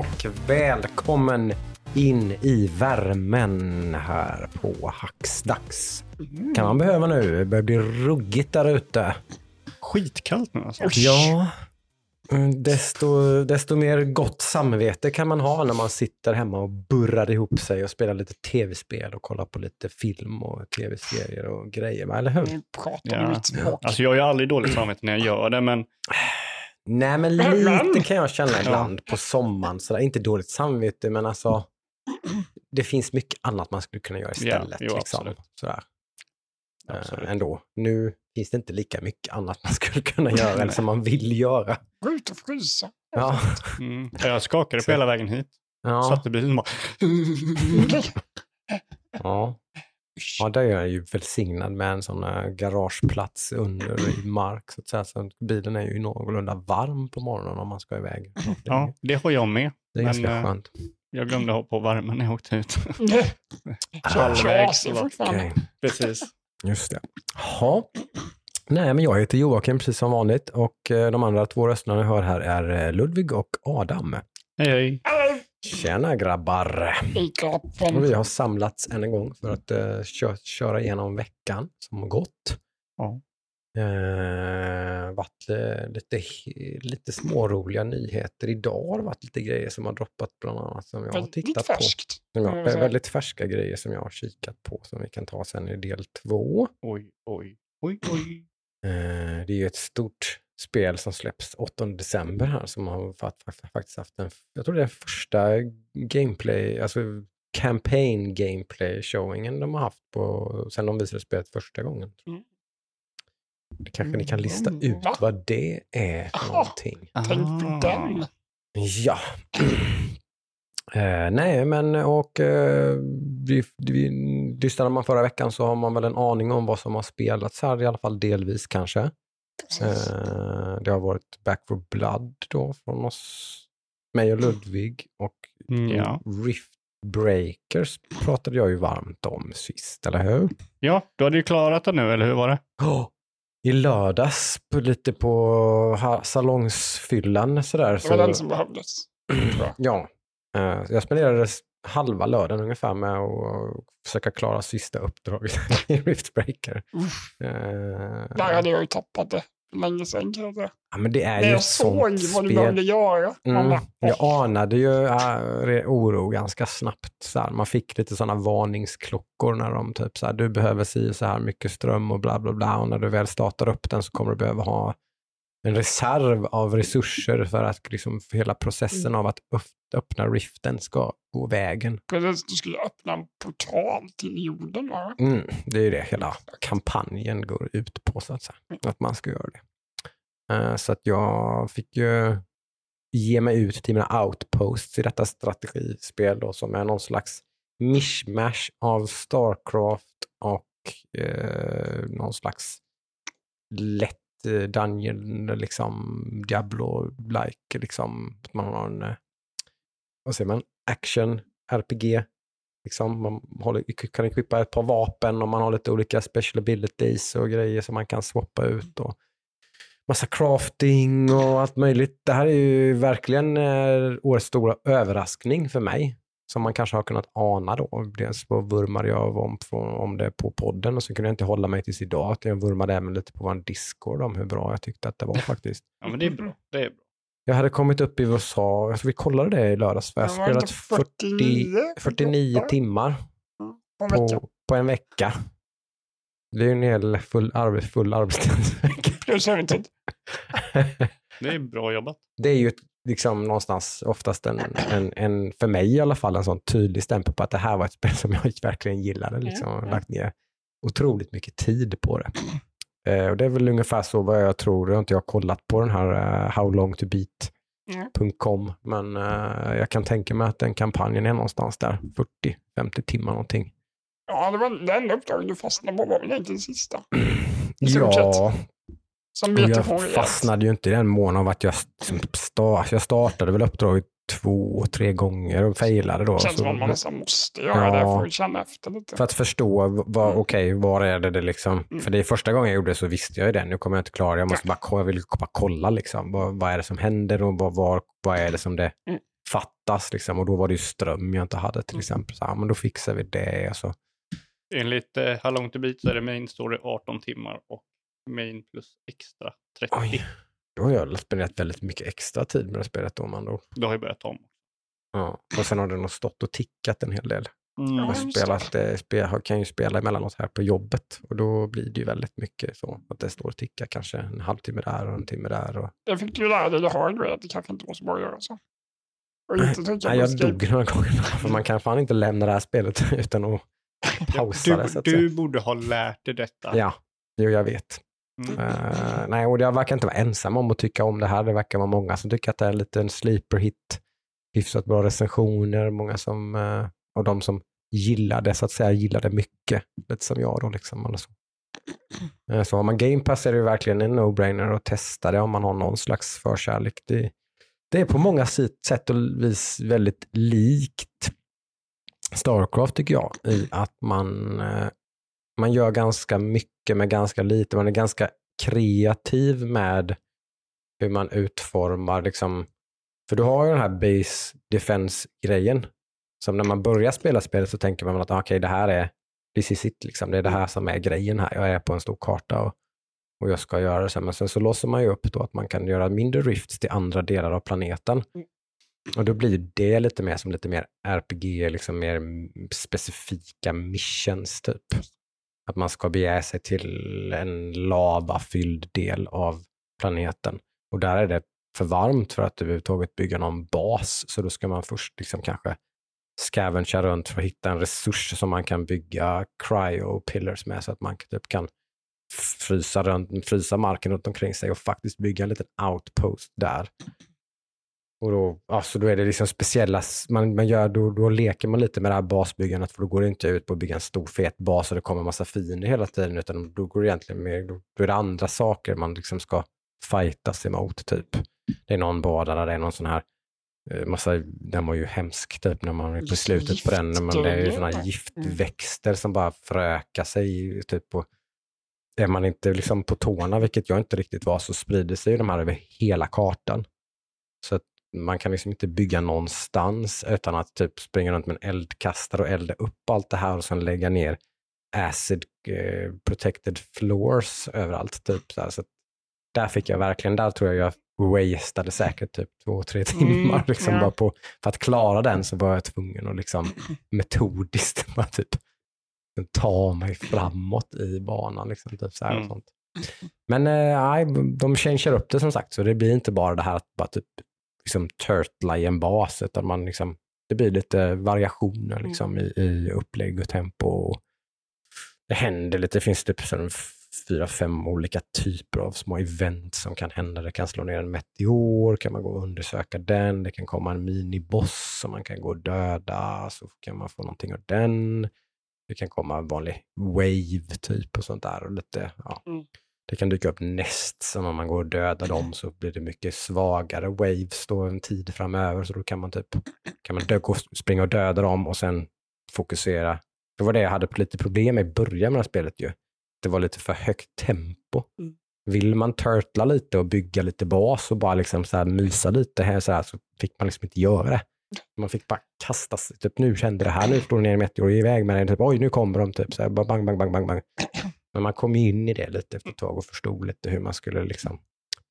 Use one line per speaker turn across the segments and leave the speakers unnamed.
Och välkommen in i värmen här på Hacksdags. Kan man behöva nu. Det börjar bli ruggigt där ute.
Skitkallt nu alltså.
Ja, mm, desto, desto mer gott samvete kan man ha när man sitter hemma och burrar ihop sig och spelar lite tv-spel och kollar på lite film och tv-serier och grejer. Eller hur?
Ja. Alltså jag har ju aldrig dåligt samvete när jag gör det, men
Nej, men lite kan jag känna ibland på sommaren. Sådär. Inte dåligt samvete, men alltså det finns mycket annat man skulle kunna göra
Ja,
istället.
jo,
liksom.
absolut.
Sådär. Eh,
Absolut.
ändå. Nu finns det inte lika mycket annat man skulle kunna göra eller som man vill göra.
Gå ut och frysa.
Ja.
mm, jag skakade
Så-
på hela vägen hit.
Ja.
Satt i bilen och bara...
Ja. Ja, där är jag ju välsignad med en sån här garageplats under i mark. Så att säga. Så bilen är ju någorlunda varm på morgonen om man ska iväg.
Ja, det har jag med.
det är
men,
ganska
eh,
skönt.
Jag glömde ha på värmen när jag åkte ut.
Halvvägs.
Halvvägs, va?
fortfarande.
Okej.
Precis.
Just det. Ja. Nej, men jag heter Joakim precis som vanligt och eh, de andra två rösterna ni hör här är eh, Ludvig och Adam.
Hej, hej.
Tjena grabbar! Och vi har samlats än en gång för att uh, kö köra igenom veckan som har gått.
Ja.
Uh, varit eh, lite, lite småroliga nyheter. Idag har det varit lite grejer som har droppat bland annat som jag har
Väldigt
tittat på.
färskt.
Som jag, väldigt färska grejer som jag har kikat på som vi kan ta sen i del två.
Oj, oj, oj, oj.
Eh, det är ju ett stort spel som släpps 8 december här som har fakt- fakt- faktiskt haft en, jag tror det är första gameplay, alltså campaign gameplay showingen de har haft på, sen de visade spelet första gången.
Mm.
Det kanske ni kan lista
Mm,
ut
va?
vad det är för
Aha.
någonting.
Tänk
Ah.
på den.
Ja. Eh, nej, men och eh, lyssnade man förra veckan så har man väl en aning om vad som har spelats här, i alla fall delvis kanske.
Precis.
Eh, det har varit Back for Blood då från oss, mig och Ludvig och
Mm, Ja.
Rift Breakers pratade jag ju varmt om sist, eller hur?
ja, du hade ju klarat det nu, eller hur var det?
Oh, I lördags, på, lite på salongsfyllan sådär.
Det var
så,
den som behövdes.
Ja, eh, jag spenderade halva lördagen ungefär med att försöka klara sista uppdraget i Rift Breaker. Eh,
Där hade jag ju tappat det länge sedan kan jag säga.
ja, men det är
När
ju
jag såg vad du behövde göra.
Mm.
bara,
Jag anade ju äh, oro ganska snabbt. Så här. Man fick lite sådana varningsklockor när de typ så här, du behöver si så här mycket ström och bla bla bla. Och när du väl startar upp den så kommer du behöva ha en reserv av resurser för att liksom, för hela processen av att öpp- öppna riften ska gå vägen.
Precis, du skulle öppna en portal till jorden. Va?
Mm, det är ju det hela kampanjen går ut på, så att säga. Att man ska göra det. Eh, så att jag fick ju ge mig ut till mina outposts i detta strategispel då, som är någon slags mishmash av Starcraft och eh, någon slags lätt Dungeon, liksom Diablo-like, liksom. Att man har en, eh, vad säger man, action, RPG, Liksom, man håller, kan equippa ett par vapen och man har lite olika special abilities och grejer som man kan swappa ut. Och massa crafting och allt möjligt. Det här är ju verkligen eh, årets stora överraskning för mig. Som man kanske har kunnat ana då. Dels så vurmade jag om, om det på podden och så kunde jag inte hålla mig tills idag. Att jag vurmade även lite på vår Discord om hur bra jag tyckte att det var faktiskt.
Ja, men det är bra. Det är bra.
Jag hade kommit upp i USA, alltså vi kollade det i lördags, för jag har spelat
inte
40, 49 timmar
på en vecka.
på, en vecka. Det är ju en hel full, arbets, full arbetstidsvecka.
Plus övertid.
Det är bra jobbat.
det är ju ett, liksom någonstans oftast en, en, en, för mig i alla fall, en sån tydlig stämpel på att det här var ett spel som jag verkligen gillade. Liksom, och
Mm.
lagt ner otroligt mycket tid på det. Eh, och det är väl ungefär så vad jag tror. Jag har inte jag kollat på den här uh, How long to beat.com, men eh, jag kan tänka mig att den kampanjen är någonstans där, 40-50 timmar någonting.
Ja, det var enda uppdraget du fastnade på var väl egentligen sista.
Ja,
Som
och jag fastnade ju inte i den mån av att jag, liksom sta- jag startade väl uppdraget två, tre gånger och failade då.
Det känns som att man nästan måste göra det
Ja.
för att känna efter lite.
för att förstå, vad,
Mm.
okej, var är det det liksom,
Mm.
för det är första gången jag gjorde det så visste jag ju det, nu kommer jag inte klara det, jag måste bara, ko- jag vill bara kolla liksom, vad, vad är det som händer och vad, vad, vad är det som det
Mm.
fattas liksom, och då var det ju ström jag inte hade till
Mm.
exempel, så, ja, men då fixar vi det och så.
Enligt eh, How long to beat så är det main story 18 timmar och main plus extra 30.
Oj, då har jag spenderat väldigt mycket extra tid med det spelet då, man då.
Det har ju börjat om.
Ja. Och sen har det nog stått och tickat en hel del.
Mm.
Jag spelat, eh, spel, har- kan ju spela emellanåt här på jobbet och då blir det ju väldigt mycket så att det står och tickar kanske en halvtimme där och en timme där. Och...
Det fick du lära dig i hardware att det kanske inte var så bra att göra så.
Nej, jag dog några gånger för man kan fan inte lämna det här spelet utan att pausa det. Så
Du,
att säga.
du borde ha lärt dig detta.
Ja, jo, jag vet.
Mm.
Eh, nej, och jag verkar inte vara ensam om att tycka om det här. Det verkar vara många som tycker att det är lite en sleeper hit. Hyfsat bra recensioner, många som, uh, och de som gillar det så att säga, gillar det mycket. Lite som jag då liksom. Eller så. Eh, så har man Game Pass är det ju verkligen en no-brainer att testa det om man har någon slags förkärlek. Det, det är på många sätt och vis väldigt likt Starcraft tycker jag, i att man, man gör ganska mycket med ganska lite. Man är ganska kreativ med hur man utformar, liksom, för du har ju den här base defense-grejen. Som när man börjar spela spelet så tänker man att ah, okej, det här är, this is it, liksom. det är det här som är grejen här. Jag är på en stor karta och, och jag ska göra det. Men sen så låser man ju upp då att man kan göra mindre rifts till andra delar av planeten. Och då blir det lite mer som lite mer RPG, liksom mer specifika missions typ. Att man ska bege sig till en lavafylld del av planeten. Och där är det för varmt för att överhuvudtaget bygga någon bas. Så då ska man först liksom kanske scavengea runt för att hitta en resurs som man kan bygga cryo pillars med så att man typ kan frysa, runt, frysa marken runt omkring sig och faktiskt bygga en liten outpost där. Och då, ja, så då är det liksom speciella, man, man gör, då, då leker man lite med det här basbyggandet för då går det inte ut på att bygga en stor fet bas och det kommer en massa fiender hela tiden utan då går det egentligen mer, då, då är det andra saker man liksom ska fightas emot typ. Det är någon bada där det är någon sån här eh, massa, den var ju hemsk typ när man är på slutet på den, men det är ju såna här
Giftgrejer.
giftväxter som bara förökar sig typ och är man inte liksom på tårna, vilket jag inte riktigt var, så sprider sig ju de här över hela kartan. Så att man kan liksom inte bygga någonstans utan att typ springa runt med en eldkastare och elda upp allt det här och sen lägga ner acid eh, protected floors överallt. Typ, så där fick jag verkligen, där tror jag jag wastade säkert typ två, tre timmar.
Mm,
liksom,
ja.
bara på, för att klara den så var jag tvungen att liksom metodiskt bara typ ta mig framåt i banan. Liksom, typ så här och
Mm.
sånt. Men eh, de changear upp det som sagt, så det blir inte bara det här att bara typ liksom turtla i en bas, utan man liksom, det blir lite variationer liksom, i, i upplägg och tempo. Och det händer lite, det finns typ fyra, fem olika typer av små event som kan hända. Det kan slå ner en meteor, kan man gå och undersöka den. Det kan komma en miniboss som man kan gå och döda, så kan man få någonting av den. Det kan komma en vanlig wave typ och sånt där. Och lite, ja.
Mm.
Det kan dyka upp näst som om man går och dödar dem så blir det mycket svagare waves då en tid framöver. Så då kan man typ kan man dö, springa och döda dem och sen fokusera. Det var det jag hade lite problem med i början med det här spelet ju. Det var lite för högt tempo.
Mm.
Vill man turtla lite och bygga lite bas och bara liksom så här mysa lite här så, här, så fick man liksom inte göra det. Man fick bara kasta sig. Typ nu kände det här, nu står det ner en meteor iväg med den. Typ, Oj, nu kommer de. Typ, så här, bang, bang, bang, bang, bang. Men man kom in i det lite efter ett tag och förstod lite hur man skulle liksom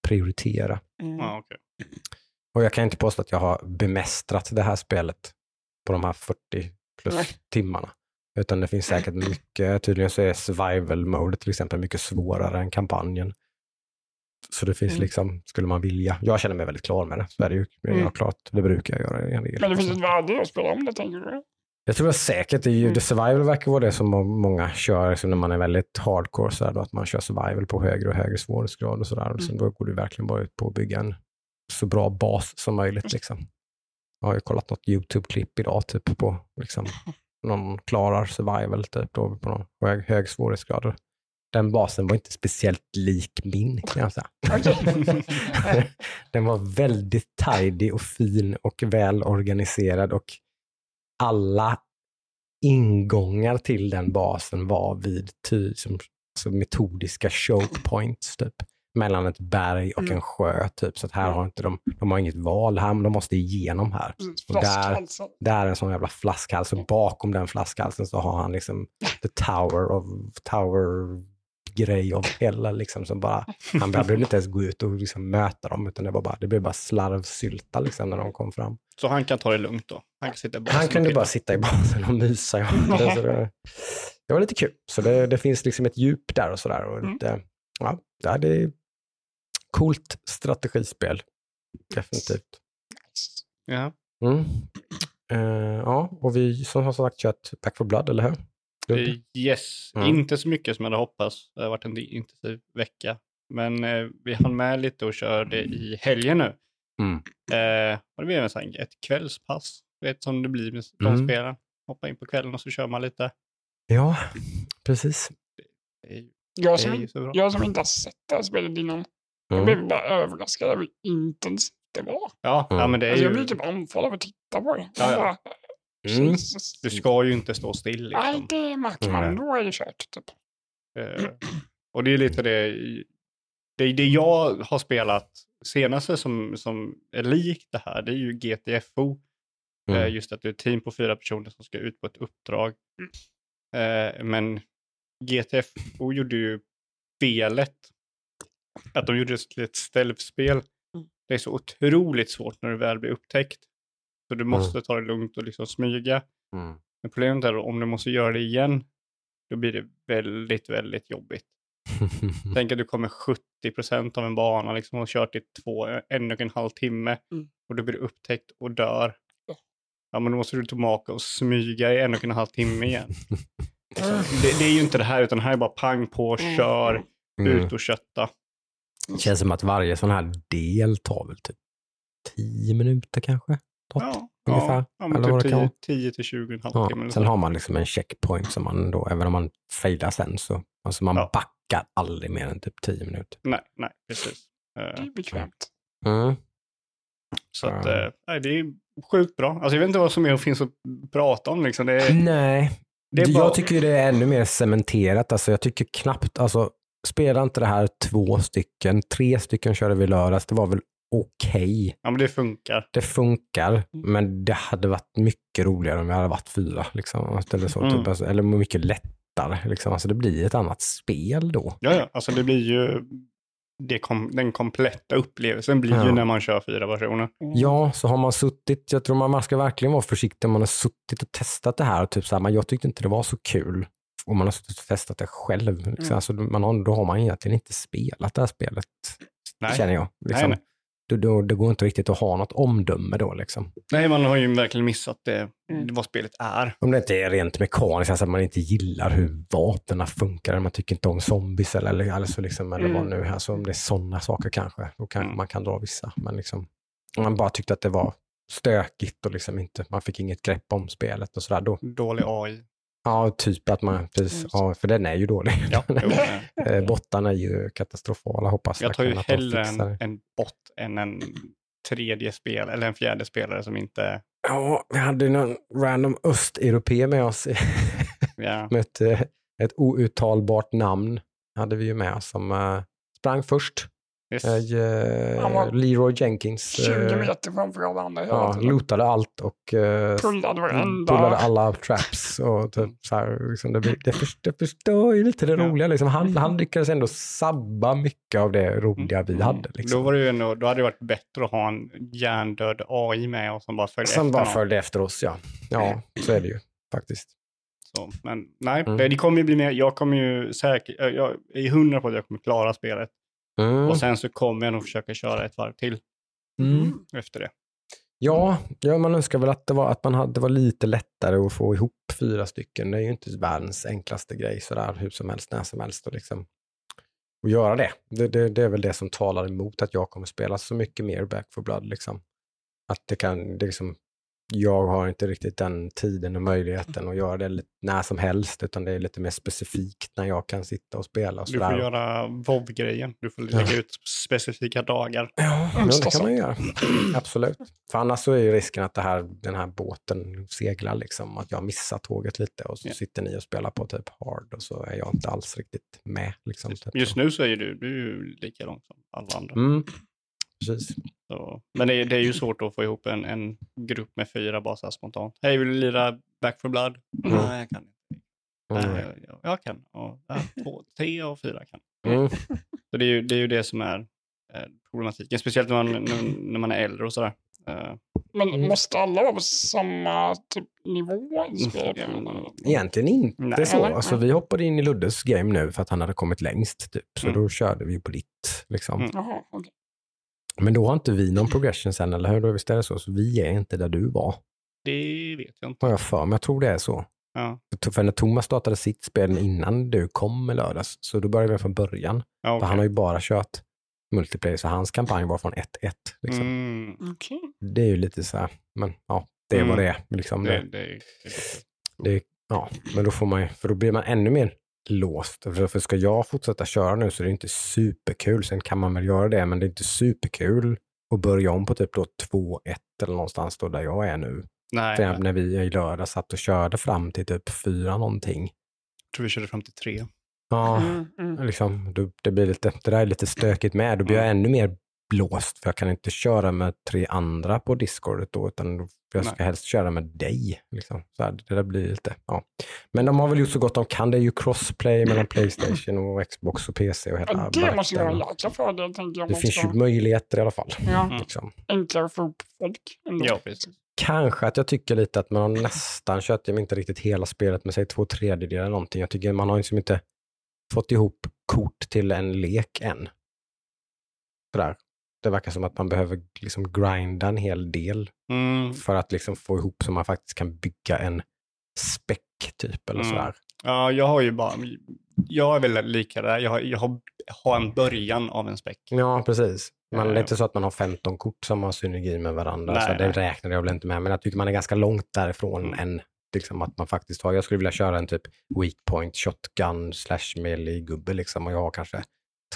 prioritera.
Mm.
Ja, okej.
Och jag kan inte påstå att jag har bemästrat det här spelet på de här 40 plus
Nej.
timmarna. Utan det finns säkert mycket, tydligen så är survival mode till exempel mycket svårare än kampanjen. Så det finns
Mm.
liksom, skulle man vilja, jag känner mig väldigt klar med det, så är det ju. Jag har
Mm.
klart, det brukar jag göra.
Men det finns ett värde i att spela om det, tänker du?
Jag tror jag säkert, det är ju,
Mm.
the survival verkar vara det som må- många kör liksom när man är väldigt hardcore, så då, att man kör survival på högre och högre svårighetsgrad och sådär.
Mm.
då går det verkligen bara ut på att bygga en så bra bas som möjligt. Liksom. Jag har ju kollat något YouTube-klipp idag typ på liksom, någon klarar survival typ då, på någon hög, hög svårighetsgrad. den basen var inte speciellt lik min kan jag säga. Den var väldigt tidy och fin och väl organiserad och alla ingångar till den basen var vid ty, som, alltså metodiska choke points typ mellan ett berg och
Mm.
en sjö typ så att här har inte de, de har inget val här de måste igenom här. Och där-. Där är en sån jävla flaskhals och bakom den flaskhalsen så har han liksom the tower of tower grej av hela liksom som bara, han behövde inte ens gå ut och liksom möta dem utan det var bara, det blev bara slarvsylta liksom när de kom fram.
Så han kan ta det lugnt då? Han kan sitta i
Han kunde bara sitta i basen och mysa. Ja. Det, så det, det var lite kul. Så det, det finns liksom ett djup där och sådär. Och
Mm.
lite, ja, ja, det är coolt strategispel. Definitivt.
Ja.
Mm. Eh, ja, och vi som har sagt kört Back for Blood, eller hur? Ludde?
Eh, Yes,
Mm.
inte så mycket som jag hade hoppats. Det har varit en intensiv vecka. Men eh, vi hann med lite och körde i helgen nu.
Mm.
Eh, och det blev en sån, ett kvällspass, vet som det blir med de
Mm.
spelen. Hoppa in på kvällen och så kör man lite.
Ja, precis.
Det
Jag som, jag som inte har sett det här spelet innan, jag blev bara överraskad över hur intensivt det var.
Ja, ja, men det är
Alltså, jag
ju,
blev typ andfådd av att titta på det.
Ja,
Jag
ja.
Mm.
Du ska ju inte stå still
Nej,
liksom.
det märker man.
Nej.
Då är det kört. Typ.
Eh, och det är lite det, det, det jag har spelat senaste som, som är likt det här, det är ju GTFO. Eh,
Mm.
just att du är ett team på fyra personer som ska ut på ett uppdrag. Eh, men GTFO gjorde ju spelet, att de gjorde ett stealth-spel. Det är så otroligt svårt när du väl blir upptäckt. Så du måste ta det lugnt och liksom smyga.
Mm.
Men problemet är då, om du måste göra det igen, då blir det väldigt, väldigt jobbigt. Tänk att du kommer 70% av en bana liksom, och kört i två, en och en halv timme
Mm.
och du blir upptäckt och dör.
Ja.
Men då måste du tillbaka och smyga i en och en halv timme igen. Liksom, det, det är ju inte det här, utan det här är bara pang på, kör,
Mm.
ut och kötta.
Det känns som att varje sån här del tar väl typ 10 minuter kanske.
Ja,
ungefär.
ja, ja, men
Eller
typ
kan
10,
vara.
10 till 20 en
Ja, sen har man liksom en checkpoint som man då, även om man failar sen så, alltså man
Ja.
backar aldrig mer än typ 10 minuter.
Nej, nej, precis. Eh,
Det är bekvämt.
Mm.
Så att,
Ja.
eh, nej, det är sjukt bra. Alltså jag vet inte vad som mer finns att prata om. Liksom. Det är,
Nej,
det är
jag
bara...
tycker det är ännu mer cementerat. Alltså jag tycker knappt, alltså spela inte det här två stycken, tre stycken körde vi lördags, det var väl okej.
Ja, men det funkar.
Det funkar, men det hade varit mycket roligare om vi hade varit fyra. Liksom. Eller, så,
Mm.
typ, eller mycket lättare. Liksom. Alltså, det blir ett annat spel då.
Ja, ja, alltså det blir ju... Det kom, den kompletta upplevelsen blir ju
Ja.
när man kör fyra personer.
Ja, så har man suttit, jag tror man, man ska verkligen vara försiktig om man har suttit och testat det här. Och typ så här men jag tyckte inte det var så kul. Om man har suttit och testat det själv. Liksom.
Mm.
Alltså, man har, då har man egentligen inte spelat det här spelet,
Nej.
känner jag. Liksom.
nej.
Då, då, det går inte riktigt att ha något omdöme då. Liksom.
Nej, man har ju verkligen missat det,
Mm.
vad spelet är.
Om det inte är rent mekaniskt, alltså att man inte gillar hur vapnen funkar, eller man tycker inte om zombies eller, eller, alltså liksom, eller vad
Mm.
nu, alltså om det är sådana saker kanske, då kanske
Mm.
man kan dra vissa. Men liksom, om man bara tyckte att det var stökigt och liksom inte, man fick inget grepp om spelet och sådär, då,
Dålig AI.
Ja, typ att man, precis,
Mm.
ja, för den är ju dålig.
Ja, jo, eh,
Bottarna är ju katastrofala, hoppas
jag tar ju hellre en, en bot än en tredje spel eller en fjärde spelare som inte...
Ja, vi hade ju någon random östeuropé med oss
Ja,
med ett, eh, ett outtalbart namn hade vi ju med oss som eh, sprang först.
Yes.
Eh, Leroy Jenkins
20
eh,
meter framför alla andra
ja,
tiden.
lootade allt och eh,
Pullade
pullade alla traps. Och typ, så här, liksom, det, det, förstör, det förstör ju lite det
Ja.
roliga. Liksom. Han, han lyckades ändå sabba mycket av det roliga vi hade. Liksom.
Då, var det ju ändå, då hade det varit bättre att ha en hjärndöd AI med och som bara följde
Som
efter
bara
någon.
följde efter oss, ja. Ja, så är det ju faktiskt.
Så, men nej,
Mm.
det, kommer ju bli mer. Jag kommer ju säkert, jag är hundra på att jag kommer klara spelet.
Mm.
Och sen så kommer jag nog försöka köra ett varv till
Mm.
efter det.
Ja, ja, man önskar väl att det var, att man hade, det var lite lättare att få ihop fyra stycken. Det är ju inte världens enklaste grej sådär hur som helst, när som helst. Och liksom, och göra det. Det, det. det är väl det som talar emot att jag kommer spela så mycket mer Back for Blood. Liksom. Att det kan, det liksom, jag har inte riktigt den tiden och möjligheten att göra det när som helst, utan det är lite mer specifikt när jag kan sitta och spela. Och
Du får göra WoW-grejen. Du får lägga ut specifika dagar.
Ja,
Mm,
det kan man göra. Absolut. För annars så är ju risken att här, den här båten seglar, liksom, att jag missar tåget lite och så
Ja.
sitter ni och spelar på typ hard och så är jag inte alls riktigt med. Liksom,
Just nu så är ju du, du är ju lika långt som alla andra.
Mm. Precis.
Så. Men det är, det är ju svårt att få ihop en, en grupp med fyra bara spontant. Hej, vill du lira Back for Blood?
Mm.
Nej, jag kan inte.
Mm.
Nej, jag, jag, jag kan. Och, ja, två, tre och fyra kan.
Mm.
Så det är ju det, är ju det som är eh, problematiken. Speciellt när man, när, när man är äldre och sådär. Eh,
Men
Mm.
måste alla vara på samma typ, nivå i spelet?
Mm.
Egentligen inte
Nej.
så. Alltså, vi hoppade in i Luddes game nu för att han hade kommit längst. Typ. Så
Mm.
då körde vi på ditt. Liksom.
Mm.
Jaha, okej.
Men då har inte vi någon progression sen, eller hur? Då visst är det så? Så vi är inte där du var.
det vet jag inte.
Har jag för mig. Jag tror det är så.
Ja.
För när Thomas startade sitt spel innan du kom i lördags, så då började vi från början.
Ja,
För
okej.
han har ju bara kört multiplayer, så hans kampanj var från 1-1. Liksom.
mm,
Okej.
Det är ju lite så här, men ja, det är
Mm.
vad det är. Liksom.
det,
Det,
det, det,
det, ja, men då får man ju, för då blir man ännu mer låst. För, för ska jag fortsätta köra nu så är det inte superkul. Sen kan man väl göra det, men det är inte superkul att börja om på typ då 2-1 eller någonstans då där jag är nu.
nej,
För
jag
när vi i lördag satt och körde fram till typ 4 någonting.
tror vi körde fram till tre.
Ja,
Mm, mm.
liksom, det, blir lite, det där är lite stökigt med. Då blir jag ännu mer blåst för jag kan inte köra med tre andra på Discordet då, utan jag ska
Nej.
helst köra med dig. Liksom. Så här, det där blir lite, ja. Men de har väl gjort så gott de kan. Det är ju crossplay mellan Playstation och Xbox och PC och hela
Ja, det måste ju vara en jäkla fördel, tänker jag.
Det finns ju möjligheter i alla fall.
Ja,
Mm.
Liksom.
enklare att få upp folk.
Ja, precis.
Kanske att jag tycker lite att man har nästan kört, jag vet inte riktigt hela spelet, men säg två tredjedelar eller någonting. Jag tycker man har liksom inte fått ihop kort till en lek än. Sådär. Det verkar som att man behöver liksom grinda en hel del
Mm.
för att liksom få ihop så man faktiskt kan bygga en späck typ eller
Mm.
sådär.
Ja, jag har ju bara, jag är väl lika där. Jag har, jag har, har en början av en späck.
Ja, precis. Men det är
Eh.
inte så att man har 15 kort som har synergi med varandra.
Nej,
så det
nej.
räknar jag väl inte med. Men jag tycker man är ganska långt därifrån
Mm.
än liksom att man faktiskt har. Jag skulle vilja köra en typ weak point, shotgun, slash melee-gubbe liksom. Och jag har kanske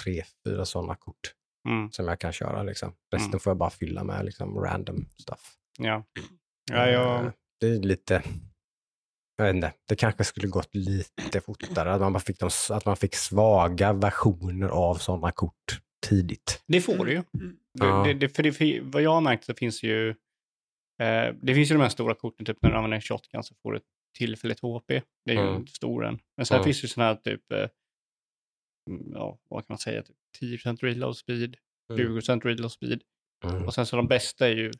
tre, fyra sådana kort
Mm.
som jag kan köra liksom. Resten
Mm.
får jag bara fylla med liksom random stuff.
Ja. Ja, jag,
Eh, Det är lite, jag vet inte, det kanske skulle gått lite fortare. Att man, bara fick de, att man fick svaga versioner av sådana kort tidigt.
det får du ju.
Mm.
Ja.
Det, det, för det, vad jag har märkt så finns ju, eh, det finns ju de här stora korten, typ när du använder en shotgun så får du ett tillfälligt HP. Det är ju
Mm.
inte stor än. Men sen
Mm.
finns det ju sådana här typ, eh, mm, ja, vad kan man säga, typ 10% reload speed, 20% reload speed.
Mm.
Och sen så de bästa är ju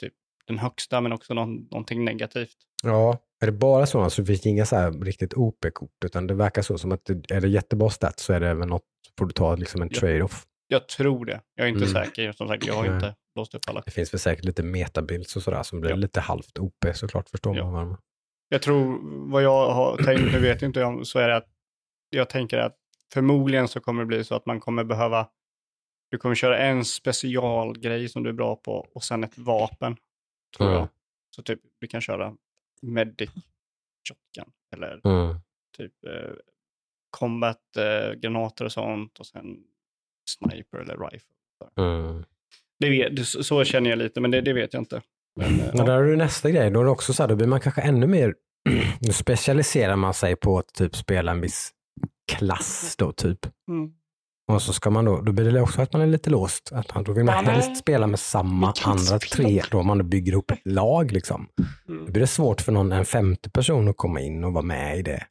typ den högsta men också någon, någonting negativt.
Ja, är det bara sådana så finns det inga så här riktigt OP-kort, utan det verkar så som att det, är det jättebra stats så är det väl något, får du ta liksom en trade-off.
Jag tror det. Jag är inte
Mm.
säker. Som sagt, jag har
Nej.
inte låst upp alla.
Det finns väl säkert lite metabilds och sådär som blir
Ja.
lite halvt OP såklart, förstår
Ja.
man-
Jag tror, vad jag har tänkt, nu vet inte jag, så är det att jag tänker att förmodligen så kommer det bli så att man kommer behöva, du kommer köra en specialgrej som du är bra på och sen ett vapen. Tror
Mm.
jag. Så typ, du kan köra medic, shotgun eller
Mm.
typ eh, combat, eh, granater och sånt och sen sniper eller rifle.
Mm.
Det vet, så känner jag lite, men det, det vet jag inte. Men, eh,
Men där har du nästa grej, då är det också så här, då blir man kanske ännu mer, då specialiserar man sig på att typ spela en viss klass då typ.
mm.
Och så ska man då, då blir det också att man är lite låst. Att man, då vill man helst spela med samma andra tre, då man bygger ihop ett lag liksom.
Mm.
Då blir det svårt för någon, en femte person att komma in och vara med i det,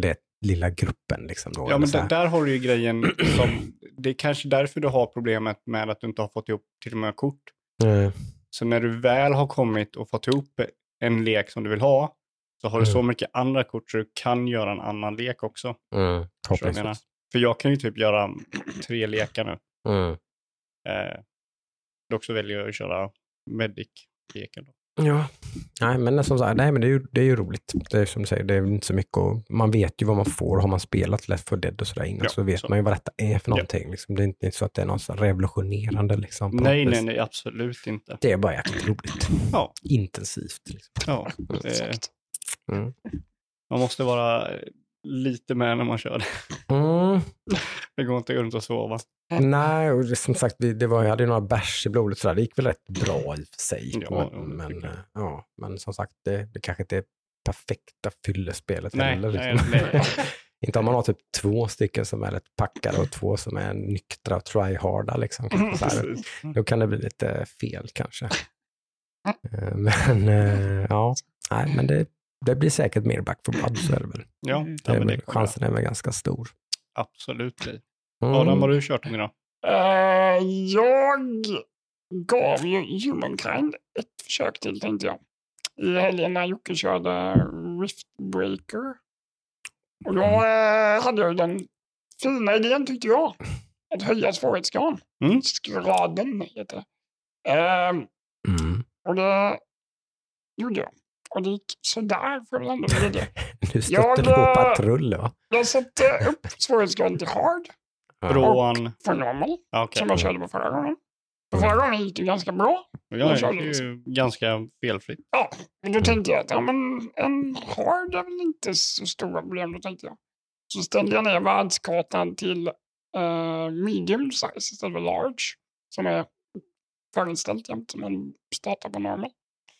det lilla gruppen. Liksom då,
Ja, men där, där har du ju grejen som, det är kanske därför du har problemet med att du inte har fått ihop till och med kort.
Mm.
Så när du väl har kommit och fått ihop en lek som du vill ha, så har du så
Mm.
mycket andra kort så du kan göra en annan lek också.
Mm.
Jag menar? För jag kan ju typ göra tre lekar nu.
Mm.
Eh, dock så väljer jag att köra medic-leken.
Ja, nej men som sagt, nej, men det är ju, det är ju roligt. Det är som du säger, det är inte så mycket och man vet ju vad man får. Har man spelat Left 4 Dead och sådär innan
Ja,
så vet
så.
man ju vad detta är för
Ja.
någonting. Liksom. Det är inte så att det är något så revolutionerande. Liksom,
Nej, nej, nej, absolut inte.
Det är bara jäkligt roligt.
Ja.
Intensivt. Liksom.
Ja, det,
Exakt.
Mm.
man måste vara lite med när man kör det.
Mm.
Det går inte runt och sova.
Nej, och det, som sagt, det var, jag hade ju några bärs i blodet sådär. Det gick väl rätt bra i och för sig.
Ja,
men, men, eh, ja, men som sagt, det, det kanske inte är perfekta fyllespelet
Nej,
heller.
nej,
Liksom.
nej.
inte om man har typ två stycken som är rätt packade och två som är nyktra och tryharda. Liksom. Så här,
Precis.
då kan det bli lite fel kanske. Eh, Men eh, ja, nej, men det, det blir säkert mer back for blood, så är det väl.
Ja,
Mm.
ja
Det är
men det
chansen är väl ganska stor.
absolut.
Mm.
Adam, har du kört den idag?
Eh, jag gav ju Humankind ett försök till tänkte jag. I helgen när Jocke körde Riftbreaker. Och då eh, hade jag ju den fina idén tyckte jag. Att höja svårighetsgraden.
Mm.
Graden heter det. Ehm,
Mm.
och det gjorde jag. Och det gick sådär för ändå det. det.
Du stötte
Jag,
på
eh,
patrull, va?
Jag satte upp svårighetsgraden till hard.
Från...
för normal.
Okej.
Som jag körde på förra gången. På förra gången gick det ganska bra.
Ja,
jag
det är ju ganska felfritt.
Ja, men då tänkte jag att ja, men en hard är väl inte så stora problem. Då tänkte jag. Så ställde jag ner världskartan till eh, medium size istället för large. Som är förinställt jämt som man startar på normal.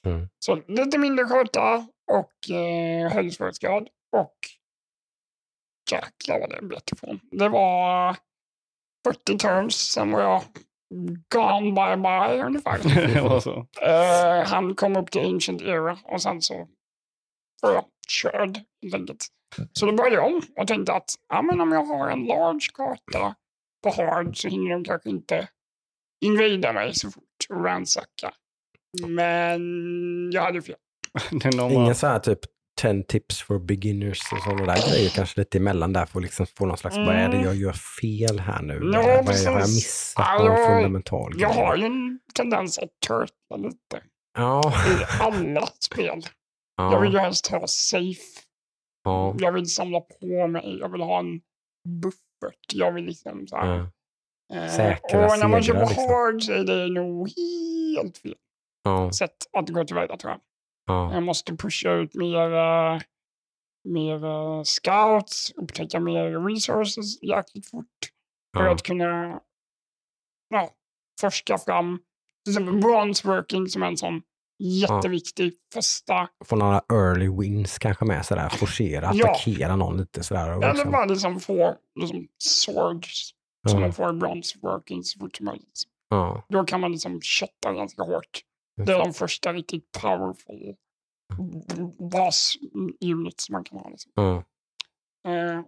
Mm.
Så lite mindre karta och eh, hög svårighetsgrad. Och jäklar vad det bet ifrån. Det var 40 turns, sen var jag gone bye bye ungefär. Eh, han kom upp till Ancient Era och sen så var jag körd helt enkelt. Så då började jag om och tänkte att ja, men om jag har en large karta på hard så hinner de kanske inte invada mig så fort och ransacka. Men jag hade fel.
Ingen så här typ 10 tips for beginners och sådana där grejer kanske lite emellan där för att liksom få någon slags, vad är det jag gör fel här nu?
Mm. Ja,
vad är, vad har jag missat
Ja,
någon
jag-
fundamental
Jag
grej?
har ju en tendens att turtla lite
Ja,
i alla spel. Jag vill ju
ja,
helst ha safe.
ja,
Jag vill samla på mig. Jag vill ha en buffert. Jag vill liksom så här.
ja,
Eh,
Säkra
och när man kör på
liksom.
hard så är det nog helt fel
ja,
sätt att gå tillväga tror jag.
ja,
Jag måste pusha ut mer, eh, mer eh, scouts, upptäcka mer resources jäkligt fort för
ja,
att kunna ja, forska fram till exempel bronze working som är en sån jätteviktig första,
Få några early wins kanske med sådär, forcera,
Ja.
attackera någon lite sådär. Och
eller
liksom,
bara liksom få liksom swords som
ja,
man får i bronze working så fort som möjligt.
ja,
Då kan man liksom kötta ganska hårt. Det är de första riktigt powerful bas units man kan ha. Liksom.
Ja.
Eh,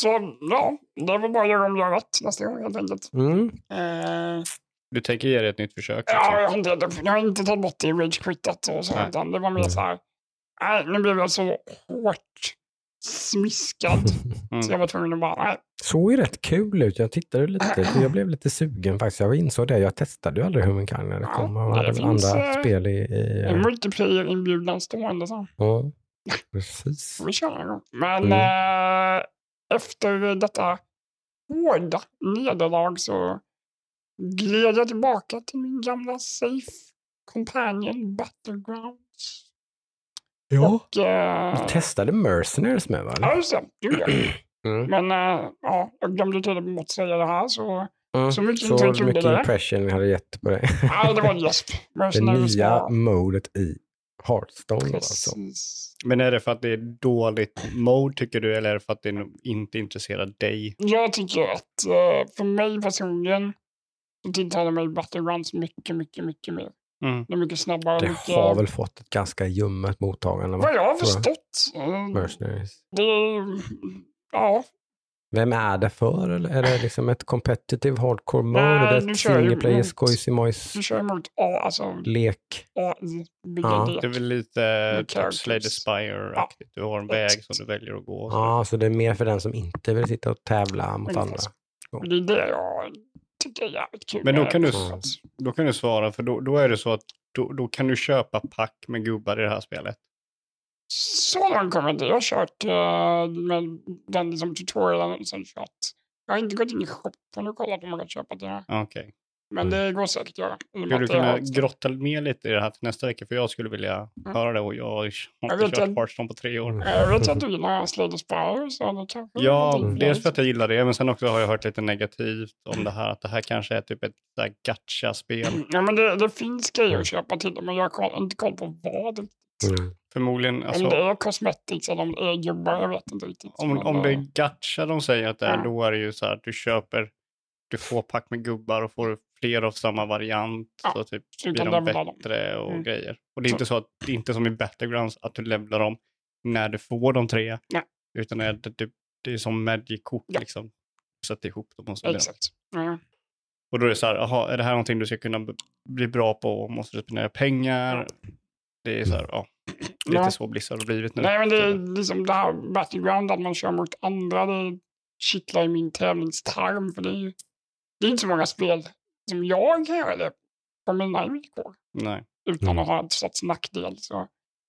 så ja, det är väl bara att göra om jag rätt nästa gång helt enkelt.
Mm.
Eh,
Du tänker ge det ett nytt försök?
ja,
Liksom.
jag, har inte, jag har inte tagit bort det i rage quittat och så, utan det var mer
Mm.
så här. Nej, nu blev jag så hårt smiskad så jag
Mm.
var tvungen att bara.
Såg ju rätt kul ut. Jag tittade lite, jag blev lite sugen faktiskt. Jag insåg det. Jag testade ju aldrig Humankind när det
Ja,
kom.
Det
hade väl
finns,
andra
eh,
spel i... i
En multiplayer-inbjudan stående så.
ja, precis.
vi köra en gång. Men
Mm.
eh, efter detta hårda nederlag så gled jag tillbaka till min gamla safe companion Battlegrounds.
Ja.
Och, eh,
Du testade Mercenaries med va?
ja, just det. gjorde.
Mm.
Men eh, ja, jag glömde till att säga det här så
Mm.
så mycket
Så mycket impression hade gett på det.
nej, det var en gäsp.
Det nya modet i Hearthstone alltså.
Men är det för att det är dåligt mode tycker du eller är det för att det nog inte intresserar dig?
Jag tycker att eh, för mig personligen så tilltalar mig Battlegrounds mycket, mycket, mycket mer.
Mm.
Det är mycket snabbare.
Det
mycket...
har väl fått ett ganska ljummet mottagande. va?
Vad jag har förstått.
Mercenaries.
Det är, ja,
Vem är det för? Eller är det liksom ett competitive hardcore mode?
Nej,
är det
du
ett single player
mot-
skojsig mojs
du kör emot A, alltså
lek?
Bygger
Ja.
lek.
Det är väl lite the
characters.
Spire-aktigt. Du har en väg som du väljer att gå.
Ja, så det är mer för den som inte vill sitta och tävla mot andra.
Det är det jag tycker är jävligt kul.
Men då kan du-. Då kan du svara, för då, då är det så att då, då kan du köpa pack med gubbar i det här spelet.
Så långt kommer jag inte. Jag har kört uh, med den liksom, tutorialen sen kört. Jag har inte gått in i shoppen och kollat om man kan köpa det.
Okej.
Men det går säkert att göra.
Skulle du kunna grotta mer lite i det här till nästa vecka? För jag skulle vilja
Mm.
höra det och jag har inte kört
att-
Hearthstone på tre år.
Jag vet att du gillar Slade Spire så kanske...
Ja,
det är
dels för att jag gillar det, men sen också har jag hört lite negativt om det här, att det här kanske är typ ett gacha-spel.
Ja, men det, det finns grejer att köpa till det, men jag har inte koll på vad.
Mm.
Förmodligen,
om det
alltså,
är cosmetics eller om det är gubbar, jag vet inte riktigt.
om, om det
eh,
är gacha de säger att det är,
Ja.
då är det ju så här att du köper, du får pack med gubbar och får fler av samma variant,
Ja,
så typ
så
blir de
levla dem.
bättre och
Mm.
grejer. Och det är
Så-
inte så att, det är inte som i Battlegrounds att du levlar dem när du får de tre,
Nej.
utan det är, det, det är som Magic-kort
Ja.
liksom. Sätta ihop dem och så.
Exakt. Ja.
Och då är det så här, aha, är det här någonting du ska kunna bli bra på? Måste du spendera pengar? Det är så här, ja. Lite
Ja.
så Blizzard har blivit nu.
Nej, men det är liksom det här Battleground, att man kör mot andra, det kittlar i min tävlingstarm. För det är ju det är inte så många spel som jag kan göra det på mina villkor
Nej.
utan
Mm.
att ha ett sorts nackdel. Så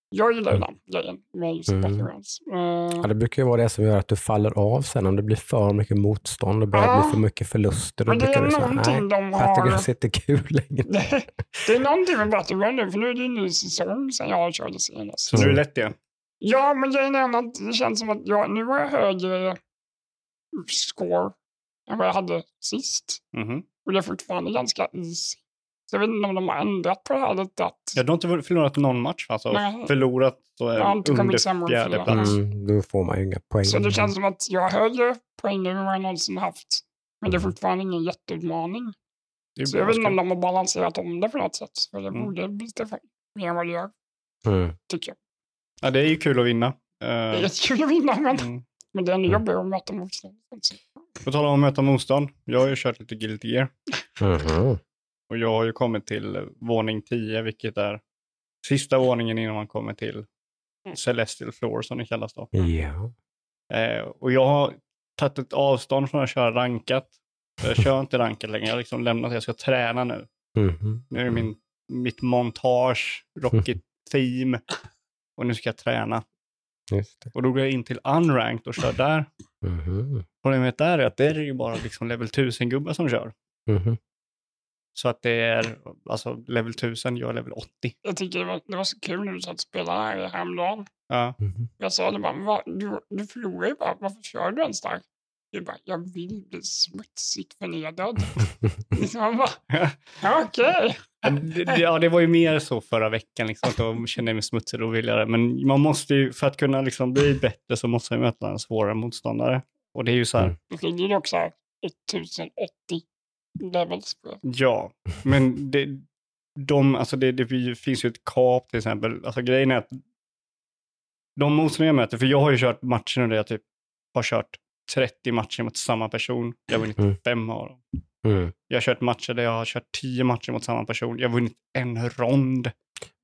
jag gillar ju den grejen med just
Mm.
Eh,
Ja, det brukar ju vara det som gör att du faller av sen om det blir för mycket motstånd och börjar
Ja.
bli för mycket förluster.
Men det är
du säga,
någonting de har...
Battlegrounds är inte kul längre.
Det, det är någonting med Battleground nu, för nu är det ju en ny säsong sen jag körde senast.
Så nu är det lätt igen.
Ja, men grejen är att det känns som att jag, nu har jag högre score än vad jag hade sist.
Mhm.
Och det är fortfarande ganska easy. Så jag vet inte om de har ändrat på det här lite. Att,
Ja, du har inte förlorat någon match alltså?
Nej.
Förlorat så är
inte kommit
under fjärde plats.
Mm, då får man ju inga poäng.
så det känns som att jag har högre poäng nu än vad jag någonsin haft. Men det är fortfarande ingen jätteutmaning.
Det är
Så jag vet inte om de har balanserat om det på något sätt. För det
Mm.
borde bli Stefan mer än vad det gör,
Mm.
tycker jag.
Ja, det är ju kul att vinna.
Det är
Uh,
jättekul att vinna, men,
mm.
men det är ännu
Mm.
jobbigare att möta motstånd.
På tal om att möta motstånd. Jag har ju kört lite Guilty Gear.
Mhm.
Och jag har ju kommit till våning 10, vilket är sista våningen innan man kommer till
Mm.
Celestial Floor som det kallas då.
Ja.
Eh, och jag har tagit ett avstånd från att köra rankat. Jag kör inte rankat längre, jag har liksom lämnat det. Jag ska träna nu.
Mhm.
Nu är det min, mitt montage, Rocket Theme. Och nu ska jag träna.
Just det.
Och då går jag in till Unranked och kör där.
Mhm.
Problemet där är att det är ju bara liksom level 1000-gubbar som kör.
Mhm.
Så att det är alltså level 1000, jag är level 80.
Jag tycker det var, det var så kul när du satt och spelade här häromdagen.
Ja.
Mhm.
Jag sa det bara, "Va? du, du förlorar ju bara, varför kör du ens där? Du bara, jag vill bli smutsigt förnedrad. liksom, man bara, "Ja, okej.
Ja, det, var ju mer så förra veckan, liksom, att då kände jag mig smutsig och ville det. Men man måste ju, för att kunna liksom bli bättre så måste man möta en svårare motståndare. Och det är ju så här,
Mm.
Det skiljer ju också 1080 levels på.
ja, men det, de, alltså det, det finns ju ett kap till exempel. Alltså grejen är att de motståndare jag möter, för jag har ju kört matcher nu där jag typ har kört 30 matcher mot samma person. Jag har vunnit
Mm.
fem av dem.
Mm.
Jag har kört matcher där jag har kört 10 matcher mot samma person. Jag har vunnit en rond.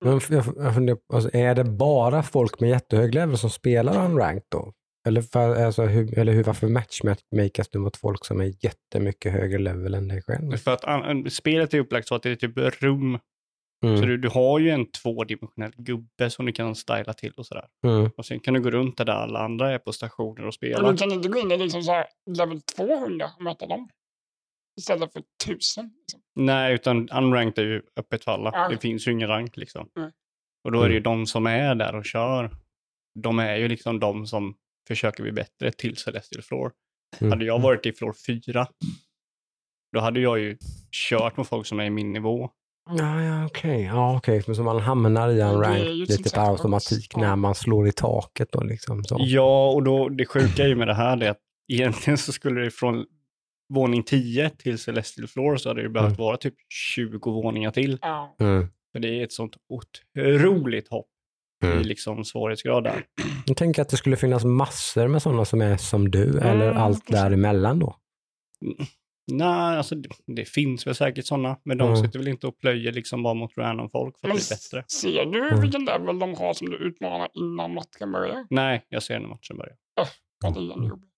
Men jag, jag funderar, alltså, är det bara folk med jättehög level som spelar unranked då? Eller, för, alltså, hur, eller hur, varför matchmakas du mot folk som är jättemycket högre level än dig själv?
För att an, spelet är upplagt så att det är typ rum.
Mm.
Så du, du har ju en tvådimensionell gubbe som du kan styla till och sådär.
Mm.
Och sen kan du gå runt där alla andra är på stationer och
Men
spela.
du kan inte gå in i liksom så här level 200 och möta dem. Istället för 1000. Liksom.
Nej, utan unranked är ju öppet för alla.
Ja.
Det finns ju ingen rank liksom.
Nej.
Och då är det ju
Mm.
de som är där och kör. De är ju liksom de som försöker bli bättre till Celestial Floor.
Mm.
Hade jag varit i Floor 4, då hade jag ju kört med folk som är i min nivå.
Ja, ja okej. Ja, okej. Men så man hamnar i unranked
ju
lite per automatik när man slår i taket. Då, liksom, så.
Ja, och då, det sjuka är ju med det här det är att egentligen så skulle det från våning 10 till Celestial Floor så hade det behövt
Mm.
vara typ 20 våningar till.
Ja.
Mm.
För det är ett sånt otroligt hopp i
Mm.
liksom svårighetsgrad där.
Jag tänker att det skulle finnas massor med sådana som är som du, eller
Mm,
allt
precis.
däremellan då.
Nej, alltså det, det finns väl säkert sådana, men de
Mm.
sitter väl inte och plöjer liksom bara mot random folk för att
Men
bli bättre.
ser du
Mm.
vilken level de har som du utmanar innan matchen börjar?
Nej, jag ser när matchen börjar.
Ja, det är.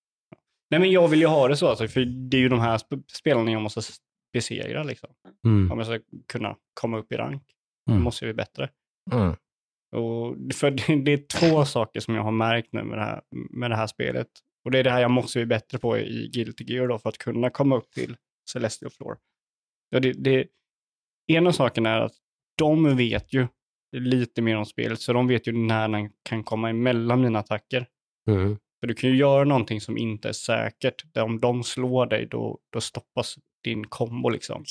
Nej, men jag vill ju ha det så, alltså, för det är ju de här sp- spelarna jag måste besegra liksom.
Mm.
Om jag ska kunna komma upp i rank. Då
Mm.
måste jag bli bättre.
Mm.
Och för det, det är två saker som jag har märkt nu med det, här, med det här spelet. Och det är det här jag måste bli bättre på i Guilty Gear då, för att kunna komma upp till Celestial Floor. Ja, det, det, ena saken är att de vet ju lite mer om spelet, så de vet ju när den kan komma emellan mina attacker.
Mm.
För du kan ju göra någonting som inte är säkert. Där om de slår dig, då, då stoppas din kombo liksom.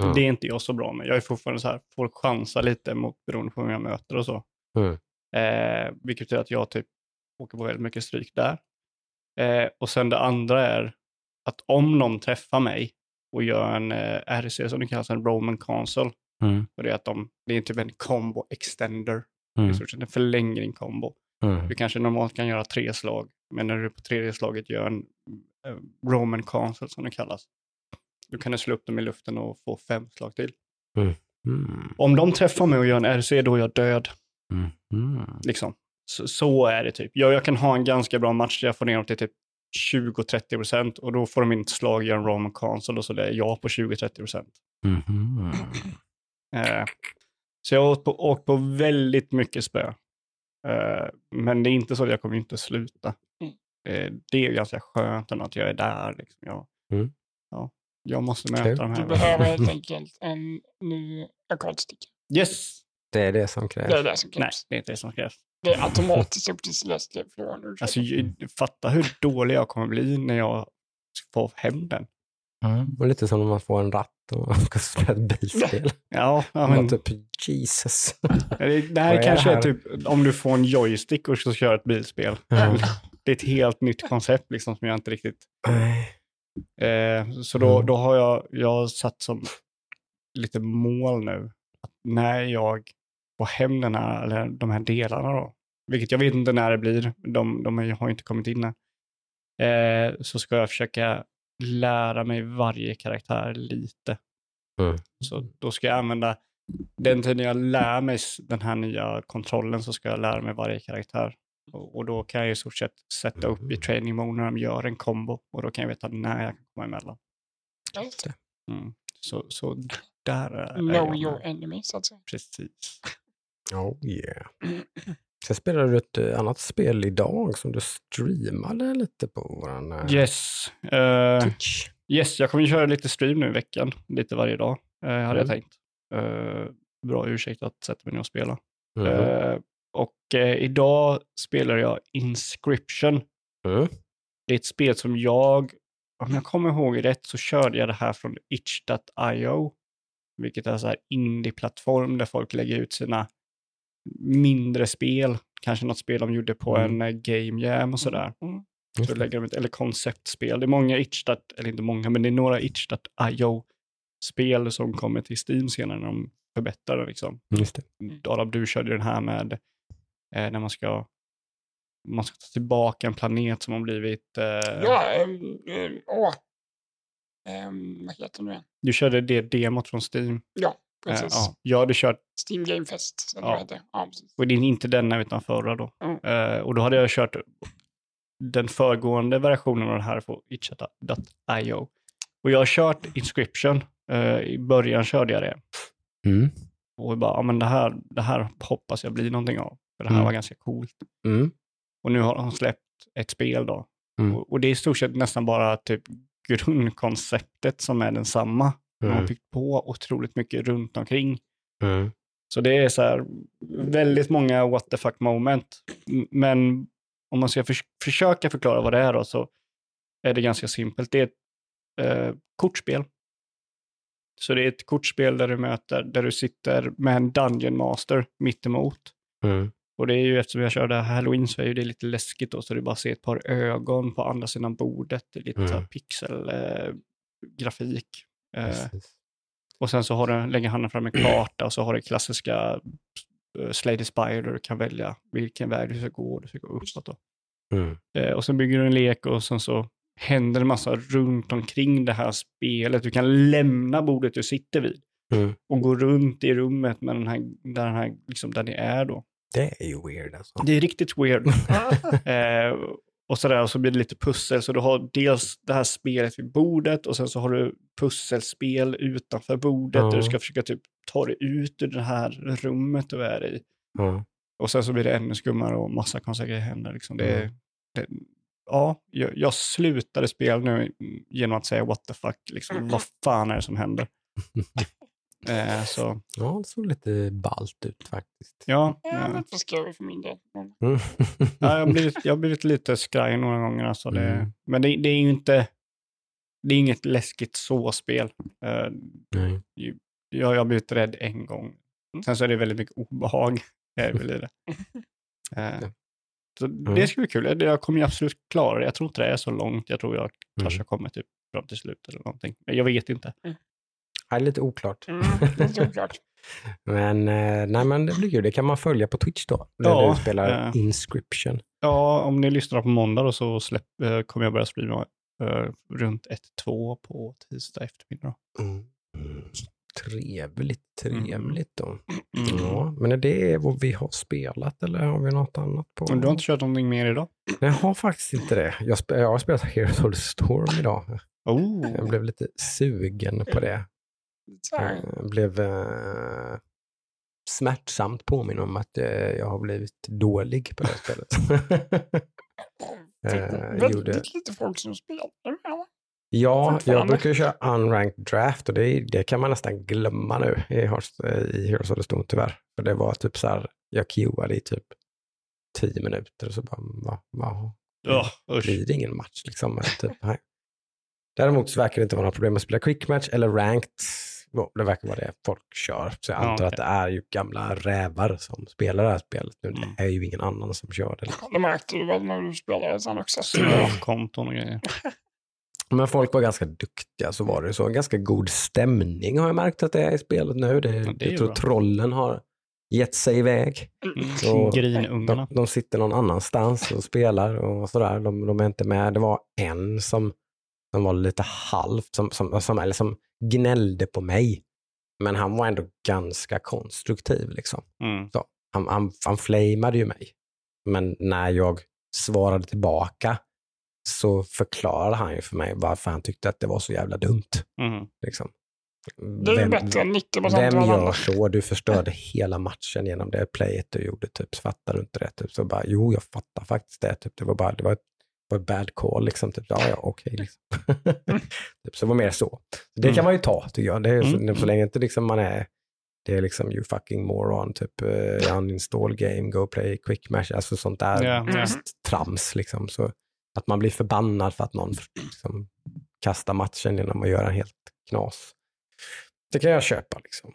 Mm.
Det är inte jag så bra med. Jag är fortfarande så här, får chansa lite mot beroende på vem jag möter och så.
Mm.
Eh, vilket betyder att jag typ åker på väldigt mycket stryk där. Eh, och sen det andra är att om de träffar mig och gör en eh, RC som det kallas, en Roman Console,
Mm.
och det är att de, det är typ en combo extender,
Mm.
i stort sett,
Mm.
Du kanske normalt kan göra tre slag, men när du på tredje slaget gör en eh, Roman Console som det kallas, då kan du slå upp dem i luften och få fem slag till.
Mm.
Om de träffar mig och gör en RC, då är jag död.
Mm. Mm.
Liksom. Så, så är det typ. Jag, jag kan ha en ganska bra match där jag får ner dem till typ 20-30 procent och då får de inte slag i en Roman Console och så det är jag på 20-30 procent.
Mhm.
Eh, så jag har åkt på, åkt på väldigt mycket spö. Eh, men det är inte så att jag kommer inte sluta.
Mm.
Eh, det är ganska skönt att jag är där. Liksom. Jag,
Mm.
ja, jag måste möta
Kul.
de
Du
här.
behöver helt enkelt en ny ackordsticka.
Yes!
Det är det som
Det
krävs.
är det som
Nej,
krävs.
det är inte det som krävs.
Det är automatiskt upp till nu.
Alltså, fatta hur dålig jag kommer bli när jag får hem den.
Mm. Och lite som när man får en ratt och man ska spela ett bilspel.
Ja, ja men,
typ Jesus.
det, det här
är det
kanske är
här?
typ om du får en joystick och ska köra ett bilspel.
Mm.
Det är ett helt nytt koncept liksom som jag inte riktigt. Eh, så då,
Mm.
då har jag, jag har satt som lite mål nu. Att när jag får hem den här, eller de här delarna då, vilket jag vet inte när det blir, de, de är- har ju inte kommit in än, eh, så ska jag försöka lära mig varje karaktär lite.
Mm.
Så då ska jag använda, den tiden jag lär mig den här nya kontrollen så ska jag lära mig varje karaktär. Och, och då kan jag i stort sett sätta upp i training mode när de gör en kombo och då kan jag veta när jag kan komma emellan. Mm. Så, så där är
Know
jag
your enemy, så att säga.
Precis.
Oh yeah. Sen spelade du ett eh, annat spel idag som du streamade lite på våran eh,
Yes.
Twitch.
yes, jag kommer ju köra lite stream nu i veckan, lite varje dag, uh, hade jag
Mm.
tänkt. Eh, bra ursäkt att sätta mig ner och spela.
Mhm.
Eh, och idag spelar jag Inscription.
Mm.
Det är ett spel som jag, om jag kommer ihåg rätt, så körde jag det här från itch.io. Vilket är så här indie-plattform där folk lägger ut sina mindre spel. Kanske något spel de gjorde på
Mm.
en eh, game jam och sådär.
Mm.
Just
Så
det.
lägger de ett, eller konceptspel. Det är många itch. eller inte många, men det är några itch.io-spel som kommer till Steam senare när de förbättrar det. Liksom.
Just det.
Adam, du körde den här med eh, när man ska, man ska ta tillbaka en planet som har blivit... Eh,
Ja, ähm, ähm, åh. Ähm, vad heter den nu igen?
Du körde det demot från Steam.
Ja,
Eh,
precis.
ja. Jag hade kört,
Steam Game Fest. som
Ja.
det. Ja, precis.
och det är inte denna utan förra då.
Mm.
Eh, och då hade jag kört den föregående versionen av den här på itch.io. Och jag har kört Inscription. Eh, I början körde jag det.
Mm.
Och jag bara, ja men det här, det här hoppas jag blir någonting av. För det här
Mm.
var ganska coolt.
Mm.
Och nu har de släppt ett spel då.
Mm.
Och, och det är i stort sett nästan bara typ grundkonceptet som är densamma. De har
Mm.
byggt på otroligt mycket runt omkring.
Mm.
Så det är så här väldigt många what the fuck moment. Men om man ska förs- försöka förklara vad det är då så är det ganska simpelt. Det är ett eh, kortspel. Så det är ett kortspel där du möter, där du sitter med en Dungeon Master mittemot.
Mm.
Och det är ju eftersom jag körde Halloween så är det lite läskigt då, så är bara att se ett par ögon på andra sidan bordet. Det är lite
Mm.
pixelgrafik. Eh, grafik. Eh, och sen så har du, lägger han fram en karta och så har du klassiska Slay the Spire där du kan välja vilken väg du ska gå. Du ska gå uppåt då.
Mm.
Eh, och sen bygger du en lek och sen så händer det massa runt omkring det här spelet. Du kan lämna bordet du sitter vid
Mm.
och gå runt i rummet med den här, där, den här, liksom där ni är då.
Det är ju weird alltså.
Det är riktigt weird. eh, Och så där, och så blir det lite pussel. Så du har dels det här spelet vid bordet och sen så har du pusselspel utanför bordet.
Ja.
Där du ska försöka typ ta dig ut ur det här rummet du är i.
Ja.
Och sen så blir det ännu skummare och massa konstiga grejer händer. Liksom. Det,
Mm.
det, ja, jag, jag slutade spela nu genom att säga what the fuck. Liksom.
Mm.
Vad fan är det som händer? eh, så
ja, det såg lite ballt ut faktiskt.
ja,
Ja, lite för scary för min del.
Mm.
ja jag, har blivit, jag har blivit lite skraj några gånger. Alltså det,
Mm.
Men det, det är ju inte, det är inget läskigt så-spel. Eh,
Nej.
jag, jag har blivit rädd en gång. Sen så är det väldigt mycket obehag. är väl i det. Eh, så det ska bli kul. Jag kommer ju absolut klara det. Jag tror inte det är så långt. Jag tror jag kanske
Mm.
kommer typ fram till slutet eller någonting. Men jag vet inte.
Ja, lite oklart.
mm, lite oklart.
Men, eh, nej, men det blir kul. Det kan man följa på Twitch då. Där
Ja,
du spelar
eh.
Inscription.
Ja, om ni lyssnar på måndag då så släpp, eh, kommer jag börja streama eh, runt 1-2 på tisdag eftermiddag.
Mm. Trevligt, trevligt då.
Mm.
Ja, men är det vad vi har spelat eller har vi något annat på?
Men du har inte kört någonting mer idag?
Jag har faktiskt inte det. Jag, jag har spelat Heroes of the Storm idag.
Oh.
Jag blev lite sugen på det. Jag blev eh, smärtsamt påminn om att eh, jag har blivit dålig på det här spelet.
typ
Eh,
väldigt
gjorde-
lite folk som spelar med?
Ja, jag brukar ju köra unranked draft och det, det kan man nästan glömma nu i, i Heroes of the Storm tyvärr. För det var typ så här, jag queuade i typ tio minuter och så bara, va, va,
usch.
blir det ingen match liksom. Typ, nej. Däremot så verkar det inte vara några problem att spela quick match eller ranked. Det verkar vara det folk kör. Så jag
Ja,
antar att det är ju gamla rävar som spelar det här spelet nu.
Mm.
Det är ju ingen annan som kör det.
Det märkte du väl när du spelade sen också. Så,
Småkonton och grejer.
Men folk var ganska duktiga, så var det så. En ganska god stämning har jag märkt att det är i spelet nu. Det,
Ja, det
jag tror
bra.
trollen har gett sig iväg.
Mm. Grinungarna.
De, de sitter någon annanstans och spelar och sådär. De, de är inte med. Det var en som, som var lite halvt, som, som, som, eller som gnällde på mig. Men han var ändå ganska konstruktiv. Liksom.
Mm.
Han, han, han flamade ju mig. Men när jag svarade tillbaka så förklarade han ju för mig varför han tyckte att det var så jävla dumt.
Mm.
Liksom.
det är ju
Vem-
bättre än 90 procent
vem gör
andra.
så? Du förstörde hela matchen genom det playet du gjorde. Typ. Så fattar du inte det? Typ. Så bara, jo, jag fattar faktiskt det. Typ. Det var bara det var ett, var bad call. Liksom. Typ. Ja, ja, okej. liksom. typ. Så det var mer så. så det
Mm.
kan man ju ta, tycker jag. Det är, så,
Mm.
så länge inte liksom man är det är liksom you fucking moron, typ uh, uninstall game, go play quick match, alltså sånt där
ja.
just trams. Liksom. Så att man blir förbannad för att någon liksom, kastar matchen genom att göra en helt knas. Det kan jag köpa. Liksom.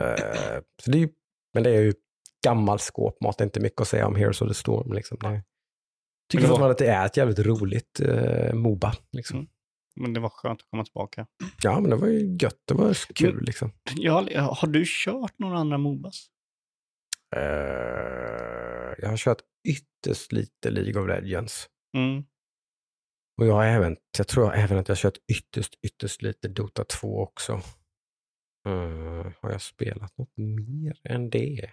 Eh, så det är men det är ju gammal skåpmat, det är inte mycket att säga om Heroes of the Storm. Liksom. Det, tycker
det var-
fortfarande att det är ett jävligt roligt uh, Moba. Liksom.
Mm. Men det var skönt att komma tillbaka.
Ja, men det var ju gött, det var kul. Liksom.
Jag, har- har du kört några andra Mobas?
Eh, jag har kört ytterst lite League of Legends.
Mm.
Och jag har även, jag tror även att jag har kört ytterst, ytterst lite Dota 2 också. Eh, har jag spelat något mer än det?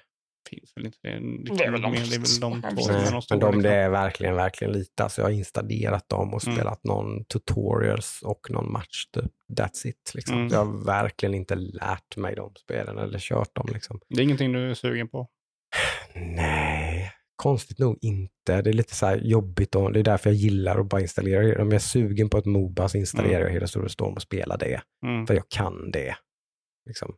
Finns väl inte det? Det,
Det är väl de-
det är väl de två.
Nej,
de
men de,
liksom.
det är verkligen, verkligen lite. Alltså jag har installerat dem och
Mm.
spelat någon tutorials och någon match. Typ. That's it. Liksom.
Mm.
Jag har verkligen inte lärt mig de spelen eller kört dem. Liksom.
Det är ingenting du är sugen på?
Nej, konstigt nog inte. Det är lite så här jobbigt och det är därför jag gillar att bara installera det. Om jag är sugen på ett Moba så installerar
Mm.
jag Heroes of the Storm och spelar det.
Mm.
För jag kan det. Liksom.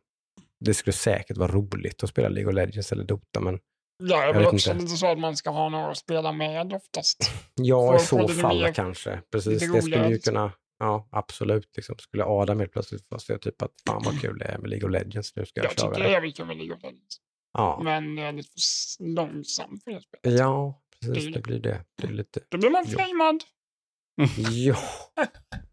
Det skulle säkert vara roligt att spela League of Legends eller Dota, men
Ja, jag
vet
vill också
inte.
lite så att man ska ha några att spela med oftast.
ja, i så fall kanske. Precis, det skulle ju kunna, ja absolut. Liksom. Skulle Adam helt plötsligt få se typ att fan vad kul det är med League of Legends, nu ska jag,
Jag tycker
köra
det
det.
är jävligt kul med League of Legends.
Ja.
Men det är lite för långsamt för det spelet.
ja, precis,
Det-
det blir det. Det är lite,
Då blir man flamad.
ja.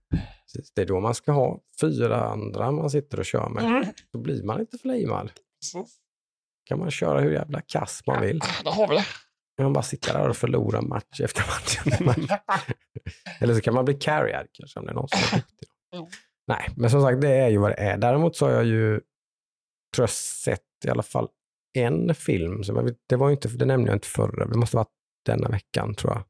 Precis, det är då man ska ha fyra andra man sitter och kör med.
Mm.
Då blir man inte flamad.
Precis.
kan man köra hur jävla kass man vill.
Där har vi det.
Man bara sitta där och förlora match efter match. Eller så kan man bli carried kanske om det är någon som är duktig. Nej, men som sagt det är ju vad det är. Däremot så har jag ju tror jag sett i alla fall en film. Vet, det var inte, det nämnde jag inte förra, det måste ha varit denna veckan tror jag.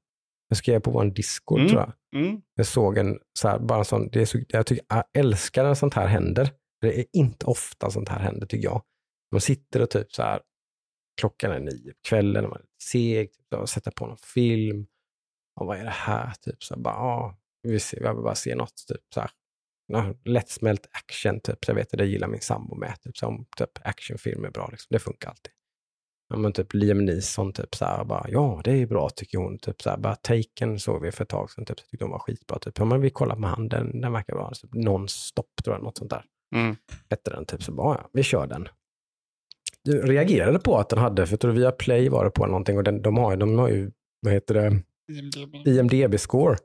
Jag skrev på vår Discord
Mm.
tror jag.
Mm.
Jag såg en, så här, bara en sån, det är så, jag, tycker, jag älskar när sånt här händer. Det är inte ofta sånt här händer tycker jag. Man sitter och typ så här, klockan är nio på kvällen, och man är seg, typ, sätter på någon film. Och vad är det här? Typ så här, bara, ah, vi vill se, jag vill bara se något, typ så här. Lättsmält action, typ. Så jag vet att det gillar min sambo med. Typ, så om typ, actionfilm är bra, liksom. det funkar alltid. Ja, men typ Liam Neeson, typ så här, bara, ja det är bra tycker hon. Typ så här, bara Taken såg vi för ett tag sedan, typ, så tyckte hon var skitbra. Typ, ja, men vi kollar med han, den, den verkar bra. Typ, Non-stop tror jag, något sånt där.
Mm.
Hette den, typ så bara, ja, vi kör den. Du reagerade på att den hade, för jag tror via Play var det på någonting, och den, de, har, ju- de har ju, vad heter det,
IMDb.
IMDB-score.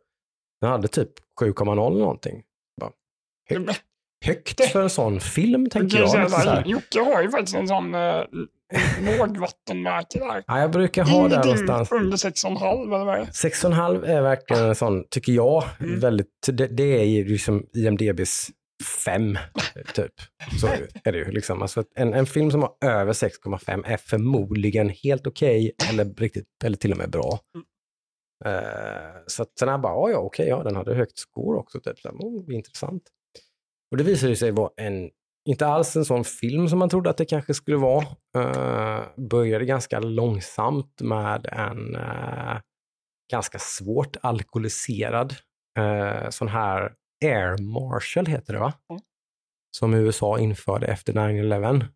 Den hade typ 7,0 eller någonting. Bara, högt, högt för en sån film, tänker
Jag
jag.
säga. Jocke har ju faktiskt en sån eh, lågvattenmärke där.
Ja, jag brukar ha där
Ingenting
någonstans.
under 6,5 eller vad är det?
6,5 är verkligen en sån, tycker jag,
Mm.
väldigt, det, det är ju liksom IMDBs 5, typ. Så är det ju. Liksom. Alltså, en, en film som har över 6,5 är förmodligen helt okej eller, riktigt, eller till och med bra. Eh, så att sen är jag bara, "Ja, okej, ja, den hade högt score också. Typ. Så oh, intressant. Och det visade sig vara en, inte alls en sån film som man trodde att det kanske skulle vara. Uh, började ganska långsamt med en eh, ganska svårt alkoholiserad eh, sån här Air Marshal heter det va?
Mm.
Som USA införde efter 9-11.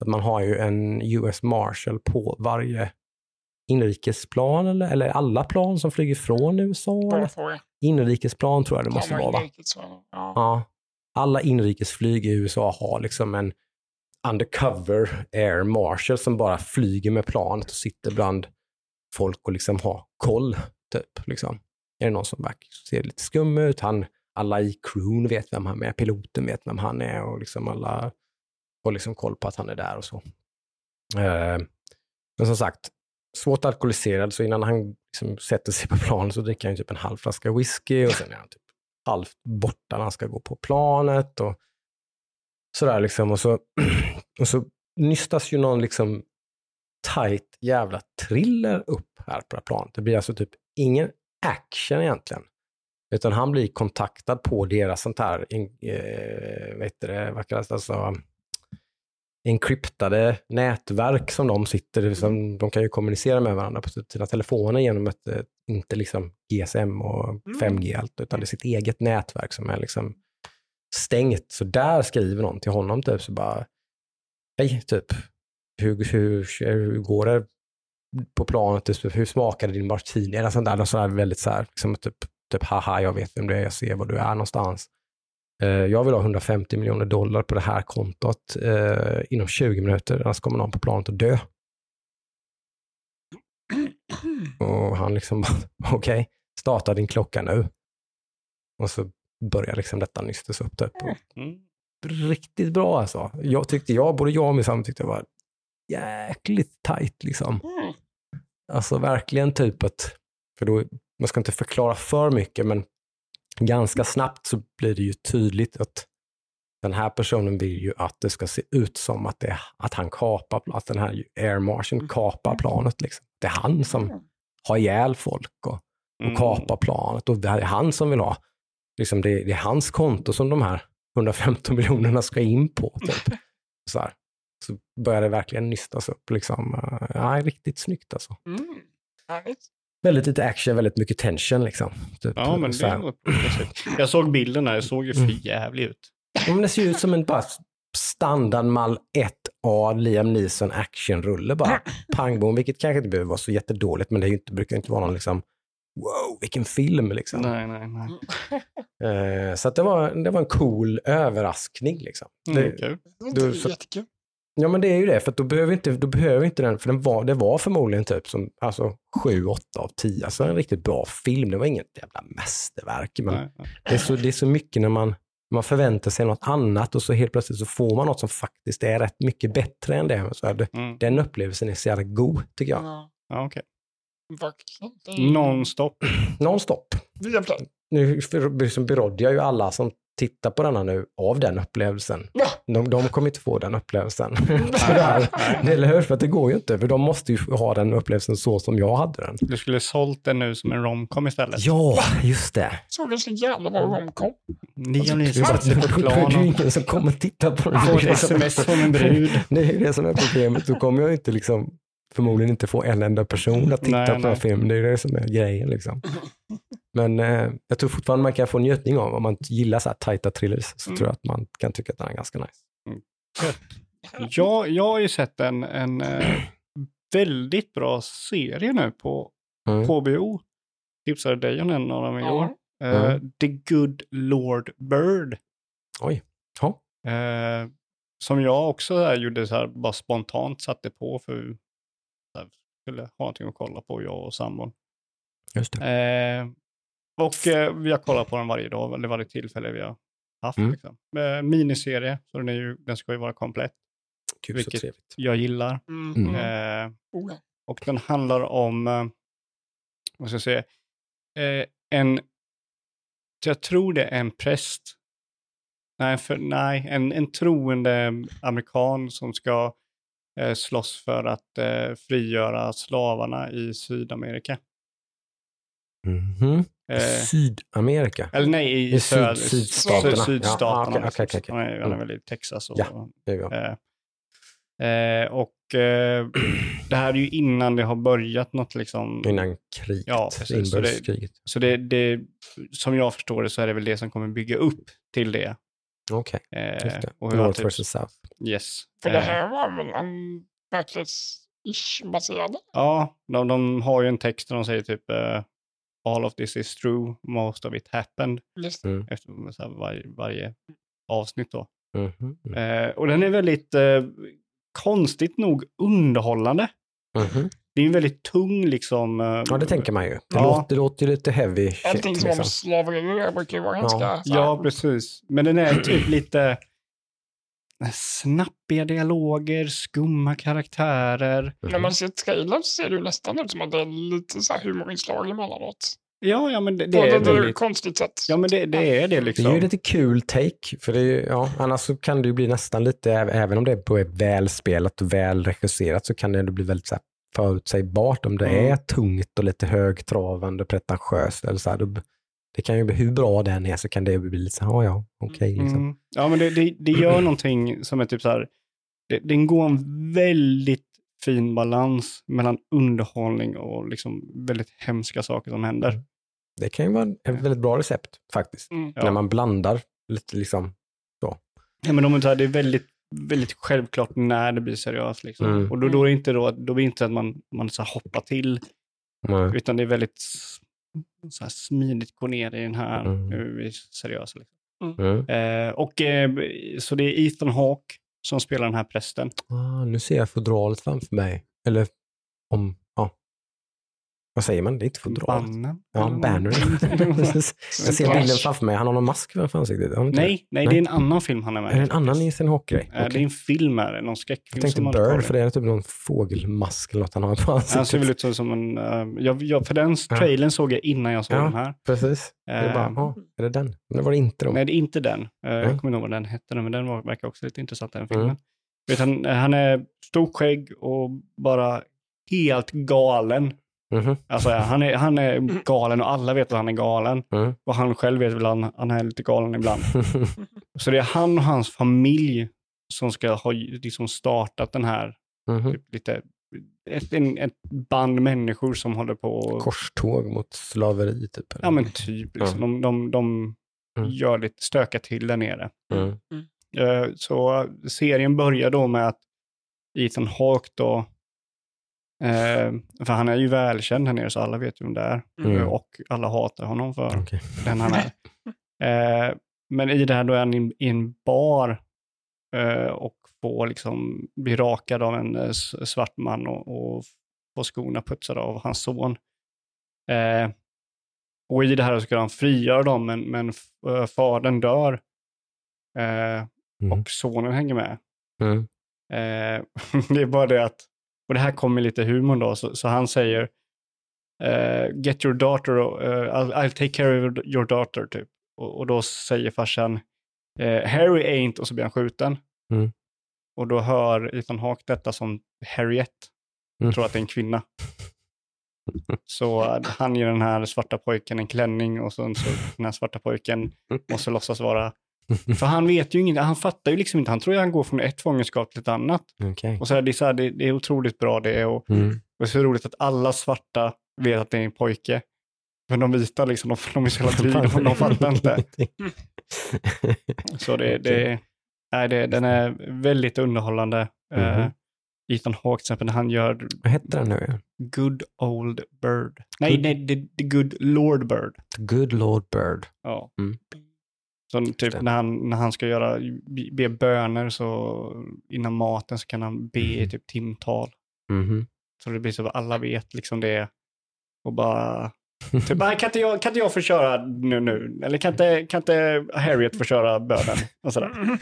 Att man har ju en US Marshal på varje inrikesplan eller, eller alla plan som flyger från USA. Eller?
fråga.
Inrikesplan tror jag det måste
Ja,
vara va?
Ja.
Ja. Alla inrikesflyg i USA har liksom en undercover air marshal som bara flyger med planet och sitter bland folk och liksom har koll. Typ, liksom. Är det någon som verkar ser lite skum ut? Han, alla i crewn vet vem han är, piloten vet vem han är och liksom alla har liksom koll på att han är där och så. Eh, men som sagt, svårt alkoholiserad, så innan han liksom sätter sig på planet så dricker han typ en halv flaska whisky och sen är han typ halvt borta när han ska gå på planet och sådär liksom. Och så, och så nystas ju någon liksom tight jävla thriller upp här på det här planet. Det blir alltså typ ingen action egentligen. Utan han blir kontaktad på deras sånt här, eh, vad heter det, vad kallas det, alltså, enkryptade nätverk som de sitter, som, de kan ju kommunicera med varandra på sina telefoner genom ett, eh, inte liksom GSM och
Mm.
5G allt, utan det är sitt eget nätverk som är liksom stängt. Så där skriver någon till honom typ så bara, hej typ, hur, hur, hur går det på planet? Typ, hur smakade din martini? Eller sånt där, något sånt där väldigt så här, liksom, typ, typ haha, jag vet vem du är, jag ser var du är någonstans. Eh, jag vill ha 150 miljoner dollar på det här kontot eh, inom 20 minuter, annars kommer någon på planet att dö. Och han liksom bara, okej, starta din klocka nu. Och så börjar liksom detta nystas upp. Typ.
Mm.
Riktigt bra alltså. Jag tyckte, jag, både jag och min sambo tyckte det var jäkligt tajt liksom.
Mm.
Alltså verkligen typ att, för då, man ska inte förklara för mycket, men ganska snabbt så blir det ju tydligt att den här personen vill ju att det ska se ut som att, det, att han kapar, att den här air marshal kapar planet. Liksom. Det är han som har ihjäl folk och, och
Mm.
kapar planet och det är han som vill ha, liksom det, det är hans konto som de här 115 miljonerna ska in på. Typ. Så, här. så börjar det verkligen nystas upp. Liksom. Ja, riktigt snyggt alltså.
Mm. Härligt.
Väldigt lite action, väldigt mycket tension. Liksom. Typ,
Ja, men
så
det var. Jag såg bilden här, det såg ju
Mm.
för jävligt ut.
Ja, men det ser ju ut som en bara standardmall 1A Liam Neeson actionrulle bara. Pang bom, vilket kanske inte behöver vara så jättedåligt, men det är ju inte, brukar inte vara någon liksom wow, vilken film liksom.
Nej, nej, nej.
Eh, så att det, var, det var en cool överraskning liksom.
Mm,
Det,
kul.
Det
Du, så-
jättekul.
Ja men det är ju det, för då behöver inte, då behöver inte den, för den var, det var förmodligen typ som alltså 7, 8 av 10, alltså en riktigt bra film. Det var inget jävla mästerverk, men
Nej, nej.
det, är så, det är så mycket när man, man förväntar sig något annat och så helt plötsligt så får man något som faktiskt är rätt mycket bättre än det. Så här, det
Mm.
den upplevelsen är så jävla god, tycker jag.
Ja,
Ja, okej.
är-
Nonstop.
Nonstop. Nu liksom berådde jag ju alla som tittar på denna nu av den upplevelsen.
Ja.
De, de kommer inte få den upplevelsen. Tyvärr. Eller hur? För att det går ju inte, för de måste ju ha den upplevelsen så som jag hade den.
Du skulle sålt den nu som en romcom istället.
Ja, just det.
Såg det så jävla bra romcom.
Ni har ni satt på
att
ett
det är
plan
ju ingen som kommer titta på den.
får ett sms från en brud.
Det är ju det som är problemet. Då kommer jag inte liksom, förmodligen inte få en enda person att titta
Nej,
på den
nej.
filmen. Det är det som är grejen. Liksom. Men eh, jag tror fortfarande man kan få njutning av, om man gillar så här tajta thrillers, så
Mm.
tror jag att man kan tycka att den är ganska nice.
Jag, jag har ju sett en, en eh, väldigt bra serie nu på
Mm.
HBO. Tipsade dig om en av dem igår. Eh,
Mm.
The Good Lord Bird.
Oj. Ja.
Eh, som jag också så här, gjorde så här, bara spontant satte på för här, skulle ha någonting att kolla på, jag och sambon.
Just det.
Eh, och eh, vi har kollat på den varje dag, eller varje tillfälle vi har haft.
Mm.
Liksom. Eh, miniserie, så den, är ju, den ska ju vara komplett.
Gud så
vilket-
trevligt.
Jag gillar.
Mm.
Mm.
Eh,
Oh, ja.
och den handlar om, eh, vad ska jag säga, eh, en, jag tror det är en präst. Nej, för, nej en, en troende amerikan som ska eh, slåss för att eh, frigöra slavarna i Sydamerika.
Mhm.
Eh,
Sydamerika.
eller nej, i,
I syd- sydstaterna.
syd- Sydstaterna.
Ja, okej, okej, okej.
Han är- väl i Texas. Och,
Ja. Det.
Eh, eh, och eh, det här är ju innan det har börjat något liksom.
Innan kriget,
Ja, precis. Så det-
inbördeskriget.
Så det, det, som jag förstår det så är det väl det som kommer bygga upp till det.
Okej,
Eh,
just det.
och hur han
North
typ,
versus South.
yes.
För det
Eh,
här var väl en verklighets-ish baserad?
Ja, de, de har ju en text där de säger typ eh, All of this is true, most of it happened.
Just
Mm.
Efter så här, varje, varje avsnitt då.
Mhm.
Eh, och den är väldigt eh, konstigt nog underhållande.
Mhm.
Det är en väldigt tung liksom. eh,
Ja, det tänker man ju. Det,
Ja.
låter, det låter ju lite heavy shit.
Allting som har
Liksom.
med slaveri det brukar ju vara
Ja.
ganska... här-
Ja, precis. Men den är typ lite snappiga dialoger, skumma karaktärer.
När man ser trailern så ser det ju nästan ut som att det är lite så här humorinslag emellanåt.
Ja, ja men det,
På
det är
ett
väldigt...
konstigt sätt.
Ja, men det, det är det
Det
liksom.
är ju lite kul take, för det är ju, ja, annars så kan det ju bli nästan lite, även om det är välspelat och väl regisserat, så kan det ändå bli väldigt så här förutsägbart om det
Mm.
är tungt och lite högtravande, pretentiöst. Eller så här, då, det kan ju bli, hur bra den är så kan det bli lite så här, ja, ja, okej. liksom.
Mm. Ja, men det, det, det gör någonting som är typ så här, det, det går en väldigt fin balans mellan underhållning och liksom väldigt hemska saker som händer.
Det kan ju vara ett väldigt bra recept faktiskt,
Mm.
Ja.
när man blandar lite liksom.
Ja, men de är så här, det är väldigt, väldigt självklart när det blir seriöst. Liksom.
Mm.
Och då, då är det inte, då, då det inte att man, man så här hoppar till,
Mm.
utan det är väldigt så här smidigt gå ner i den här,
Mm.
nu är vi seriösa. Liksom.
Mm.
Eh, och, eh, så det är Ethan Hawke som spelar den här prästen.
Ah, nu ser jag fodralet framför mig. Eller om. Vad säger man? Det är inte fodralet.
Bannen?
Ja, banner. jag ser bilden framför mig. Han har någon mask framför ansiktet. Det?
nej, nej, det är en annan film han är med
Är det en
i
annan. Ethan Hawke-grej?
Eh, Det är en film här, någon
Jag
skräckfilm
tänkte
han har
Bird, för det är typ någon fågelmask eller något han har på
Han ser väl
ansiktet.
ut som- en... eh, jag, jag, för den
Ja.
trailern såg jag innan jag såg
Ja.
den här.
Precis. Det är bara,
Eh,
ja, är det den? Men det var det inte då.
Nej, det är inte den. Eh,
Mm.
Jag kommer inte ihåg vad den hette, men den var, verkar också lite intressant, den filmen.
Mm.
Vet han, han är stort skägg och bara helt galen.
Mhm.
Alltså, han, är, han är galen och alla vet att han är galen.
Mm.
Och han själv vet väl att han, är lite galen ibland. Så det är han och hans familj som ska ha liksom startat den här, typ lite, ett, en, ett band människor som håller på och,
Korståg mot slaveri typ. eller?
ja men typ, liksom, de, de, de
Mm.
gör lite, stökar till där nere.
Mm.
Eh, Så serien börjar då med att Ethan Hawke då, eh, för han är ju välkänd här nere så alla vet ju vem det är.
Mm.
Eh, Och alla hatar honom för
Okej.
den han är. Eh, men i det här då är han i, en bar eh, och får liksom bli rakad av en eh, svart man och, och få skorna putsade av hans son. Eh, och i det här så ska han frigöra dem, men, men fadern dör.
Mm.
och sonen hänger med.
Mm.
Det är bara det att, och det här kommer lite humor då, så, så han säger eh, get your daughter, uh, I'll, I'll take care of your daughter typ. och, och då säger farsan eh, Harry ain't och så blir han skjuten.
Mm.
Och då hör Ethan Hawke detta som Harriet,
Mm.
tror att det är en kvinna. Så han ger den här svarta pojken en klänning och sen så den här svarta pojken måste låtsas vara för han vet ju inget, han fattar ju liksom inte, han tror ju han går från ett fångenskap till ett annat.
Okej.
Och så här, det, är så här, det, det är otroligt bra det och,
Mm.
och det är så roligt att alla svarta vet att det är en pojke. Men de vita liksom, de, de är så jävla dryga, de, de fattar inte. Så det, det, nej, det, den är väldigt underhållande. Eh,
Mhm.
Ethan Hawke till exempel, när han gör
Vad heter den nu?
Good Old Bird. Nej,
Good-
nej, the, the Good Lord Bird.
The Good Lord Bird.
Ja.
Mm.
Så typ när han, när han ska göra, be, böner så innan maten så kan han be i
Mhm.
typ timtal.
Mhm.
Så det blir så att alla vet liksom det. Och bara, typ, "Nej, kan, inte jag, kan inte jag få köra nu, nu? Eller kan inte, kan inte Harriet få köra bönen? Och sådär.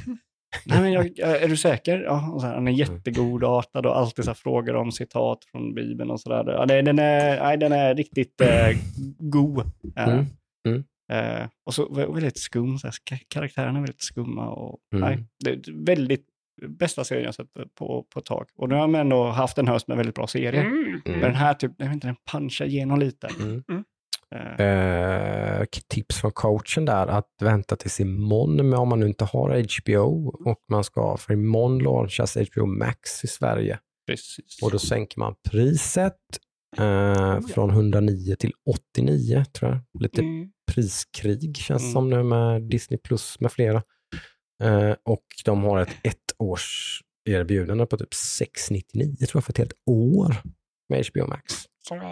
Nej, men jag, är du säker? Ja, här, han är jättegodartad och alltid så här frågar om citat från Bibeln och sådär. Ja, den, är, nej, den är riktigt eh, god. Eh,
Mm, mm.
Eh, och så vä- väldigt skum, så här, ka- karaktärerna är väldigt skumma. Och,
Mm.
nej, det är väldigt bästa serien jag sett på, på ett tag. Och nu har man ändå haft en höst med väldigt bra serier.
Mm.
Mm.
Men den här, typ, jag vet inte, den punchar igenom lite.
Mm.
Mm.
Eh,
Eh, tips från coachen där att vänta tills imorgon med om man nu inte har HBO och man ska, för imorgon launchas HBO Max i Sverige
precis.
och då sänker man priset eh, från 109 till 89 tror jag. Lite
Mm.
Priskrig känns
Mm.
som nu med Disney Plus med flera. Eh, och de har ett ett års erbjudande på typ 699 tror jag för ett helt år med HBO Max.
Så är
Det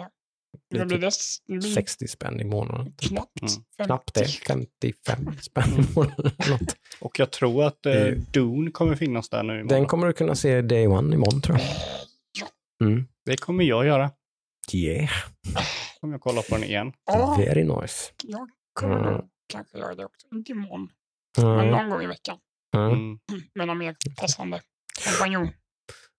blir typ
det det blir
60 spänn i månaden.
knappt.
Mm.
Knappt det, 55 spänn i månaden. eller något.
Och jag tror att eh, Dune kommer finnas där nu
Den
imorgon.
kommer du kunna se day one imorgon tror jag. Mm.
Det kommer jag göra.
Yeah,
Kommer jag kolla på den igen.
Ja,
very nice.
jag kommer
Mm.
kanske göra det också. Inte imorgon, men
Mm.
någon gång i veckan.
Mm.
Mm.
Med någon mer passande kompanjon.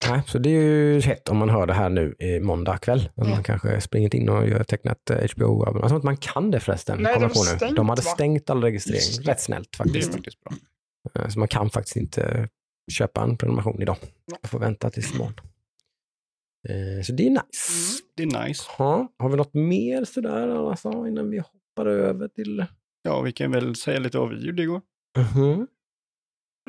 Nej, så det är ju hett om man hör det här nu i måndag kväll. Om
Ja.
man kanske springer in och gör tecknat HBO. Jag tror inte man kan det förresten.
Nej, var
på nu.
stängt,
De hade
va?
stängt all registrering. Rätt snällt
Det är
faktiskt. Eh, Så man kan faktiskt inte köpa en prenumeration idag. Jag får vänta tills imorgon. Eh, Så det är nice.
Mm.
Det är nice.
Ja, har vi något mer sådär alltså, innan vi hoppar över till...
Ja, vi kan väl säga lite vad vi gjorde igår.
Mhm.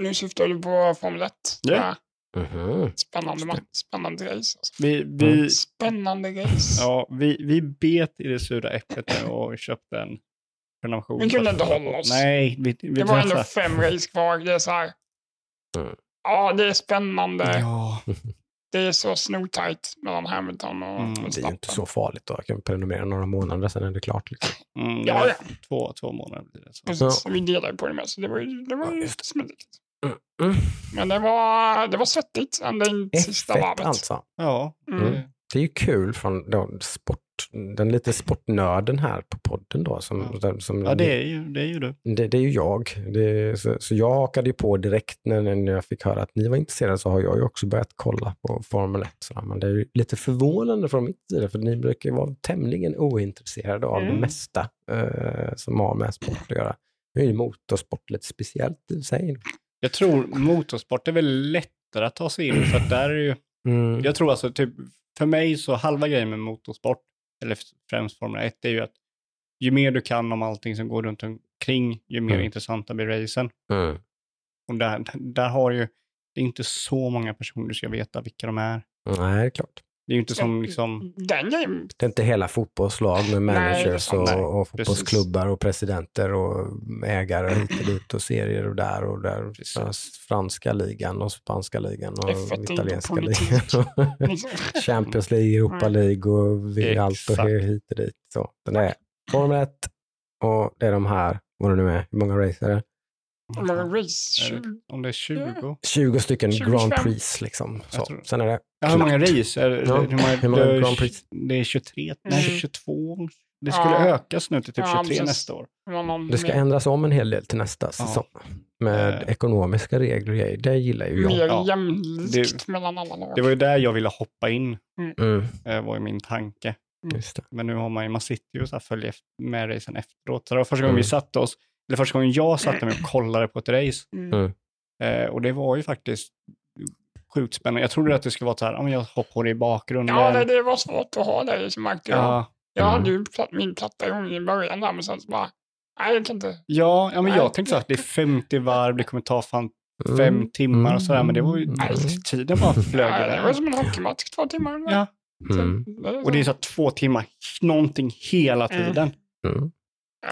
Nu syftar du på Formel 1.
Ja.
Mhm.
Spännande, ma- spännande race. Alltså.
Vi, vi,
Mm.
Spännande race.
ja, vi, vi bet i det sura äpplet och köpte en prenumeration.
Vi kunde inte hålla oss.
Nej, vi, vi
Det var ändå fem race kvar. Det är så här.
Mm.
Ja, det är spännande.
Ja,
Det är så snotajt mellan Hamilton och
Mm, det är ju
Det är ju
Verstappen.
inte så farligt då. Jag kan prenumerera några månader, sen är det klart. Liksom.
mm, det
Ja, ja.
Två, två månader blir det. Så.
Precis, vi delade ju på det med, så det var ju, det var
Ja,
ju smidigt.
Mm.
Men det var, det var svettigt ända in sista
F1
varvet.
alltså.
Ja,
Mm.
det-
Det är ju kul från då, sport, den lite sportnörden här på podden då. Som,
Ja.
som,
ja det, är ju, det är ju du.
det, det är ju jag. Det, så, så jag hakade ju på direkt när, när jag fick höra att ni var intresserade så har jag ju också börjat kolla på Formel 1. Så, men det är ju lite förvånande från mitt sida för ni brukar ju vara tämligen ointresserade av det
Mm.
mesta eh, som har med sport att göra. Nu är ju motorsport lite speciellt i sig.
Jag tror motorsport är väl lättare att ta sig in för att där är ju,
Mm.
jag tror alltså typ, för mig så halva grejen med motorsport, eller främst Formel 1, är ju att ju mer du kan om allting som går runt omkring, ju mer
Mm.
intressanta blir racen.
Mm.
Och där, där har ju, det är inte så många personer du ska veta vilka de är.
Nej, det är klart.
Det är ju inte som liksom,
Den grejen,
Det är inte hela fotbollslag med managers
det är.
Nej,
och, och
precis.
fotbollsklubbar och presidenter och ägare hit och dit och serier och där och där.
Precis.
Franska ligan och spanska ligan och
F1 är inte
italienska
politik.
ligan. och. Champions League, Europa
Mm.
League och vi, allt och hit och dit. Så, det är Formel 1 och det är de här, vad det nu är, hur många race det?
Hur många race?
Är det-
20?
om det är 20.
20 stycken
25.
Grand Prix liksom. Så,
Jag tror-
sen är det
Ja, hur många race? Är,
Ja,
hur många,
hur många
det är-
Grand Prix?
Det är 23, nej
Mm.
22. Det skulle
Ja.
ökas nu till typ
Ja,
23
precis.
nästa år.
Det
Det ska ändras om en hel del till nästa säsong. Med
Eh.
ekonomiska regler. Det gillar ju jag.
mer
Ja.
jämlikt mellan alla lag.
Det var ju där jag ville hoppa in,
Mm,
eh, var ju min tanke.
just det.
Men nu har man ju, man sitter ju och så här följer efter- med racen efteråt. Så det var första gången
Mm.
vi satte oss det första gången jag satte mig och kollade på ett race.
Mm.
Mm.
Eh, och det var ju faktiskt sjukt spännande. Jag trodde att det skulle vara så här, ja, men jag hoppar på det i bakgrunden.
Ja, det, det var svårt att ha det som jag.
ja,
Jag
Mm.
hade ju platt, min platta igång i början där, men sen så bara, nej jag kan inte.
ja, ja, men
Nej.
jag tänkte så här, att det är 50 varv, det kommer ta fan
Mm.
fem timmar och sådär, men det var ju,
Mm.
nej, tiden bara flög
Nej, det var som en hockeymatch, två timmar.
Ja,
Mm.
och det är så två timmar, någonting hela
Mm.
tiden.
Mm.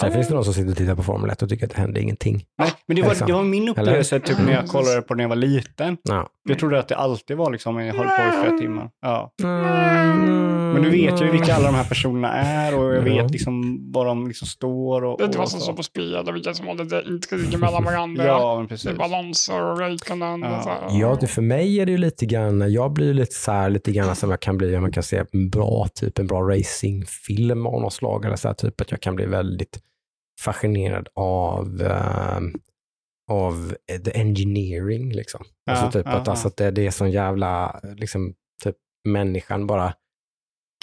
Sen finns det någon som sitter och tittar på Formel 1 och tycker att det händer ingenting.
Nej, men det var,
Liksom.
det var min upplevelse typ när jag
Mm.
kollade på när jag var liten.
Ja.
Jag trodde att det alltid var liksom, jag höll på i flera timmar. Ja. Men nu vet jag ju vilka alla de här personerna är och jag
Ja.
vet liksom var de liksom står. Och, och
vad som
så.
står på spel och vilka som har lite intriger mellan varandra?
Ja, men
Det
precis.
är balanser och Räikkönen
Ja.
och så här.
Ja, det, för mig är det ju lite grann, jag blir ju lite så här, lite grann som jag kan bli om man kan se en bra, typ en bra racingfilm av något slag, eller så här, typ att jag kan bli väldigt fascinerad av, eh, av the engineering liksom. alltså
Ja,
typ
ja,
att, alltså, att det, det är sån jävla, liksom, typ människan bara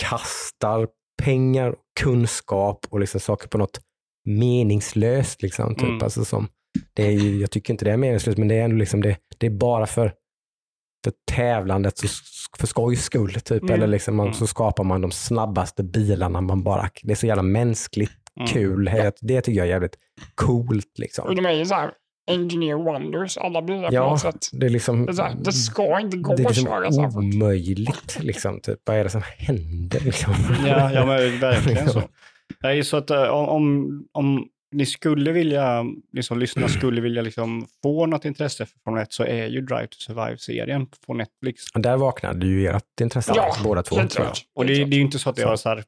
kastar pengar, kunskap och liksom saker på något meningslöst. Liksom, typ.
Mm.
alltså, som, det är ju, jag tycker inte det är meningslöst, men det är ändå liksom det, det är bara för, för tävlandet, så, för skojs skull. Typ.
Mm.
Eller liksom, man,
Mm.
så skapar man de snabbaste bilarna. Man bara, det är så jävla mänskligt. Kul. Det, det tycker jag är jävligt coolt. Liksom.
Och de är ju så här engineer wonders, alla bilar på
Ja,
något sätt.
Det, är liksom,
Det, är så här, det ska inte gå
det är
att
liksom
köra så här fort.
omöjligt. Liksom, typ. Vad är det som händer? Liksom?
Ja, ja men verkligen så. Nej, så att eh, om, om, om ni skulle vilja, ni som lyssnar skulle vilja liksom få något intresse för Formel 1 så är ju Drive to Survive-serien på Netflix.
Och där vaknade ju ert intresse,
Ja,
båda två.
helt klart.
Och det, det är ju inte så att det har så här,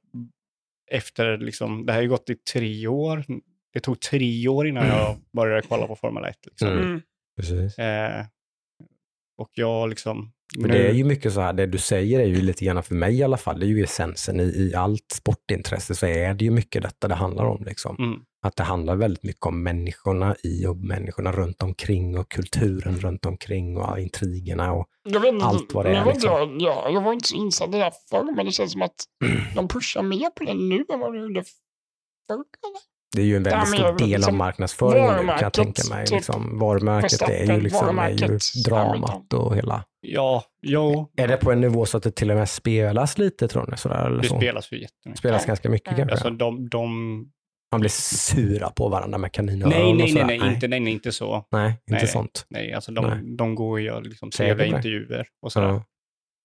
efter liksom, det här har ju gått i tre år. Det tog tre år innan jag började kolla på Formel 1. Liksom.
Mm.
Mm.
Precis.
Eh, och jag liksom...
Men det är ju mycket så här, det du säger är ju lite grann för mig i alla fall, det är ju essensen i, i allt sportintresse så är det ju mycket detta det handlar om. Liksom.
Mm.
Att det handlar väldigt mycket om människorna i och människorna runt omkring och kulturen runt omkring och intrigerna. Och,
Jag vet inte,
Allt vad det är, liksom.
jag, ja, jag var inte så insatt i det där förr, men det känns som att de pushar mer på det nu än vad de gjorde förr. eller?
det är ju en väldigt stor del av
liksom,
marknadsföringen nu kan jag tänka mig.
typ,
Liksom, varumärket är ju, liksom, är ju dramat och hela.
Ja, jo,
Är det på en nivå så att det till och med spelas lite tror ni? Sådär, eller
det
så?
spelas ju jättemycket.
spelas ganska mycket
Ja.
kanske?
Alltså de, de...
Man blir sura på varandra med kaninöron
Nej,
och
nej, nej,
sådär.
nej, inte, nej, nej, inte så.
Nej, inte
Nej.
sånt.
Nej, alltså de,
Nej.
de går och gör liksom trevliga
det?
intervjuer och sådär.
Ja.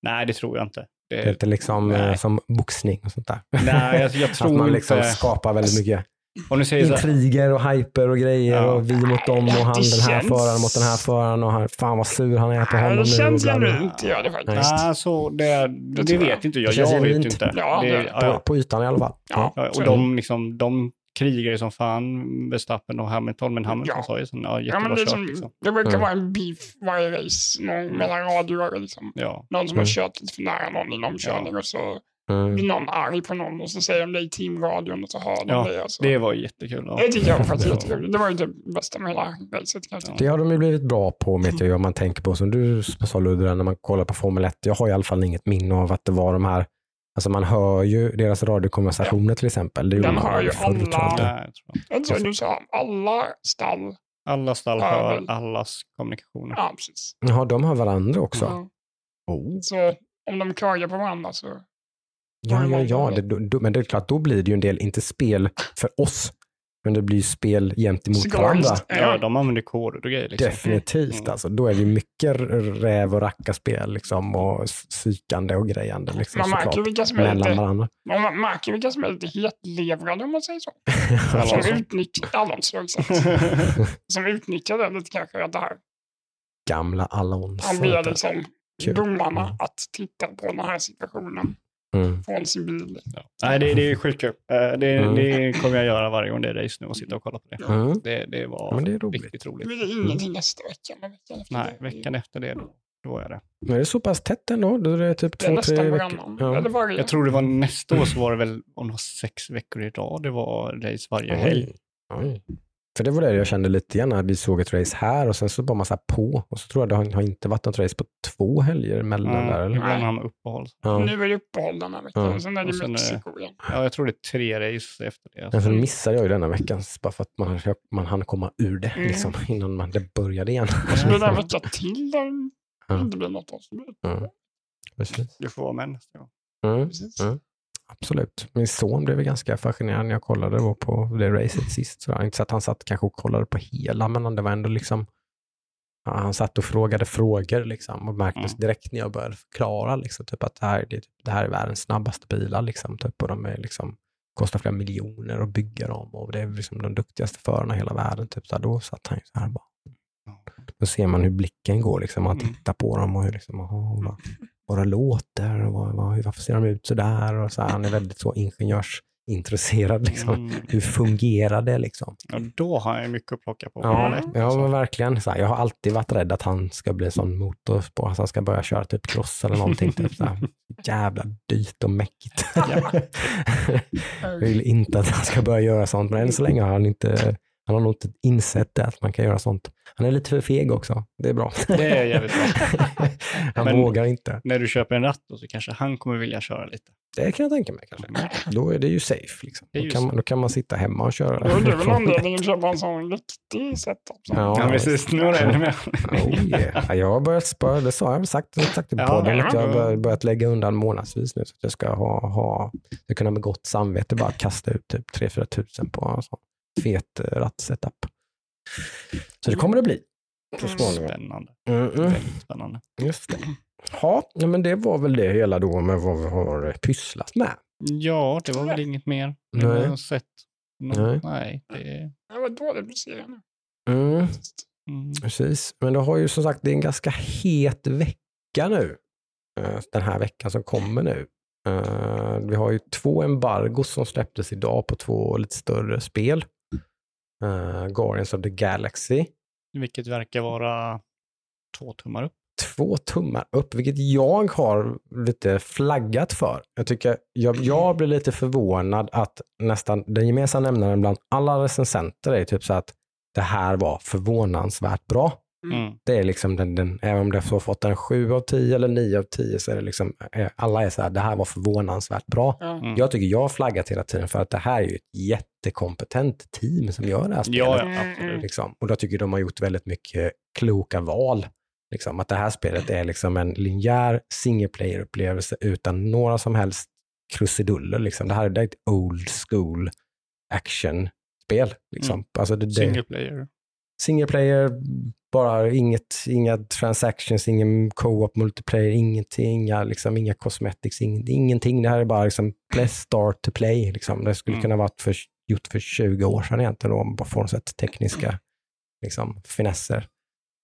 Nej, det tror jag inte. Det,
Det är inte liksom eh,
Nej.
som boxning och sånt där.
nej, alltså, jag tror
Att man
inte...
liksom skapar väldigt mycket
Om du säger så här,
intriger och hyper och grejer
Ja.
och vi mot dem och han
det
den här
känns-
föraren mot den här föraren och han, fan vad sur han är på honom
Nej, det
nu.
känns
bla.
genuint, det gör det faktiskt.
ah, så det, det,
jag.
vet inte jag.
Det känns
Jag vet inte.
Ja,
det,
det-
På,
ja.
på ytan i alla fall.
Ja.
Ja, och de, liksom, de krigar ju som fan, Verstappen och Hamilton, men Hamilton
Ja.
sa ju sån, ja,
Ja,
jättebra
men det,
kört
som,
liksom.
det brukar
Mm.
vara en beef varje race någon, mellan radioer. Liksom.
Ja.
Någon som
Mm.
har kört lite för nära någon i någon körning och så
Mm.
blir någon arg på någon och så säger de det i teamradion och så hör de
Ja,
det. Och så.
Det var jättekul. Ja.
Det tycker jag var faktiskt
Ja.
jättekul. Det var ju det bästa med hela racet kanske.
Det har de ju blivit bra på, vet jag om man tänker på, som du sa Ludde, när man kollar på Formel 1. Jag har i alla fall inget minne av att det var de här, alltså man hör ju deras radiokonversationer till exempel. Det
Den hör ju alla.
jag tror jag.
Jag tror du sa alla stall.
Alla stall
Ja,
hör
väl.
allas kommunikationer.
Ja, precis.
Jaha, de har varandra också?
Ja.
Oh.
Så om de klagar på varandra så...
Ja, ja, ja. Det, då- men det är klart, då blir det ju en del, inte spel för oss, men det blir spel gentemot varandra.
Psykologiskt.
Ja, de använder koder och grejer. Liksom.
Definitivt.
Mm.
Alltså, då är det mycket räv och rackarspel liksom, och psykande och grejande. Liksom,
Man märker vilka som är lite,
varandra.
man märker vilka som är lite hetlevrade om man säger så. Som utnyttjar. Som utnyttjar det lite kanske. Det här.
Gamla Alonso.
Han ber liksom domarna
Mm.
att titta på den här situationen
Mm.
från sin bil.
ja. Nej, det, det är sjukt. Eh, Det,
Mm.
det kommer jag göra varje gång det är race nu och sitta och kolla på det.
Mm.
Det, det var
Men det är roligt.
riktigt roligt.
är det ingenting nästa vecka. Men veckan efter
Nej,
det.
veckan efter det, då är det.
Men det är så pass tätt ändå. Då är det typ
Det är
två,
nästan
tre veckor. Ja.
Jag tror det var nästa år så var det väl om det var sex veckor i rad. Det var race varje helg.
Oj. För det var det jag kände lite grann när vi såg ett race här och sen så bara man så här på och så tror jag det har, har inte varit något race på två helger emellan
Ja,
där. Eller?
ibland har man uppehåll.
Ja.
Nu är det uppehåll den här veckan,
Ja.
sen är det
sen är det-
Mexiko igen.
Ja, jag tror det är tre race efter det.
Men så missade jag ju denna veckan bara för att man, man hann komma ur det
Mm.
liksom, innan man, det började igen.
Och så blir det en vecka till där
Ja.
det inte blir något av. Så blir det-
Ja. Precis.
Du får vara med nästa gång.
Mm.
Precis.
Mm. Absolut. Min son blev ganska fascinerad när jag kollade då på det racet sist. Så inte så att han satt kanske och kollade på hela, men det var ändå liksom han satt och frågade frågor liksom och märktes
Mm.
direkt när jag började förklara liksom, typ att det här, det, det här är världens snabbaste bilar liksom, typ, och de är liksom, kostar flera miljoner att bygga dem och det är liksom de duktigaste förarna i hela världen. Typ, så här, då satt han ju så här bara. Då ser man hur blicken går, liksom, man
Mm.
tittar på dem och hur liksom, aha, det låter och vad, vad, varför ser de ut så där? Och så här, han är väldigt så ingenjörsintresserad. Liksom.
Mm.
Hur fungerar det? Liksom?
Ja, då har jag mycket att plocka på.
Ja,
Lätt,
ja
alltså.
men verkligen. Så här, jag har alltid varit rädd att han ska bli en sån motorspår, att han ska börja köra typ cross eller någonting. Typ, så här. Jävla dyrt och mäckigt. jag vill inte att han ska börja göra sånt, men än så länge har han inte han har nog inte insett det, att man kan göra sånt. Han är lite för feg också. Det är bra.
Det är jävligt bra.
han
Men-
vågar inte.
När du köper en ratt då, så kanske han kommer vilja köra lite.
Det kan jag tänka mig. Kanske. Då är det ju safe. Liksom.
Det
Då, kan man, då kan man sitta hemma och köra.
Det är väl anledningen till att köpa en sån riktig setup. Så.
Ja,
Ja, precis. Nu är det ännu mer.
Oh, yeah. Ja, Jag har börjat spara, det sa jag väl sagt, sagt i
Ja,
podden,
ja,
att jag har
ja.
börjat, börjat lägga undan månadsvis nu så att jag ska ha, ha jag kunna med gott samvete bara kasta ut typ 3-4 tusen på en sån fet eh, rattsetup. Så det kommer det bli så småningom.
Spännande.
Mm, mm,
Väldigt spännande.
just det. Ja, men det var väl det hela då med vad vi har pysslat med.
Ja, det var väl inget mer.
Nej.
Jag har sett.
Nej.
Nej. Nej, det...
Jag var dålig på serien nu.
Mm.
Mm.
Precis, men det har ju som sagt, det är en ganska het vecka nu. eh, Den här veckan som kommer nu. Eh, Vi har ju två embargos som släpptes idag på två lite större spel. Eh, Guardians of the Galaxy.
Vilket verkar vara två tummar upp.
Två tummar upp, vilket jag har lite flaggat för. Jag, tycker, jag, jag blir lite förvånad att nästan den gemensamma nämnaren bland alla recensenter är typ så att det här var förvånansvärt bra.
Mm.
Det är liksom den, den, även om det har fått en 7 av 10 eller 9 av 10 så är det liksom, eh, alla är så här, det här var förvånansvärt bra.
Mm.
Jag tycker jag har flaggat hela tiden för att det här är ju ett jättekompetent team som gör det här spelet.
Ja,
Mm,
ja, absolut.
mm.
Liksom. Och då tycker jag de har gjort väldigt mycket kloka val. Liksom, att det här spelet är liksom en linjär single player-upplevelse utan några som helst krusiduller. Liksom. Det här är ett old school action-spel. Liksom.
Mm.
Alltså det, det,
Single player.
single player, bara inget, inga transactions, ingen co-op multiplayer, ingenting, inga, liksom, inga cosmetics, ing, ingenting. Det här är bara liksom start to play. Liksom. Det skulle
Mm.
kunna varit för, gjort för 20 år sedan egentligen, då, bara frånsett tekniska liksom, finesser.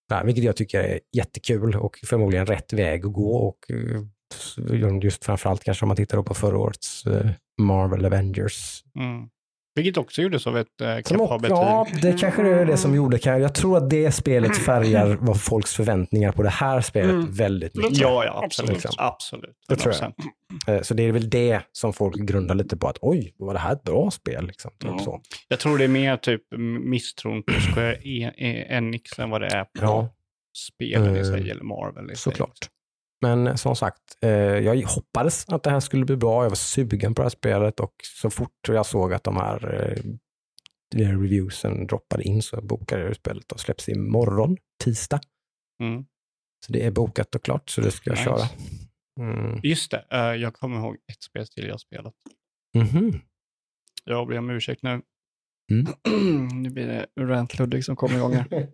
Ja, vilket jag tycker är jättekul och förmodligen rätt väg att gå. Och, eh, just framförallt kanske om man tittar på förra årets eh, Marvel Avengers
Mm. Vilket också gjordes av ett eh,
som också,
kapabelt
ja, det kanske är det som gjorde. Jag tror att det spelet färgar vad folks förväntningar på det här spelet
Mm.
väldigt mycket.
Ja, ja, absolut.
Liksom.
Absolut.
Det tror jag.
100%.
Eh, Så det är väl det som folk grundar lite på att oj, var det här ett bra spel? Liksom, typ
Ja.
så.
Jag tror det är mer typ misstron på Square E- E- Enix än vad det är på
Ja,
spelen i
Eh,
sig eller Marvel
såklart. Men som sagt, eh, jag hoppades att det här skulle bli bra. Jag var sugen på det här spelet och så fort jag såg att de här eh, reviewsen droppade in så bokade jag spelet och släpps imorgon, tisdag.
Mm.
Så det är bokat och klart, så det ska jag
Nice.
köra. Mm.
Just det, eh, jag kommer ihåg ett spel till jag spelat.
Mhm.
Jag ber om ursäkt nu.
Mm.
nu blir det Rant Ludvig som kommer igång här.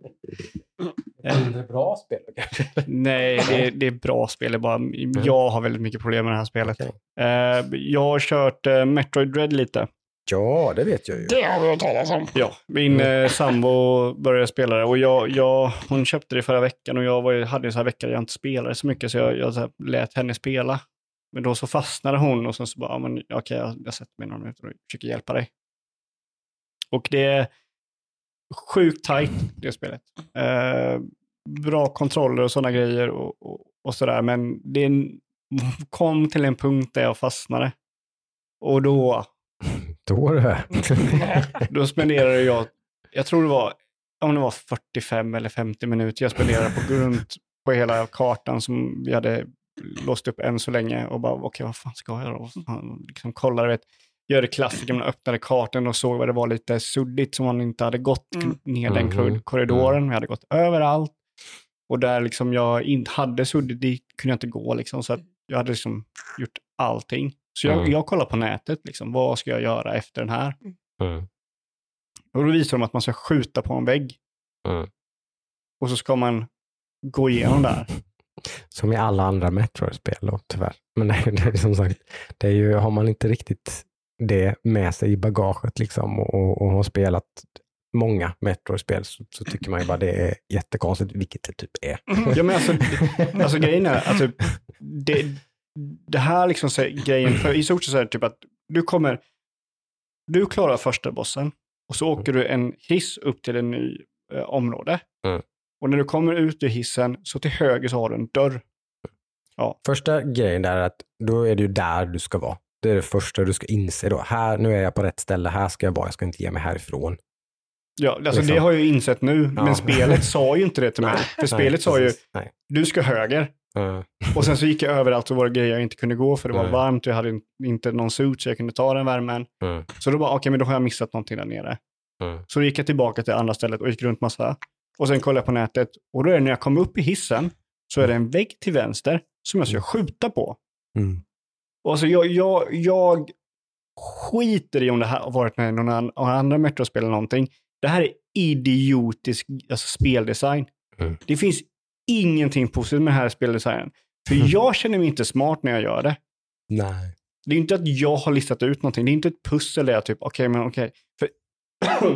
Eh,
Mindre bra spel kanske?
Nej, det är, det är bra spel. Det är bara, jag har väldigt mycket problem med det här spelet.
Okej.
Eh, jag har kört eh, Metroid Dread lite.
Ja, det vet jag ju.
Det har vi hört talas om.
Ja, min
Mm.
eh, sambo började spela det och jag, jag, hon köpte det förra veckan och jag var, hade ju så här veckor där jag inte spelade så mycket så jag, jag så här, lät henne spela. Men då så fastnade hon och sen så bara, ja, men okej, jag, jag sätter mig några minuter och försöker hjälpa dig. Och det är sjukt tajt, det spelet. Eh, bra kontroller och sådana grejer och, och, och sådär, men det är en- kom till en punkt där jag fastnade. Och då,
Då det.
då spenderade jag jag tror det var, om det var 45 eller 50 minuter jag spenderade på runt på hela kartan som vi hade låst upp än så länge och bara, okej, vad fan ska jag göra? Liksom kolla, vet, gör det klassiker, man öppnade kartan och såg vad det var lite suddigt som man inte hade gått
Mm.
ner den
Mhm.
korridoren. Vi hade gått överallt. Och där liksom jag inte hade suddigt dit kunde jag inte gå liksom. Så att jag hade liksom gjort allting. Så jag,
Mm.
jag kollade på nätet, liksom, vad ska jag göra efter den här?
Mm.
Och då visar de att man ska skjuta på en vägg.
Mm.
Och så ska man gå igenom där.
Som i alla andra Metroid-spel då, tyvärr. Men det, är- det är som sagt, det är ju, har man inte riktigt det med sig i bagaget liksom och, och, och har spelat många Metroid-spel så, så tycker man ju bara det är jättekonstigt, vilket det typ är.
Ja, men alltså, alltså grejen är, alltså, det, det här liksom så, grejen, för i stort sett så är det typ att du kommer, du klarar första bossen och så åker du en hiss upp till en ny eh, område.
Mm.
Och när du kommer ut ur hissen så till höger så har du en dörr.
Första grejen där är att då är det ju där du ska vara. Det är det första du ska inse då. Här, nu är jag på rätt ställe, här ska jag vara, jag ska inte ge mig härifrån.
Ja, alltså
Liksom.
det har jag ju insett nu,
Ja.
men spelet sa ju inte det till mig. För spelet
Nej,
sa ju.
Nej.
du ska höger.
Mm.
Och sen så gick jag överallt så var grejer jag inte kunde gå för det var
Nej.
varmt och jag hade in- inte någon suit så jag kunde ta den värmen.
Mm.
Så då bara, okej men då har jag missat någonting där nere.
Mm.
Så då gick jag tillbaka till andra stället och gick runt massa. Och sen kollade jag på nätet och då är det när jag kom upp i hissen så är det en vägg till vänster som jag ska skjuta på.
Mm.
Alltså jag, jag, jag skiter i om det här har varit med någon an- andra Metro-spel eller någonting. Det här är idiotisk alltså, speldesign.
Mm.
Det finns ingenting positivt med den här speldesignen. För
Mm.
jag känner mig inte smart när jag gör det.
Nej.
Det är inte att jag har listat ut någonting. Det är inte ett pussel där jag typ, okej, men okej. För,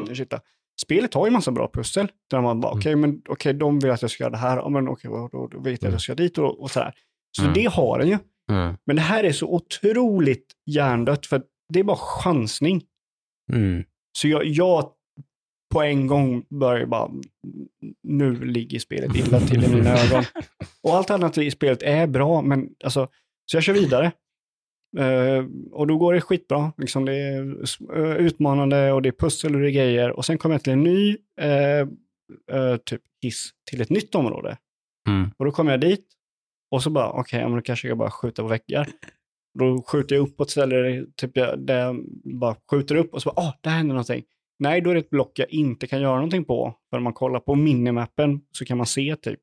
ursäkta. Spelet har ju massa bra pussel. Där man bara,
Mm.
okej, men okej, de vill att jag ska göra det här. Ja, men okej, då, då, då vet jag att jag ska dit och, och så här. Så
Mm.
det har den ju.
Mm.
Men det här är så otroligt hjärndött för det är bara chansning.
Mm.
Så jag, jag på en gång börjar bara, nu ligger spelet illa till i mina ögon. Och allt annat i spelet är bra, men alltså, så jag kör vidare. Eh, och då går det skitbra. Liksom det är eh, utmanande och det är pussel och det är grejer. Och sen kommer jag till en ny eh, typ hiss till ett nytt område.
Mm.
Och då kommer jag dit och så bara, okej, ja, men då kanske jag bara skjuta på väggar. Då skjuter jag upp på ett ställe där, typ jag, där jag bara skjuter upp och så bara, ah, där händer någonting. Nej, då är det ett block jag inte kan göra någonting på. För om man kollar på minimappen så kan man se typ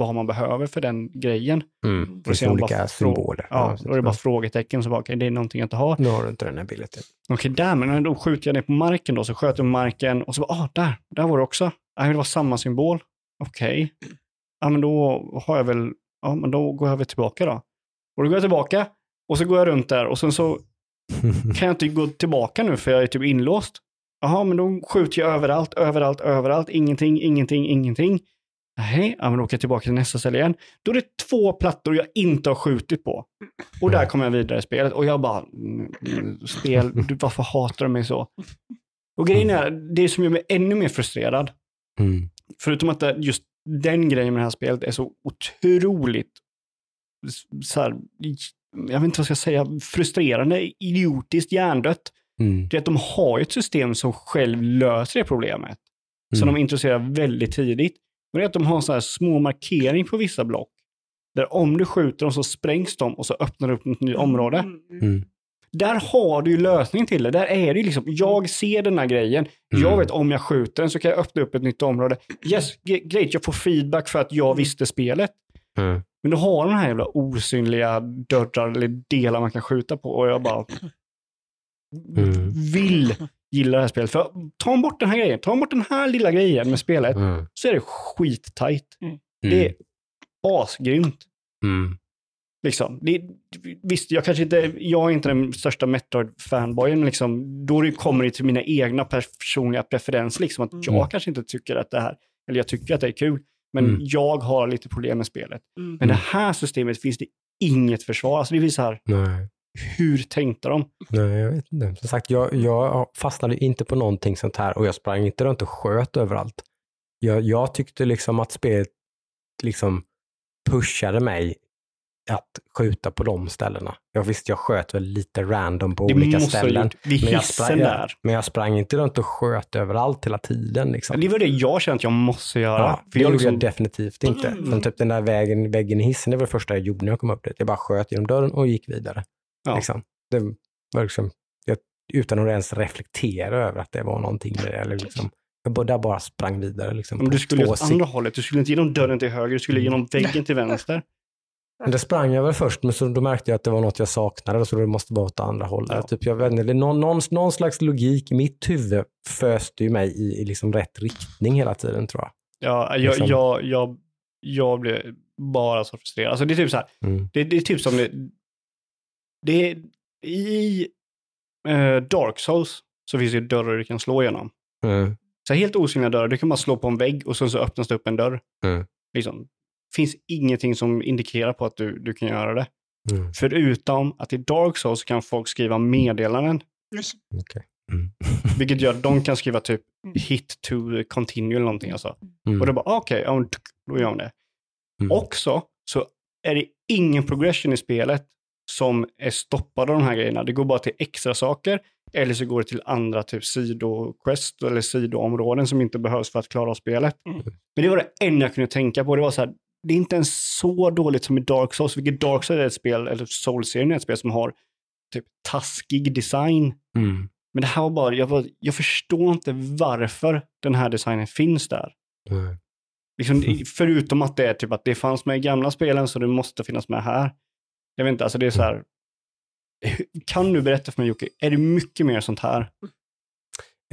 vad man behöver för den grejen.
Mm. Det olika
bara
symboler.
Ja, då är det bara frågetecken. Så bara, okej, det är någonting jag inte har.
Nu har du inte den här bilden.
Okej, där, men då skjuter jag ner på marken då. Så sköt jag på marken och så bara, ah, där, där var det också. Nej, det var samma symbol. Okej. Ja, men då har jag väl, ja, men då går jag väl tillbaka då. Och då går jag tillbaka och så går jag runt där och sen så kan jag inte gå tillbaka nu för jag är typ inlåst. Jaha, men då skjuter jag överallt, överallt, överallt. Ingenting, ingenting, ingenting. Nej, ja, men då åker jag tillbaka till nästa ställe igen. Då är det två plattor jag inte har skjutit på. Och där kommer jag vidare i spelet och jag bara, mm, spel, du, varför hatar du mig så? Och grejen är, det som gör mig ännu mer frustrerad,
Mm.
förutom att det, just den grejen med det här spelet är så otroligt, så här, jag vet inte vad jag ska säga, frustrerande, idiotiskt hjärndött.
Mm.
Det är att de har ett system som själv löser det problemet. Som
Mm.
de introducerar väldigt tidigt. Men det är att de har så här små markering på vissa block. Där om du skjuter dem så sprängs de och så öppnar det upp ett nytt område.
Mm.
Där har du ju lösning till det. Där är det ju liksom, jag ser den här grejen. Jag
Mm.
vet om jag skjuter den så kan jag öppna upp ett nytt område. Yes, great, jag får feedback för att jag visste spelet.
Mm.
Men du har de här jävla osynliga dörrar eller delar man kan skjuta på och jag bara
Mm.
vill gilla det här spelet. För tar bort den här grejen, tar bort den här lilla grejen med spelet
Mm.
så är det skittajt.
Mm.
Det är asgrymt.
Mm.
Liksom. Det, visst, jag kanske inte, jag är inte den största Metroid-fanboyen, men liksom, då kommer det till mina egna personliga preferenser. Liksom, att jag
Mm.
kanske inte tycker att det här, eller jag tycker att det är kul, men
Mm.
jag har lite problem med spelet.
Mm.
Men det här systemet finns det inget försvar. Alltså det visar här,
Nej.
hur tänkte de?
Nej, jag vet inte. Som sagt, jag, jag fastnade inte på någonting sånt här och jag sprang inte runt och sköt överallt. Jag, jag tyckte liksom att spelet liksom pushade mig att skjuta på de ställena. Jag visste, jag sköt väl lite random på
Det
olika ställen.
vid
Men jag, sprang,
där.
men jag sprang inte runt och sköt överallt hela tiden. Liksom.
Det var det jag kände att jag måste göra.
Ja,
för
det
jag
gjorde
liksom,
jag definitivt inte.
Mm.
Men typ den där vägen, väggen i hissen, det var det första jag gjorde när jag kom upp dit. Jag bara sköt genom dörren och gick vidare.
Ja.
Liksom. Det var liksom, jag, utan att ens reflektera över att det var någonting med det. Eller liksom, jag där bara sprang vidare. Liksom,
men du skulle åt andra hållet. Du skulle inte genom dörren till höger, du skulle genom väggen till vänster.
Men det sprang jag väl först, men så då märkte jag att det var något jag saknade, så det måste vara åt andra hållet.
Ja.
Typ, jag vet inte, någon, någon, någon slags logik i mitt huvud föste ju mig i, i liksom rätt riktning hela tiden tror jag.
Ja, jag,
Liksom.
jag, jag, jag blev bara så frustrerad. Alltså det är typ så här,
Mm.
det, det är typ som det, det är i eh, Dark Souls så finns det dörrar du kan slå igenom.
Mm.
Så helt osynliga dörrar, du kan bara slå på en vägg och sen så öppnas det upp en dörr.
Mm.
Liksom, finns ingenting som indikerar på att du, du kan göra det.
Mm.
Förutom att i Dark Souls kan folk skriva meddelanden,
Just.
Okej. Mm.
vilket gör att de kan skriva typ hit to continue eller någonting. Alltså.
Mm.
Och då bara, ah, okej, ja, men då gör de det.
Mm.
Också så är det ingen progression i spelet som är stoppad av de här grejerna. Det går bara till extra saker eller så går det till andra typ sidoquest eller sidoområden som inte behövs för att klara av spelet.
Mm.
Men det var det enda jag kunde tänka på. Det var så här, det är inte ens så dåligt som i Dark Souls, vilket Dark Souls är ett spel, eller Souls-serien är ett spel som har typ taskig design.
Mm.
Men det här var bara, jag, var, jag förstår inte varför den här designen finns där.
Mm.
Liksom, förutom att det är typ att det fanns med i gamla spelen så det måste finnas med här. Jag vet inte, alltså det är så här. Kan du berätta för mig Jocke, är det mycket mer sånt här?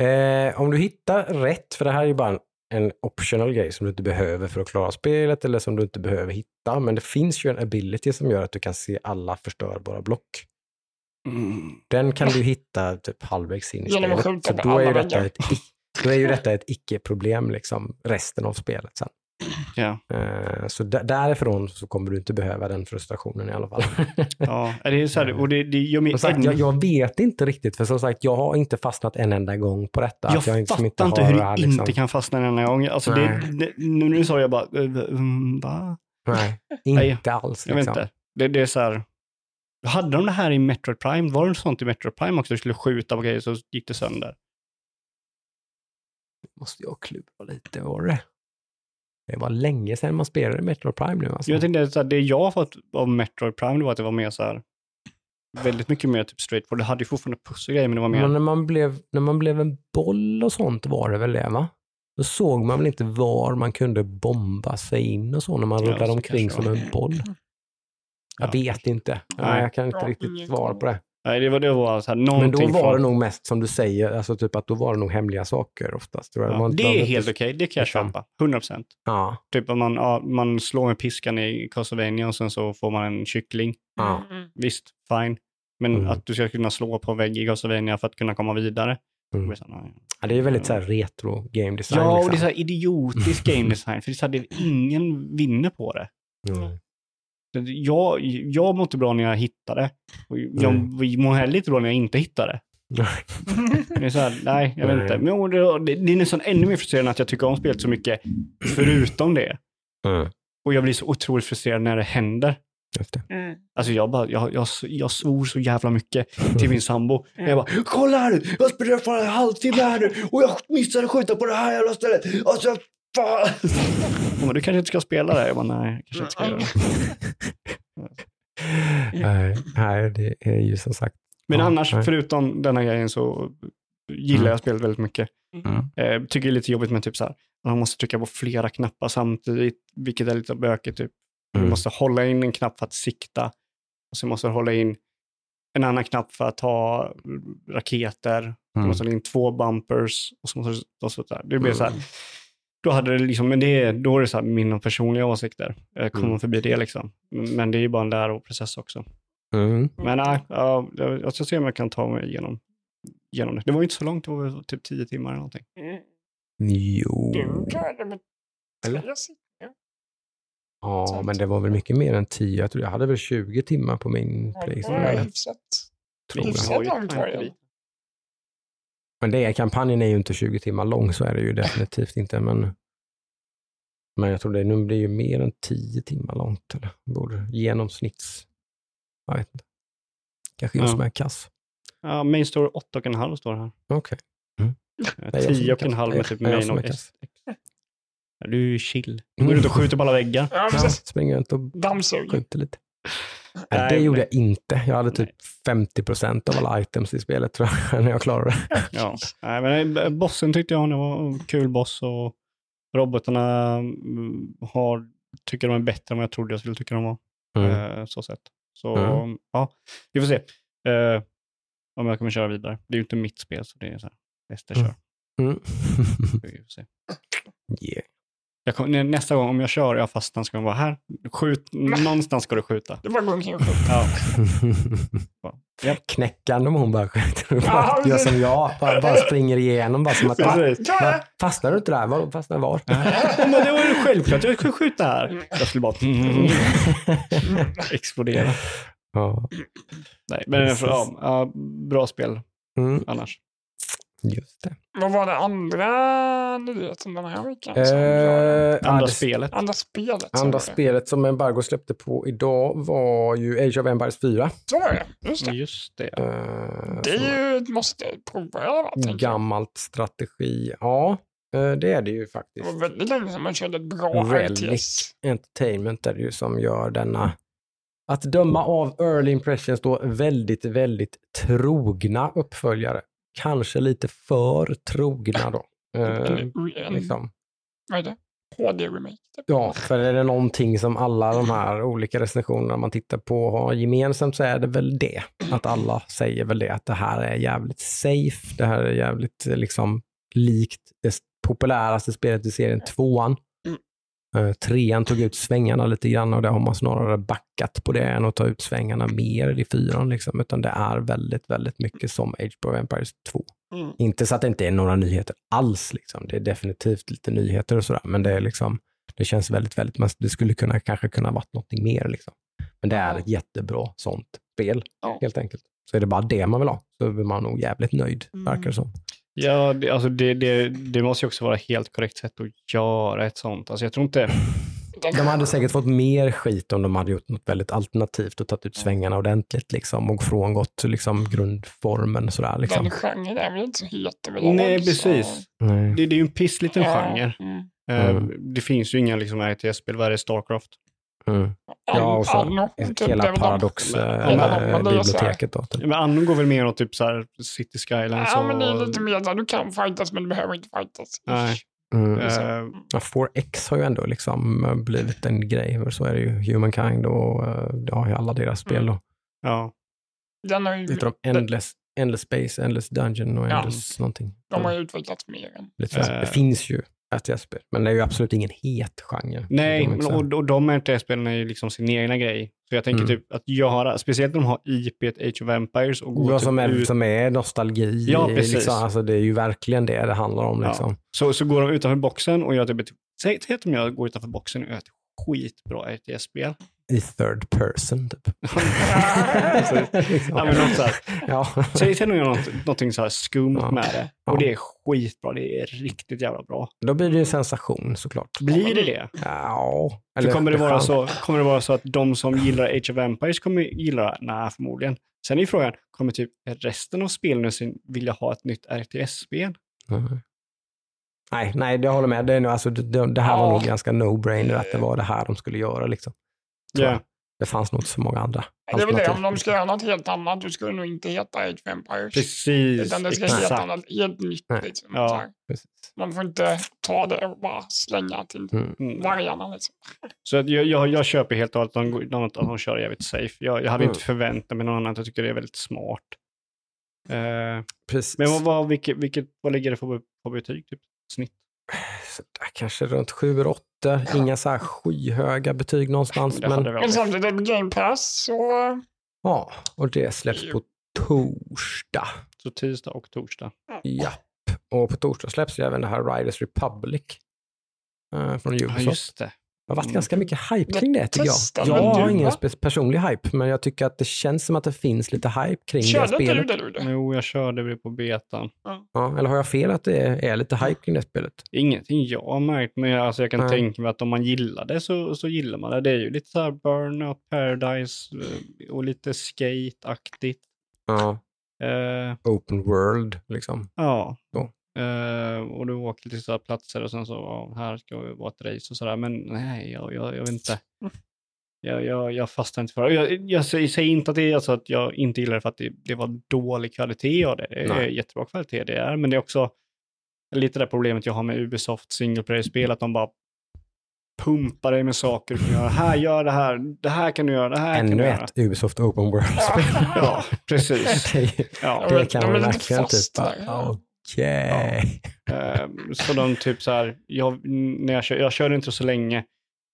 Eh, om du hittar rätt, för det här är ju bara en, optional grej som du inte behöver för att klara spelet eller som du inte behöver hitta, men det finns ju en ability som gör att du kan se alla förstörbara block. Den kan du hitta typ halvvägs in i spelet. Så då är, ju detta ett, då är ju detta ett icke-problem liksom resten av spelet sen.
Ja,
Eh, så där, därifrån så kommer du inte behöva den frustrationen i alla fall.
ja. Det är så här, och det, det gör mig
sagt, jag, jag vet inte riktigt, för som sagt, jag har inte fastnat en enda gång på detta.
Jag
jag liksom
fattar inte
har
hur
det liksom-
inte kan fastna en enda gång. Alltså det, det, nu, nu sa jag bara, eh, mm, va?
Nej, inte alls.
Jag vet
Liksom.
inte. Det, det är så här, hade de det här i Metroid Prime? Var det sånt i Metroid Prime också? Du skulle skjuta på grejer så gick det sönder.
måste jag klura lite, var det? Det var länge sedan man spelade Metro Prime nu alltså.
Jag tänkte här, det jag har fått av Metroid Prime var att det var mer så här, väldigt mycket mer typ straightforward. Det hade ju fortfarande puss och grejer, men det var mer,
Men när man, blev, när man blev en boll och sånt var det väl det va? Då såg man väl inte var man kunde bomba sig in och så när man
Ja,
rullade omkring som en boll. Jag
Ja.
vet inte. Nej. Jag kan inte
Ja,
riktigt svara på det.
Nej det var, det var så här,
Men då var
från,
det nog mest som du säger, alltså typ att då var det nog hemliga saker oftast.
ja,
Man-
det
man-
är helt okej, det kan jag
liksom-
köpa. 100%.
Ja,
Typ att man, ja, man slår med piskan i Castlevania och sen så får man en kyckling.
ja.
Mm.
Visst, fine. Men
Mm.
att du ska kunna slå på en vägg i Castlevania för att kunna komma vidare.
Mm.
Så
ja, det är ju väldigt så här retro game design.
Ja, och
liksom.
det är så här idiotisk game design. För det är så här, det, ingen vinner på det.
Mm.
Jag, jag mår inte bra när jag hittar det. Och jag mår heller inte bra när jag inte hittar det. Det är så här, nej, jag vet inte. Men det, det, det är nästan ännu mer frustrerande att jag tycker om spelet så mycket förutom det.
Mm.
Och jag blir så otroligt frustrerad när det händer.
Just det.
Mm.
Alltså jag, bara, jag, jag, jag svor så jävla mycket till min sambo. Jag bara, kolla här nu, jag spelar för en halvtimme här nu och jag missade skjuta på det här jävla stället. Alltså, fan. Hon bara, du kanske inte ska spela det? Jag bara, nej, jag kanske inte ska göra det.
Nej, det är ju som sagt.
Men annars, förutom denna grejen så gillar
Mm.
jag spelet väldigt mycket.
Mm.
Eh, tycker det är lite jobbigt med typ så här, man måste trycka på flera knappar samtidigt, vilket är lite bökigt. Typ. Du
Mm.
måste hålla in en knapp för att sikta och sen måste du hålla in en annan knapp för att ha raketer. Du
Mm.
måste hålla in två bumpers och så måste du... Och så där. Det blir så här,
Mm.
Då hade det liksom, men det, är- då är det så här mina personliga åsikter. Jag kommer
Mm.
förbi det liksom. Men det är ju bara en läroprocess också.
Mm.
Men nej, ja, jag jag ska se om jag kan ta mig igenom, igenom det. Det var ju inte så långt, det var väl typ tio timmar eller någonting.
Mm.
Jo.
Du klarade med
Eller?
tre.
Ja, men det var väl mycket mer än 10. Jag tror jag hade väl 20 timmar på min
Ja, det
Playstation.
var hyfsat.
Tror
hyfsat
jag.
har ju
långt var det.
Men det är, kampanjen är ju inte 20 timmar lång, så är det ju definitivt inte. Men Men jag tror det nu blir ju mer än tio timmar långt. Eller borde genomsnitts... Jag vet inte. Kanske jag
Ja.
som är kass.
Ja, main story 8,5 står det här.
Okej.
Eh,
Det är jag som är
10,5 med typ main och. SX. Ja, du är ju chill. Du går ut och skjuter på alla väggar.
Ja,
Ja, springer runt och
Dammsuger.
skjuter lite. Nej,
Nej,
det gjorde jag inte. Jag hade typ 50% av alla items i spelet tror jag, när jag klarade det.
Ja. Nej, men eh, bossen tyckte jag var en kul boss och robotarna mm, har, tycker de är bättre än vad jag trodde jag skulle tycka de var.
Mm.
Eh, så sett. Så
Mm.
ja, vi får se. Eh, om jag kommer köra vidare. Det är ju inte mitt spel så det är så här, bästa
Mm.
kör.
Mm.
Vi får se.
yeah.
Jag kom, nä- nästa gång om jag kör och jag fastnar ska man vara här. Skjut, någonstans ska du skjuta.
Det var skjuta.
Ja. Japp.
Knäckande om hon bara skjuter.
Ja,
Bara, gör som jag, bara, bara springer igenom. Bara som att. Va? Fastnar du inte där? Var, fastnar var?
Men det var ju självklart, jag skulle skjuta här. Jag skulle bara explodera.
ja.
Nej, men ja, ja, bra spel
Mm,
annars.
Just det.
Vad var det andra nyheten den här veckan?
Eh,
Andra
det-
spelet.
Andra spelet.
Andra spelet som Embargo släppte på idag var ju Age of Empires 4.
Så var det. Just det.
Just det.
Eh,
Det är ju måste prova i alla fall. tänker jag.
gammalt strategi. Ja, eh, det är det ju
Det
faktiskt.
var väldigt länge sedan man körde ett bra
Relic
RTS.
Entertainment är det ju som gör denna, att döma av Early Impressions då, väldigt, väldigt trogna uppföljare. Kanske lite för trogna då. Eh,
En,
liksom.
vad är det? HD-remake. Typ.
Ja, för är det någonting som alla de här olika recensionerna man tittar på har gemensamt så är det väl det. Att alla säger väl det, att det här är jävligt safe, det här är jävligt eh, liksom likt det populäraste spelet i serien, tvåan.
Mm.
Eh, trean tog ut svängarna lite grann och det har man snarare backat på det än att ta ut svängarna mer i fyran. Liksom, utan det är väldigt, väldigt mycket som Age of Empires 2.
Mm.
Inte så att det inte är några nyheter alls. Liksom. Det är definitivt lite nyheter och sådär, men det är liksom, det känns väldigt, väldigt, men det skulle kunna, kanske kunna varit någonting mer. Liksom. Men det är ett jättebra sånt spel,
Ja.
helt enkelt. Så är det bara det man vill ha, så är man nog jävligt nöjd,
Mm.
verkar det som.
Ja, det, alltså det, det, det måste ju också vara helt korrekt sätt att göra ett sånt. Alltså jag tror inte...
De hade säkert fått mer skit om de hade gjort något väldigt alternativt och tagit ut svängarna ordentligt liksom, och frångått liksom, grundformen. Sådär, liksom.
den genren är väl inte så het.
Nej,
så-
precis.
Nej.
Det, det är ju en pissliten
Ja,
genre.
mm.
Eh,
Mm.
Det finns ju inga liksom, RTS-spel. Vad är det? Starcraft?
Mm. Ja, och så
Anno, typ,
hela
de-
Paradox-biblioteket. då, typ.
Men Anno går väl mer åt typ så här City Skylines
Ja,
och...
men det är lite mer där du kan fightas men du behöver inte fightas.
Nej.
Mm.
eh,
Ja, 4X har ju ändå liksom eh, blivit en grej. Så är det ju Humankind och eh, ja, alla deras spel. Då.
ja.
Den har ju,
de Endless, Endless Space, Endless Dungeon och
Ja.
Endless någonting.
de har ju utvecklats mer än...
Lite så.
Eh.
Det finns ju RTS-spel, men det är ju absolut ingen het genre.
Nej, men,
säga.
och, och de RTS-spelen är ju liksom sin egna grej. Så jag tänker
Mm.
typ att göra, speciellt när de har IP Age of Empires och går
Vad
typ
som, är,
ut,
som är nostalgi.
Ja, precis.
Liksom, alltså, det är ju verkligen det det handlar om.
Ja.
Liksom.
så, så går de utanför boxen och gör typ säg säg att jag går utanför boxen och gör ett skitbra RTS-spel.
I third person, typ. liksom.
Ja, men något så här.
ja.
Säg till någon något, någonting så här skumt
Ja.
med det.
Ja.
Och det är skitbra, det är riktigt jävla bra.
Då blir det ju en sensation såklart.
Blir det det?
Ja.
För kommer det, vara så, kommer det vara så att de som gillar Age of Empires kommer gilla det? Nej, förmodligen. Sen är frågan, kommer typ resten av spelindustrin vilja ha ett nytt RTS-spel?
Mhm. Nej, nej, det håller med. Det, är nog, alltså, det, det här var
Ja.
nog ganska no-brainer att det var det här de skulle göra. Liksom. Jag. Det fanns nog inte så många andra
Det är väl det, om de ska göra något helt annat, då ska det nog inte heta Age of Empires.
Precis,
Utan det ska heta
exakt.
något helt nytt. Liksom,
Ja.
Man får inte ta det och bara slänga till
Mm.
Mm.
vargarna. Liksom.
Så jag, jag, jag köper helt och hållet att de, de, att de kör jävligt safe. Jag, jag hade
Mm.
inte förväntat mig något annat. Jag tycker det är väldigt smart. Eh,
Precis.
men vad, vad, vilket, vilket, vad ligger det för, på betyg? Typ? Snitt?
Kanske runt 7-8. Inga så här skyhöga betyg någonstans.
Det
Men,
Men samtidigt är det Game Pass så...
ja, och det släpps på torsdag.
Så tisdag och torsdag.
Japp. Och på torsdag släpps ju även det här Riders Republic. eh, från
Ja,
Ubisoft.
just det.
Det har varit
Mm.
ganska mycket hype kring det tycker jag. Jag
men
har
du,
ingen personlig hype, men jag tycker att det känns som att det finns lite hype kring det
Körde inte du
spelet.
det?
Jo, jag körde det på betan.
Ja, eller har jag fel att det är lite hype kring det spelet?
Ingenting jag har märkt, men jag, alltså jag kan
Nej.
tänka mig att om man gillar det så, så gillar man det. Det är ju lite så här Burnout Paradise eh, och lite skate-aktigt.
Ja,
Eh,
open world liksom.
ja.
Så.
Eh, och du åker till så här platser och sen så, ja, här ska det vara ett race och sådär. Men nej, jag, jag, jag vet inte. Jag, jag, jag fastnar inte för det. Jag, jag säger säger inte att det är alltså att jag inte gillar det för att det, det var dålig kvalitet av det. Det är
Nej.
jättebra kvalitet det är, men det är också lite det problemet jag har med Ubisoft single player-spel, att de bara pumpar dig med saker. Du kan göra, här, gör det här, det här kan du göra, det här kan
Ännu
du göra.
ett Ubisoft open world-spel.
Ja, precis.
det,
Ja.
Det kan man verkligen typ. Bara, okej.
Ehm, så de typ så här, jag, när jag, kör, jag körde inte så länge,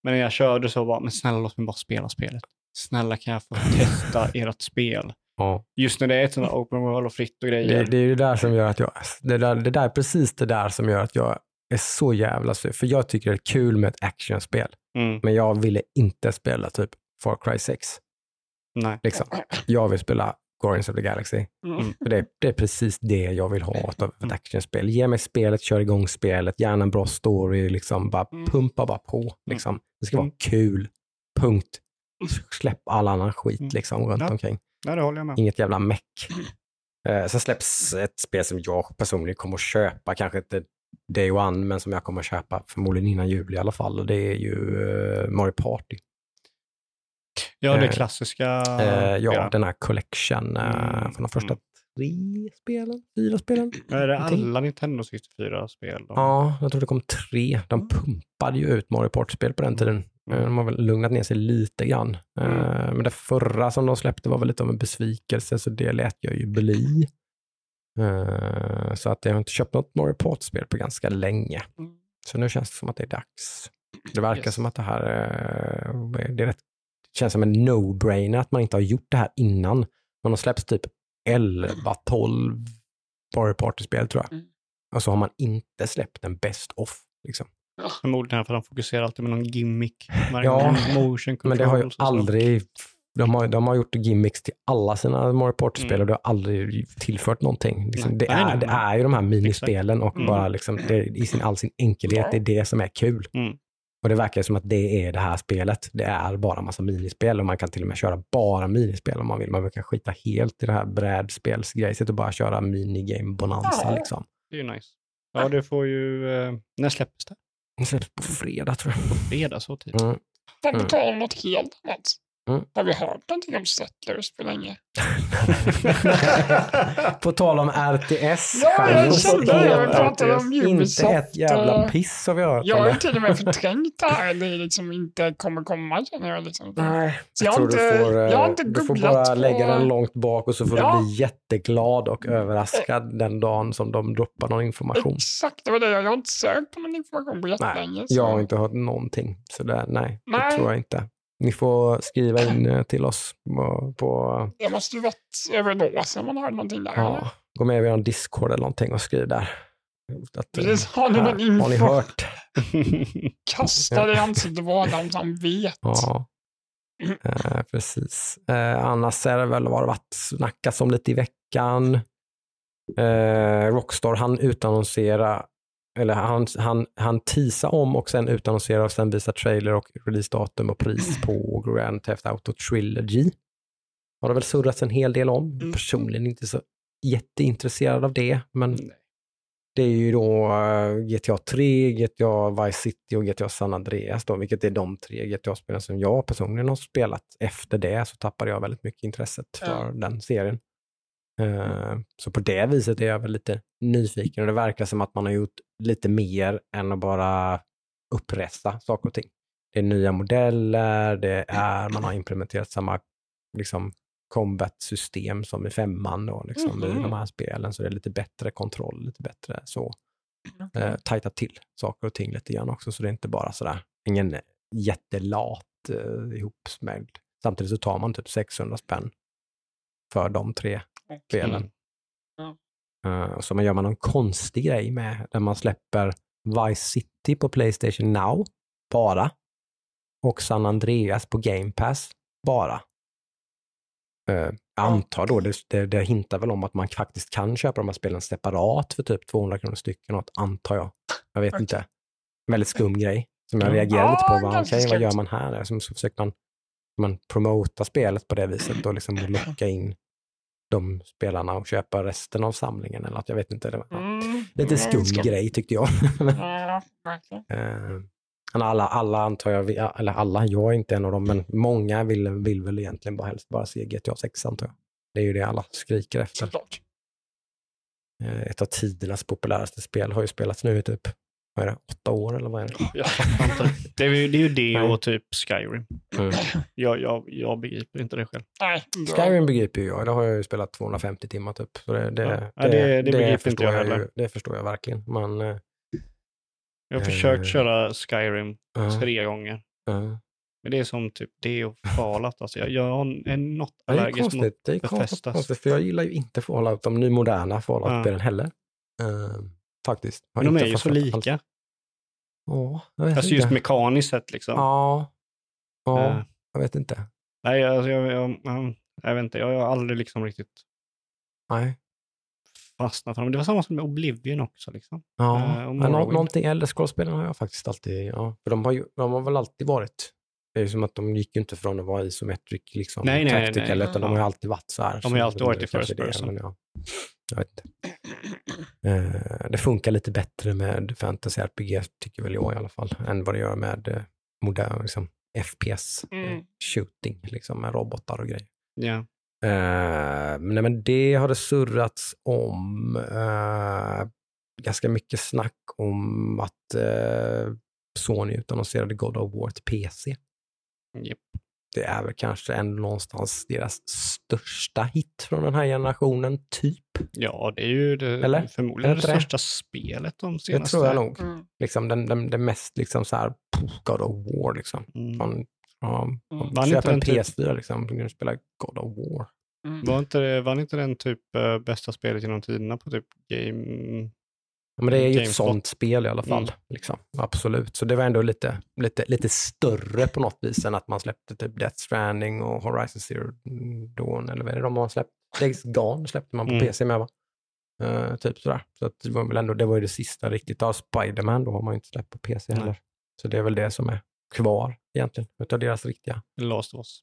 men när jag körde så var men snälla låt mig bara spela spelet. Snälla kan jag få testa ert spel?
Ja.
Just när det är ett sånt här open world och fritt och
Det,
grejer.
det är ju det där som gör att jag, det där, det där är precis det där som gör att jag är så jävla sur. För jag tycker det är kul med ett actionspel,
Mm,
men jag ville inte spela typ Far Cry 6.
nej.
Liksom. Jag vill spela Guardians of the Galaxy.
Mm.
För det, det är precis det jag vill ha av ett actionspel. Ge mig spelet, kör igång spelet, gärna en bra story, liksom bara
Mm.
pumpa bara på. Liksom. Det ska vara
Mm.
kul, punkt. Släpp all annan skit
Mm.
liksom runt
Ja.
omkring.
nej, det håller jag med.
Inget jävla meck. Eh, sen släpps ett spel som jag personligen kommer att köpa, kanske inte day one, men som jag kommer att köpa förmodligen innan jul i alla fall. Och det är ju eh, Mario Party.
Ja, det
Eh,
klassiska.
Eh, ja, den här collection eh,
Mm,
från de första
mm.
tre spelen, fyra spelen.
Är det alla Nintendo 64-spel? då?
Ja, jag tror det kom tre. De
Mm.
pumpade ju ut Mario Party-spel på den tiden.
Mm.
De har väl lugnat ner sig lite grann.
Mm.
Men det förra som de släppte var väl lite av en besvikelse, så det lät jag ju bli. Så att jag har inte köpt något Mario Party-spel på ganska länge. Så nu känns det som att det är dags. Det verkar
Yes.
som att det här det är rätt, känns som en no-brainer att man inte har gjort det här innan. Man har släppt typ 11, 12 Mario Party-spel tror jag.
Mm.
Och så har man inte släppt en best of. Liksom.
Förmodligen för att de fokuserar alltid med någon gimmick.
Ja,
motion
Men det har ju aldrig, de har, de har gjort gimmicks till alla sina Mario Party-spel
Mm.
och det har aldrig tillfört någonting. Liksom, det, är, det är ju de här minispelen och
Mm.
bara liksom, det, i sin, all sin enkelhet, det är det som är kul.
Mm.
Och det verkar som att det är det här spelet. Det är bara massa minispel och man kan till och med köra bara minispel om man vill. Man kan skita helt i det här brädspelsgrejset och bara köra minigame bonanza
Ja.
liksom.
Det är ju nice. Ja, det får ju... Eh, när släpps det?
Det släpps på fredag tror jag.
Fredag så tidigt?
Mm.
På
Mm.
tal om något helt annat.
Mm.
Har vi hört någonting om Settlers på länge?
på tal om RTS.
Ja, jag kände det. Jag pratade om
inte
Ubisoft.
ett jävla
eh,
piss har vi hört
Jag har
det.
till och med förträngt det här. Det liksom inte kommer komma känner jag. Liksom.
Nej, jag,
jag
tror
inte-
du får, eh,
jag har inte
du får bara
på-
lägga den långt bak och så får
Ja.
du bli jätteglad och överraskad den dagen som de droppar någon information.
Exakt, det var det. Jag har inte sökt på någon information på jättelänge. så-
Jag har inte hört någonting. Så det, nej, det
Nej.
tror jag inte. Ni får skriva in eh, till oss på, på
Det måste ju varit över ett år sedan man hörde någonting där. eller?
ja, gå med i vår Discord eller någonting och skriv där. Att, eh,
Precis, har ni någon info?
Har ni hört?
Kasta det i ansiktet på dem som vet.
Ja, eh, precis. Eh, annars är det väl vad det varit snackats om lite i veckan. Eh, Rockstar han utannonsera, eller han, han, han teasa om och sen utannonsera och sen visa trailer och releasedatum och pris på Grand Theft Auto Trilogy. Har det väl surrats en hel del om.
Mm.
Personligen inte så jätteintresserad av det, men
Nej.
det är ju då eh, GTA 3, GTA Vice City och GTA San Andreas då, vilket är de tre GTA-spelen som jag personligen har spelat. Efter det så tappade jag väldigt mycket intresset
Ja.
för den serien. Eh, Så på det viset är jag väl lite nyfiken och det verkar som att man har gjort lite mer än att bara uppresta saker och ting. Det är nya modeller, det är, man har implementerat samma liksom, combat-system som i femman då, liksom, i
Mhm.
de här spelen, så det är lite bättre kontroll, lite bättre så.
Okej.
Eh, tajtat till saker och ting lite grann också, så det är inte bara sådär, ingen jättelat eh, ihopsmängd. Samtidigt så tar man typ 600 spänn för de tre spelen. Eh, och så man gör man någon konstig grej med, där man släpper Vice City på Playstation Now, bara. och San Andreas på Game Pass bara. Jag antar då, det, det, det hintar väl om att man faktiskt kan köpa de här spelen separat för typ 200 kronor stycken, något, antar jag. Jag vet
Okej.
inte. En väldigt skum grej som jag
Ja.
reagerade lite på. Vad, okej, vad gör man här? Så, så försöker man, man promota spelet på det viset och liksom locka in de spelarna och köpa resten av samlingen. Eller att jag vet inte. Det var, ja.
Mm,
Lite skum grej tyckte jag. Eh, men alla, alla antar jag, ja, eller alla, jag är inte en av dem, men många vill, vill väl egentligen bara helst bara se GTA 6 antar jag. Det är ju det alla skriker efter.
Såklart.
Eh, ett av tidernas populäraste spel har ju spelats nu i typ, vad är det, åtta år eller vad är det?
Inte. det, är ju, det är ju det och typ Skyrim.
Mm.
Jag, jag, jag begriper inte det själv.
Nej,
Skyrim begriper ju jag, det har jag ju spelat 250 timmar typ. Så det, det,
Ja, det- det begriper
förstår
inte jag
ju,
heller.
Det förstår jag verkligen. Man, eh,
Jag har
Eh.
försökt köra Skyrim
ja,
tre gånger.
ja.
Men det är som typ det och Fallout. Alltså, jag, jag är något
Ja, det är
allergisk mot...
konstigt, det är konstigt, konstigt, för jag gillar ju inte Fallout, de nu moderna Fallout-spelen heller. Eh, faktiskt. Har
de
inte
är ju så
fastnat alls. Ja, jag vet
Alltså
inte.
just mekaniskt sett liksom.
Ja, ja
Eh,
jag vet inte.
Nej, alltså, jag, jag, jag, jag vet inte. Jag har aldrig liksom riktigt
Nej.
fastnat för dem. Det var samma som med Oblivion också. Liksom.
Ja,
och
men nå- någonting äldre scrollspelen har jag faktiskt alltid, ja. För de har, ju, de har väl alltid varit, det är ju som att de gick ju inte från att vara isometric liksom,
Nej, nej, nej,
tactical,
nej.
utan de har ju alltid varit så här.
De har ju alltid varit i first person.
ja, jag vet inte. Eh, det funkar lite bättre med fantasy RPG, tycker väl jag i alla fall, än vad det gör med eh, modern liksom, FPS, eh,
Mm.
shooting, liksom, med robotar och grejer. Eh, men, nej, men det har det surrats om eh, ganska mycket snack om att eh, Sony utannonserade God of War till PC.
Japp.
Det är väl kanske ändå någonstans deras största hit från den här generationen, typ.
ja, det är ju det,
Eller?
förmodligen
Är
det
det det?
största spelet de
Det
senaste...
tror jag nog.
Mm.
Liksom den, den, den mest liksom så här, God of War liksom.
Mm.
Man, ja,
Mm.
man köper en
den typ-
PS4 liksom, du kan spela God of War.
Mm.
Var inte, det- vann inte den typ eh, bästa spelet genom tiderna på typ Game...
Ja, men det är ju ett
GameStop.
sånt spel i alla fall.
Mm.
Liksom. Absolut. Så det var ändå lite, lite, lite större på något vis än att man släppte typ Death Stranding och Horizon Zero Dawn, eller vad är det de har släppt? Days Gone släppte man på
Mm.
PC med va? Eh, typ sådär. Så att det var väl ändå, det var ju det sista riktigt. Ja, Spiderman då har man ju inte släppt på PC
Nej.
heller. Så det är väl det som är kvar egentligen, utav deras riktiga.
Last of Us.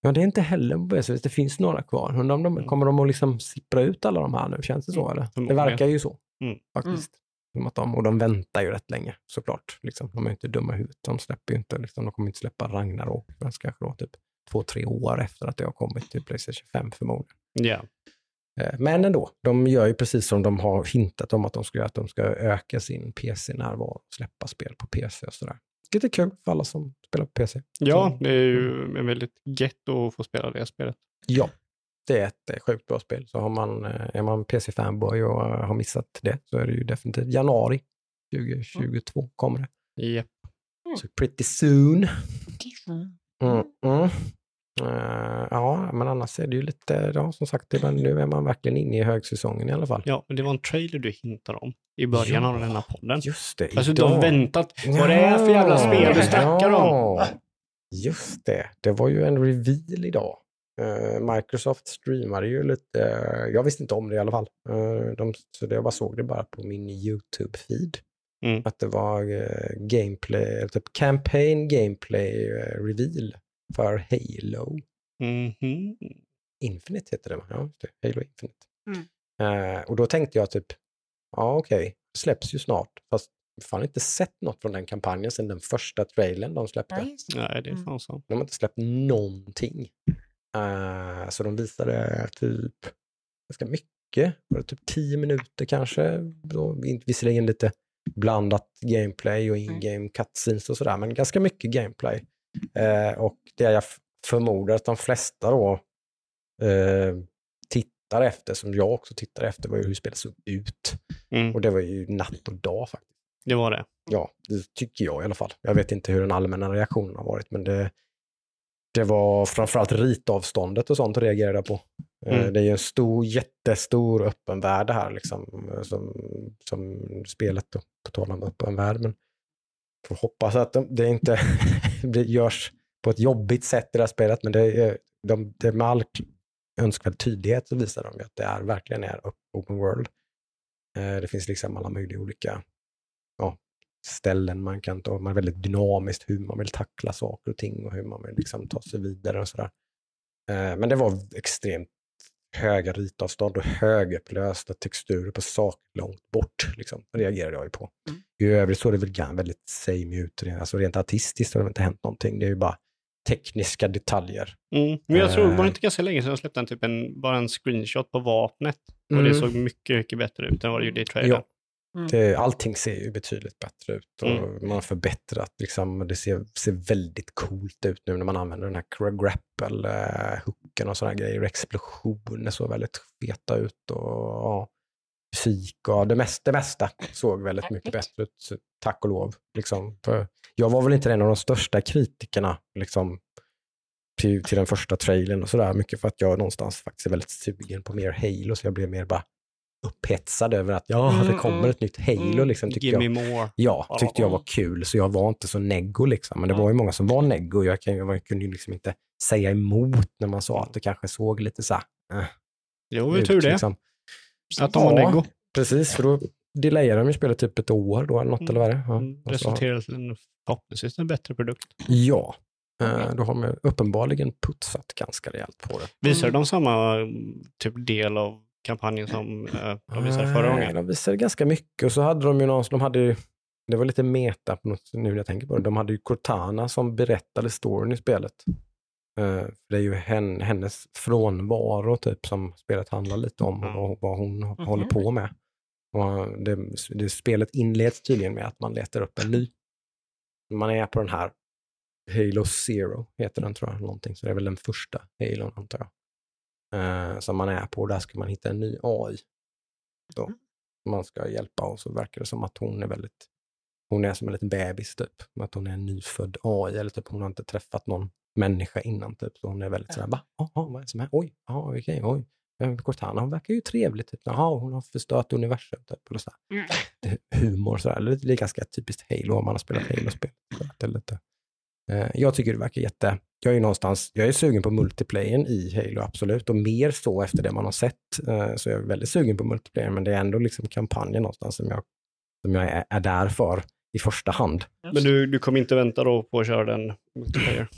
Ja, det är inte heller på PC. Det finns några kvar. Undrar om de,
Mm.
kommer de att liksom sippra ut alla de här nu? Känns det så?
Mm,
Eller? Det verkar ju så.
Mm.
Faktiskt. Som att de, och de väntar ju rätt länge såklart. Liksom. De är inte dumma i huvudet. De släpper ju inte, liksom, de kommer inte släppa Ragnarok förrän kanske då typ två, tre år efter att det har kommit till Playstation 5 förmodligen.
Ja.
Eh, Men ändå, de gör ju precis som de har hintat om att de ska göra, att de ska öka sin PC-närvaro och släppa spel på PC och sådär. Vilket är kul för alla som spelar på PC.
ja,
Så-
det är ju en väldigt gett att få spela det spelet.
Ja, det är ett eh, sjukt bra spel. Så har man, eh, är man PC-fanboy och eh, har missat det så är det ju definitivt januari 2022 kommer det.
Japp.
Så pretty soon.
Mm.
Mm, mm. Eh, ja, men annars är det ju lite, ja, som sagt, det var, nu är man verkligen inne i högsäsongen i alla fall.
Ja, men det var en trailer du hintade om i början
Ja.
av denna podden.
Just det,
Alltså du har väntat. Vad det är för jävla spel du snackar om.
Ja, Just det, det var ju en reveal idag. Eh, Microsoft streamade ju lite, jag visste inte om det i alla fall. Eh, de, så det, jag bara såg det bara på min YouTube-feed.
Mm.
Att det var eh, gameplay, typ campaign gameplay reveal för Halo.
Mhm.
Infinite heter det va? Ja. Halo Infinite.
Mm.
Och då tänkte jag typ, ja okej, släpps ju snart. Fast jag har fan inte sett något från den kampanjen sedan den första trailern de släppte.
Ja, just det.
Nej, det är
Mm.
fan så.
De har inte släppt någonting. Eh, så de visade typ ganska mycket, var typ 10 minuter kanske. Då, visserligen lite blandat gameplay och in-game cutscenes och sådär, men ganska mycket gameplay. Eh, och det jag förmodar att de flesta då eh, tittar efter, som jag också tittar efter, var ju hur spelet såg ut.
Mm.
Och det var ju natt och dag faktiskt.
Det var det.
Ja, det tycker jag i alla fall. Jag vet inte hur den allmänna reaktionen har varit, men det, det var framförallt ritavståndet och sånt reagerade jag på. Eh,
Mm.
Det är ju en stor, jättestor öppen värld här, liksom, som, som spelet, då, på tal om öppen värld. Men Får hoppas att de, det inte det görs på ett jobbigt sätt i det här spelet, men det är, de, det med all önskvärd tydlighet så visar de ju att det är, verkligen är open world. Eh, det finns liksom alla möjliga olika ja, ställen man kan ta. Man är väldigt dynamiskt hur man vill tackla saker och ting och hur man vill liksom ta sig vidare och sådär. Eh, men det var extremt höga ritavstånd och högupplösta texturer på saker långt bort. Liksom. Det reagerade jag ju på.
Mm.
I övrigt såg det väl väldigt samey ut. Alltså rent artistiskt har det inte hänt någonting. Det är ju bara tekniska detaljer.
Mm. Men jag tror, var det
Eh.
inte ganska länge sedan de släppte en, typ en, bara en screenshot på vapnet? Och det
Mm.
såg mycket, mycket bättre ut än vad det gjorde i trailern.
Ja,
Mm.
det, allting ser ju betydligt bättre ut och
Mm.
man har förbättrat. Liksom, det ser, ser väldigt coolt ut nu när man använder den här gra- grapple-hooken och sådana grejer. Explosioner såg väldigt feta ut och ja, fysik och det mesta, det mesta såg väldigt mycket bättre ut. Tack och lov. Liksom. Jag var väl inte en av de största kritikerna liksom, till, till den första trailern och sådär. Mycket för att jag någonstans faktiskt är väldigt sugen på mer Halo, så jag blev mer bara upphetsad över att ja, det
Mm,
kommer
mm,
ett nytt Halo.
mm.
Liksom, tyckte jag.
more.
Ja, tyckte jag var kul, så jag var inte så neggo. Liksom. Men det var ju många som var neggo. Jag, kan, jag kunde ju liksom inte säga emot när man sa att det kanske såg lite så här, eh,
Jo, det är tur det.
Liksom.
Att de var
Ja.
neggo.
Precis, för då delayade de ju spelet typ ett år då, eller något,
Mm.
eller vad det? Ja,
Mm, Resulterar till en förhoppningsvis en bättre produkt.
ja. Eh, då har de uppenbarligen putsat ganska rejält på det.
Visar
Mm.
de samma mm, typ del av kampanjen som eh, de visade förra
Nej,
gången?
De visade ganska mycket och så hade de ju någon, de hade ju, det var lite meta på något, nu när jag tänker på det, de hade ju Cortana som berättade storyn i spelet. Eh, för det är ju hen, hennes frånvaro typ som spelet handlar lite om
Mm.
och vad hon
Mhm.
håller på med. Och det, det, spelet inleds tydligen med att man letar upp en ny. Man är på den här Halo Zero, heter den tror jag, någonting. Så det är väl den första Halo antar jag. Eh, som man är på där ska man hitta en ny AI. Då. Man ska hjälpa och så verkar det som att hon är väldigt, hon är som en liten bebis typ. Att hon är en nyfödd AI eller typ hon har inte träffat någon människa innan typ. Så hon är väldigt sådär, va? Jaha, vad är det som är? Oj, ja, okej, oj. Eh, Cortana, hon verkar ju trevlig. Typ. Jaha, hon har förstört universum. Typ, eller så här.
Mm.
Humor sådär. Det är ganska typiskt Halo om man har spelat Halo-spel. Lite- Eh, Jag tycker det verkar jätte... Jag är ju någonstans, jag är sugen på multiplayern i Halo, absolut. Och mer så efter det man har sett. eh, Så jag är väldigt sugen på multiplayer, men det är ändå liksom kampanjen någonstans som jag, som jag är, är där för i första hand.
Men du, du kommer inte vänta då på att köra den multiplayer?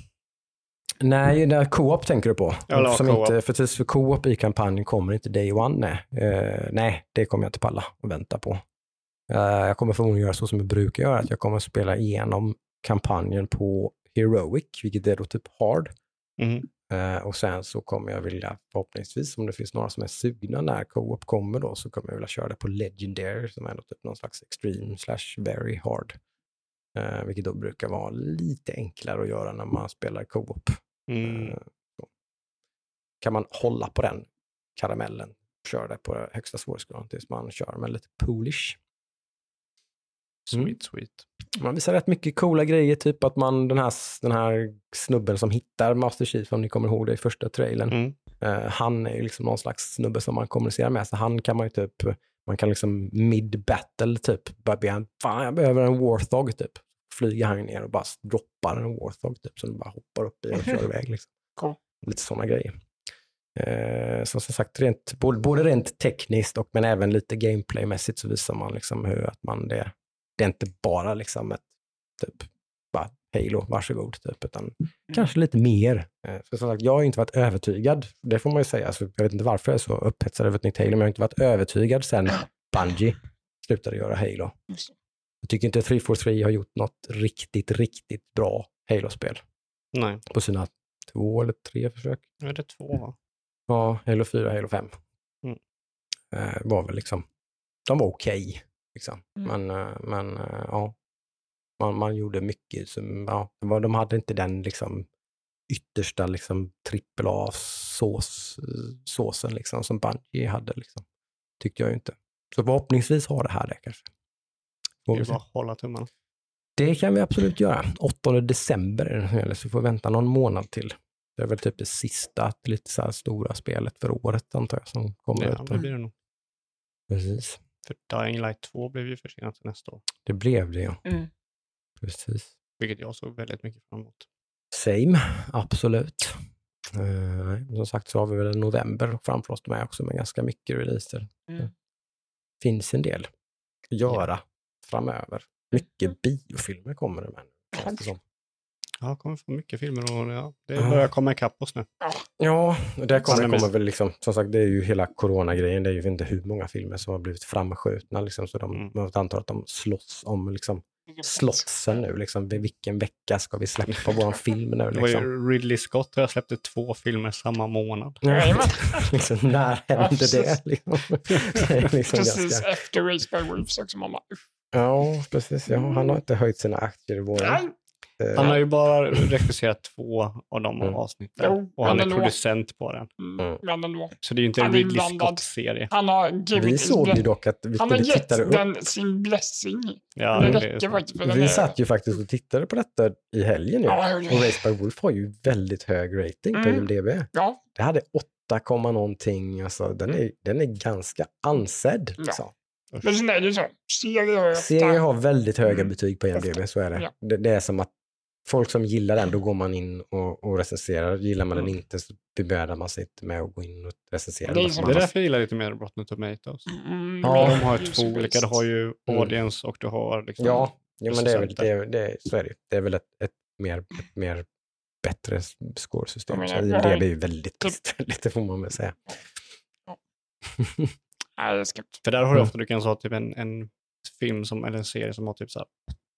Nej, det är co-op tänker du på.
Ja,
som
co-op.
inte, för tills för co-op i kampanjen kommer inte day one. Nej. Eh, nej, det kommer jag inte palla och vänta på. Eh, jag kommer förmodligen göra så som jag brukar göra, att jag kommer spela igenom kampanjen på Heroic, vilket är då typ hard.
Mhm.
Eh, och sen så kommer jag vilja, förhoppningsvis, om det finns några som är sugna när co-op kommer då, så kommer jag vilja köra det på Legendary, som är då typ någon slags extreme slash very hard. Eh, vilket då brukar vara lite enklare att göra när man spelar co-op.
Mm.
Så. Kan man hålla på den karamellen, köra det på högsta svårighetsgraden tills man kör med lite Mm.
Sweet, sweet.
Man visar rätt mycket coola grejer, typ att man, den här, den här snubben som hittar Master Chief, om ni kommer ihåg det i första trailern,
Mm.
eh, han är ju liksom någon slags snubbe som man kommunicerar med, så han kan man ju typ, man kan liksom mid-battle typ, bara be han, fan jag behöver en Warthog typ. Flyger han ner och bara droppar en Warthog typ, så den bara hoppar upp i och kör iväg. Liksom.
Cool.
Lite sådana grejer. Eh, som sagt, rent, både, både rent tekniskt och men även lite gameplaymässigt så visar man liksom hur att man det, det är inte bara liksom ett typ bara Halo, varsågod, typ, utan kanske lite mer. Eh, för som sagt, jag har inte varit övertygad, det får man ju säga. Alltså, jag vet inte varför jag är så upphetsad över ett nytt Halo, men jag har inte varit övertygad sen Bungie slutade göra Halo.
Just.
Jag tycker inte 343 har gjort något riktigt, riktigt bra Halo-spel
Nej,
på sina två eller tre försök.
nu är det två va?
Ja, Halo 4, Halo 5.
Mm.
Eh, var väl liksom, de var okej. Liksom.
Mm.
Men, eh, men eh, ja, man, man gjorde mycket som, ja, de hade inte den liksom yttersta liksom trippel A-sås, såsen liksom som Bungie hade liksom. Tyckte jag ju inte. Så förhoppningsvis har det här det kanske. Får
Vi
vi se.
bara hålla tummarna.
Det kan vi absolut göra. 8 december är gäller, så vi får vänta någon månad till. Det är väl typ det sista, lite så här stora spelet för året antar jag som kommer
Ja,
ut.
det blir det nog.
Precis.
För Dying Light 2 blev ju försenat till nästa år.
Det blev det ja.
Mm.
Precis.
Vilket jag såg väldigt mycket fram emot.
Same, absolut. Uh, som sagt så har vi väl november framför oss med också med ganska mycket releaser.
Mm.
finns en del att göra framöver. Mycket biofilmer kommer det med. nu, känns det som.
Ja, det kommer få mycket filmer och ja, det
Ja.
börjar komma ikapp oss nu.
Ja, och där kommer, kommer väl liksom, som sagt, det är ju hela coronagrejen. Det är ju inte hur många filmer som har blivit framskjutna. Liksom, så de,
Mm.
man antar att de slåss om liksom, slotsen nu. Liksom, vid vilken vecka ska vi släppa vår film nu?
Det var
Liksom.
ju Ridley Scott och jag släppte två filmer samma månad.
Liksom, när hände det? Liksom. det liksom
Precis
ganska...
efter Race by Wolves också. Usch,
Ja, precis. Ja, han har inte höjt sina aktier i våren. Eh,
Han har ju bara regisserat två av de
Mm.
avsnitten.
Jo,
och han är
ändå.
producent på den.
Mm,
Mm.
Men ändå.
Så det är ju inte en Ridley. Scott-serie.
Han har givit,
vi såg ju dock att vi
han har
skulle
gett
titta upp.
den sin blessing.
Ja,
det
det
räcker
så.
faktiskt. för den
Vi satt ju faktiskt och tittade på detta i helgen ju.
Ja,
Och Race by Wolf har ju väldigt hög rating på
Mm.
IMDB.
Ja,
Det hade 8, komma någonting. Alltså, den, är, den är ganska ansedd.
Ja.
Liksom.
Men sen är det så. Serier har
Serier har väldigt höga
Mm.
betyg på IMDB, så är det.
Ja.
det. Det är som att folk som gillar den, då går man in och, och recenserar. Gillar man den
Mm.
inte så bemödar man sig inte med att gå in och recensera
Det är
den.
som-
Det är därför jag gillar lite mer Rotten Tomatoes.
Mm,
Ja,
men
de har
är
två olika.
bäst.
Du har ju
Mm.
audience och du har liksom...
Ja, jo, men det är väl, det, är- det, är- så är det. Det är väl ett, ett, mer, ett mer bättre scoresystem. Så IMDB är
ju-
väldigt bristfälligt, det får man väl säga.
Nej.
För där har du
Mm.
ofta, du kan ha typ en, en film som, eller en serie som har typ så här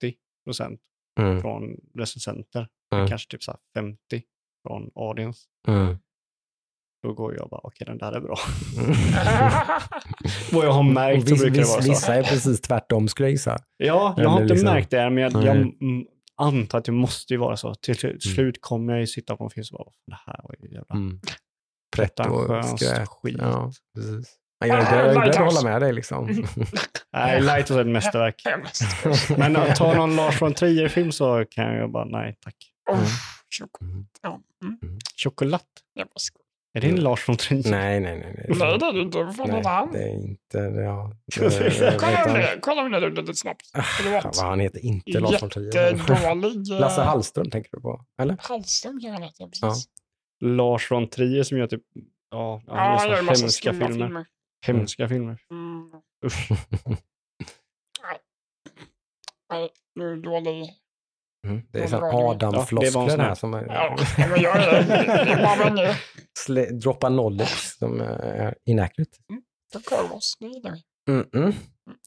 80 procent
Mm,
från recensenter.
Mm.
Kanske typ så här 50 från audience.
mm,
Då går jag bara, okej den där är bra.
mm.
Vad jag har märkt så brukar det vara så.
vissa är precis tvärtom skulle jag gissa.
Ja, jag har inte
liksom-
märkt det, men jag, jag mm, antar att det måste ju vara så. Till
Mm.
till slut kommer jag ju sitta på en film och bara, det här var ju jävla
Mm.
Pretentiöst skit.
Ja, precis. Ja, Jag är beredd- jag hålla med dig liksom.
Nej, Lighthouse är ett mästerverk. Men att ta någon Lars von Trier-film så kan jag bara, nej tack.
Uff, tjock.
Mm.
Ja. Mm.
Choklad. Är det en Lars von Trier?
Nej, nej, nej. nej.
Nej, det är det inte.
Nej,
heter han?
det är inte det. Ja.
Kolla om det. Lite snabbt. Förlåt.
vad han heter inte Lars von Trier.
Jättedålig. eh,
Lasse Hallström tänker du på? Eller?
Hallström kan han heta,
Ja.
precis.
Lars von Trier som gör typ, ja, han gör
en massa
hemska filmer.
Filmer.
Hemska filmer.
Mm.
Usch.
Nej, du är dålig.
Mm. Det är
Ja,
så
det var det.
Ja, det var en
Adam-floskler
sån
här som är,
Ja, ja, men jag är det
slä- droppar knowledge som är inaccurate.
Det.
Mm -mm.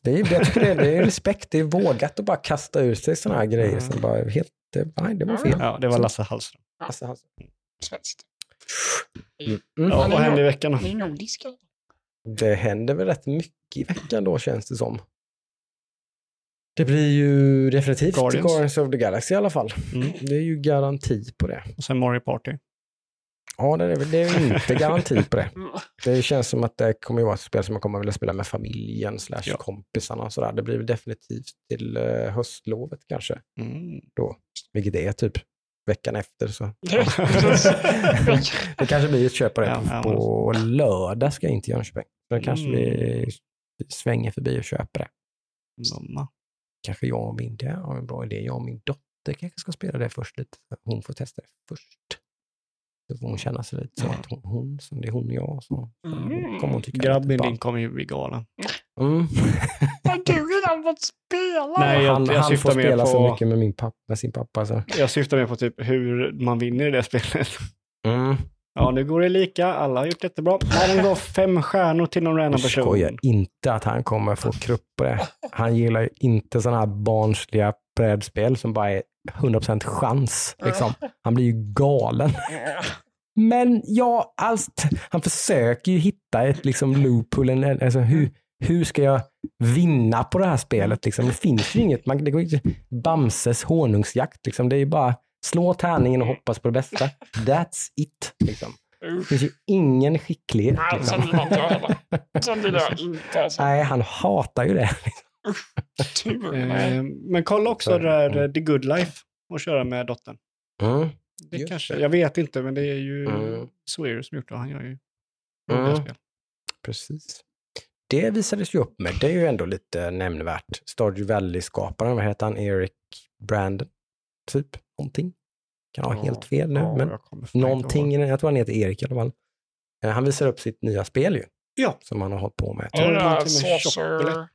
Det är, jag tycker det, är, det är respekt, det är vågat att bara kasta ur sig sådana här grejer som bara helt, det, nej, det var fel.
Ja, det var Lasse Hallström.
Alltså, alltså.
Svenskt.
Mm, mm.
Ja, vad hände i veckan då?
Det är nordiska.
Det händer väl rätt mycket i veckan då känns det som. Det blir ju definitivt
Guardians.
Guardians, of the Galaxy i alla fall.
Mm.
Det är ju garanti på det.
Och sen Mario Party.
Ja, det är, väl- det är inte garanti på det.
Mm.
Det känns som att det kommer att vara ett spel som man kommer att vilja spela med familjen slash
Ja.
kompisarna och sådär. Det blir definitivt till eh, höstlovet kanske,
Mm.
vilket är typ veckan efter. Så. Det kanske blir ett köp på det.
Ja, ja,
på lördag ska jag inte till Jönköping. Så kanske
Mm.
vi svänger förbi och köper det.
Mamma.
Kanske jag och min, det har en bra idé. Jag och min dotter kanske ska spela det först lite. Hon får testa det först. Så får hon känna sig lite så
Ja.
att hon, hon som det är hon och jag, så
Mm.
kommer hon tycka
Grabben din kommer ju bli galen.
Mm.
Har du redan fått spela?
Nej, jag-
han
jag
han får spela
på-
så mycket med, min pappa, med sin pappa. Så.
Jag syftar mer på typ hur man vinner i det spelet.
Mm.
Ja, nu går det lika. Alla har gjort jättebra. Nej, den gav fem stjärnor till någon random
Jag
person.
skojar inte att han kommer få krupp på det. Han gillar ju inte sådana här barnsliga brädspel som bara är 100% chans. Liksom. Han blir ju galen. Men ja, allt, han försöker ju hitta ett liksom loophole. Alltså, hur, hur ska jag vinna på det här spelet? Liksom? Det finns ju inget. Man, det går inte, Bamses honungsjakt. Liksom. Det är ju bara slå tärningen och hoppas på det bästa. That's it. Liksom. Det finns ju ingen skicklighet.
Nej,
Liksom.
sen gillar inte jag heller. Sen gillar jag inte. Alltså.
Nej, han hatar ju det.
Nej.
Eh, men kolla också
Så-
det där
mm.
The Good Life och köra med dottern.
Mm.
Det
Just
kanske,
det.
jag vet inte, men det är ju
Mm.
Swear som gjort det. Han gör ju
Mm.
spel.
Precis. det visades ju upp med. Det är ju ändå lite nämnvärt. Stardew Valley-skaparen, vad heter han? Eric Brandon? Typ, någonting. Kan ha
Ja,
helt fel nu,
ja,
men
jag
någonting, jag tror han heter Erik i alla fall. Eh, Han visar upp sitt nya spel ju,
Ja.
som han har hållit på med.
Ja, någonting med choklad.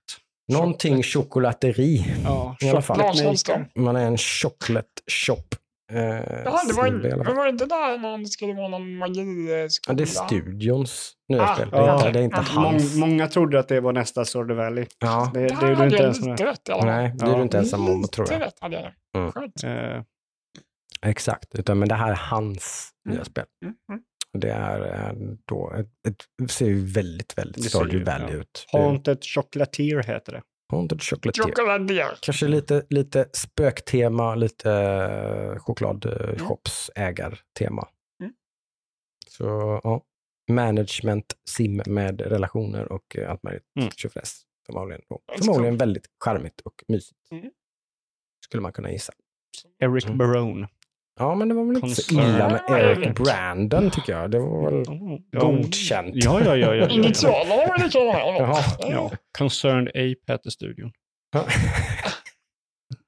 Någonting chokolateri.
Ja,
I alla fall. Man är en chocolate shop. Eh,
det var, men var det inte där någon skulle vara någon
Ja,
magiskola?
det är studions nya
Ah,
spel. Det är
ja.
inte, det är inte
Ja,
hans.
Mång, många trodde att det var nästa Stardew Valley.
Ja,
Det, det
Där
är du inte
jag
ens med.
lite rätt i alla fall.
nej, det är
Ja.
du inte ensam om, tror
Lite
jag.
rätt hade jag.
Mm.
Skönt.
Eh,
Exakt, utan, men det här är hans nya
Mm.
spel.
Mm, mm.
Det är eh, då, ett, ett, ser ju väldigt, väldigt
Det
Stardew Valley
ja.
ut. Det
Haunted Chocolatier heter det.
Haunted Chocolatier.
Chocoladier.
Kanske lite, lite spöktema, lite uh, chokladshopsägartema.
Mm.
Så ja, management, sim med relationer och eh, allt möjligt
Mm.
tjofräs. Förmodligen, förmodligen väldigt charmigt och mysigt.
Mm.
Skulle man kunna gissa.
Eric
Mm.
Barone.
Ja, men det var väl inte så illa med
Ja,
Eric. Brandon tycker jag. Det var väl
ja.
godkänt.
Ja, ja, ja. ja, ja, ja.
Initialerna var.
Jaha.
ja. Concerned Ape heter studion.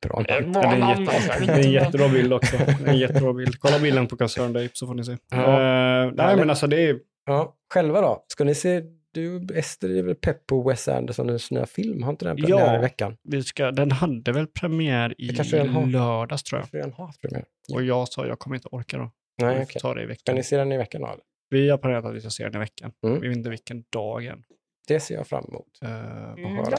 Bra
Det är
Ja, det är
namn,
jätte-. Det är en jättebra bild också. En jättebra bild. Kolla bilden på Concerned Ape så får ni se.
Ja.
Eh, nej, men alltså det är...
Ja, själva då? Ska ni se, du Ester är väl pepp på Wes Andersons nya film? Har inte den premiär
Ja.
i veckan?
Vi ska, den hade väl premiär i
den
lördags tror jag.
Kanske redan har haft premiär?
Och jag sa jag kommer inte orka då.
Nej,
vi får ta det i veckan.
ni se den i veckan då? eller?
Vi har planerat att vi ska se den i veckan.
Mm.
Vi vet inte vilken dag än.
Det ser jag fram emot.
Eh,
Mm,
höra.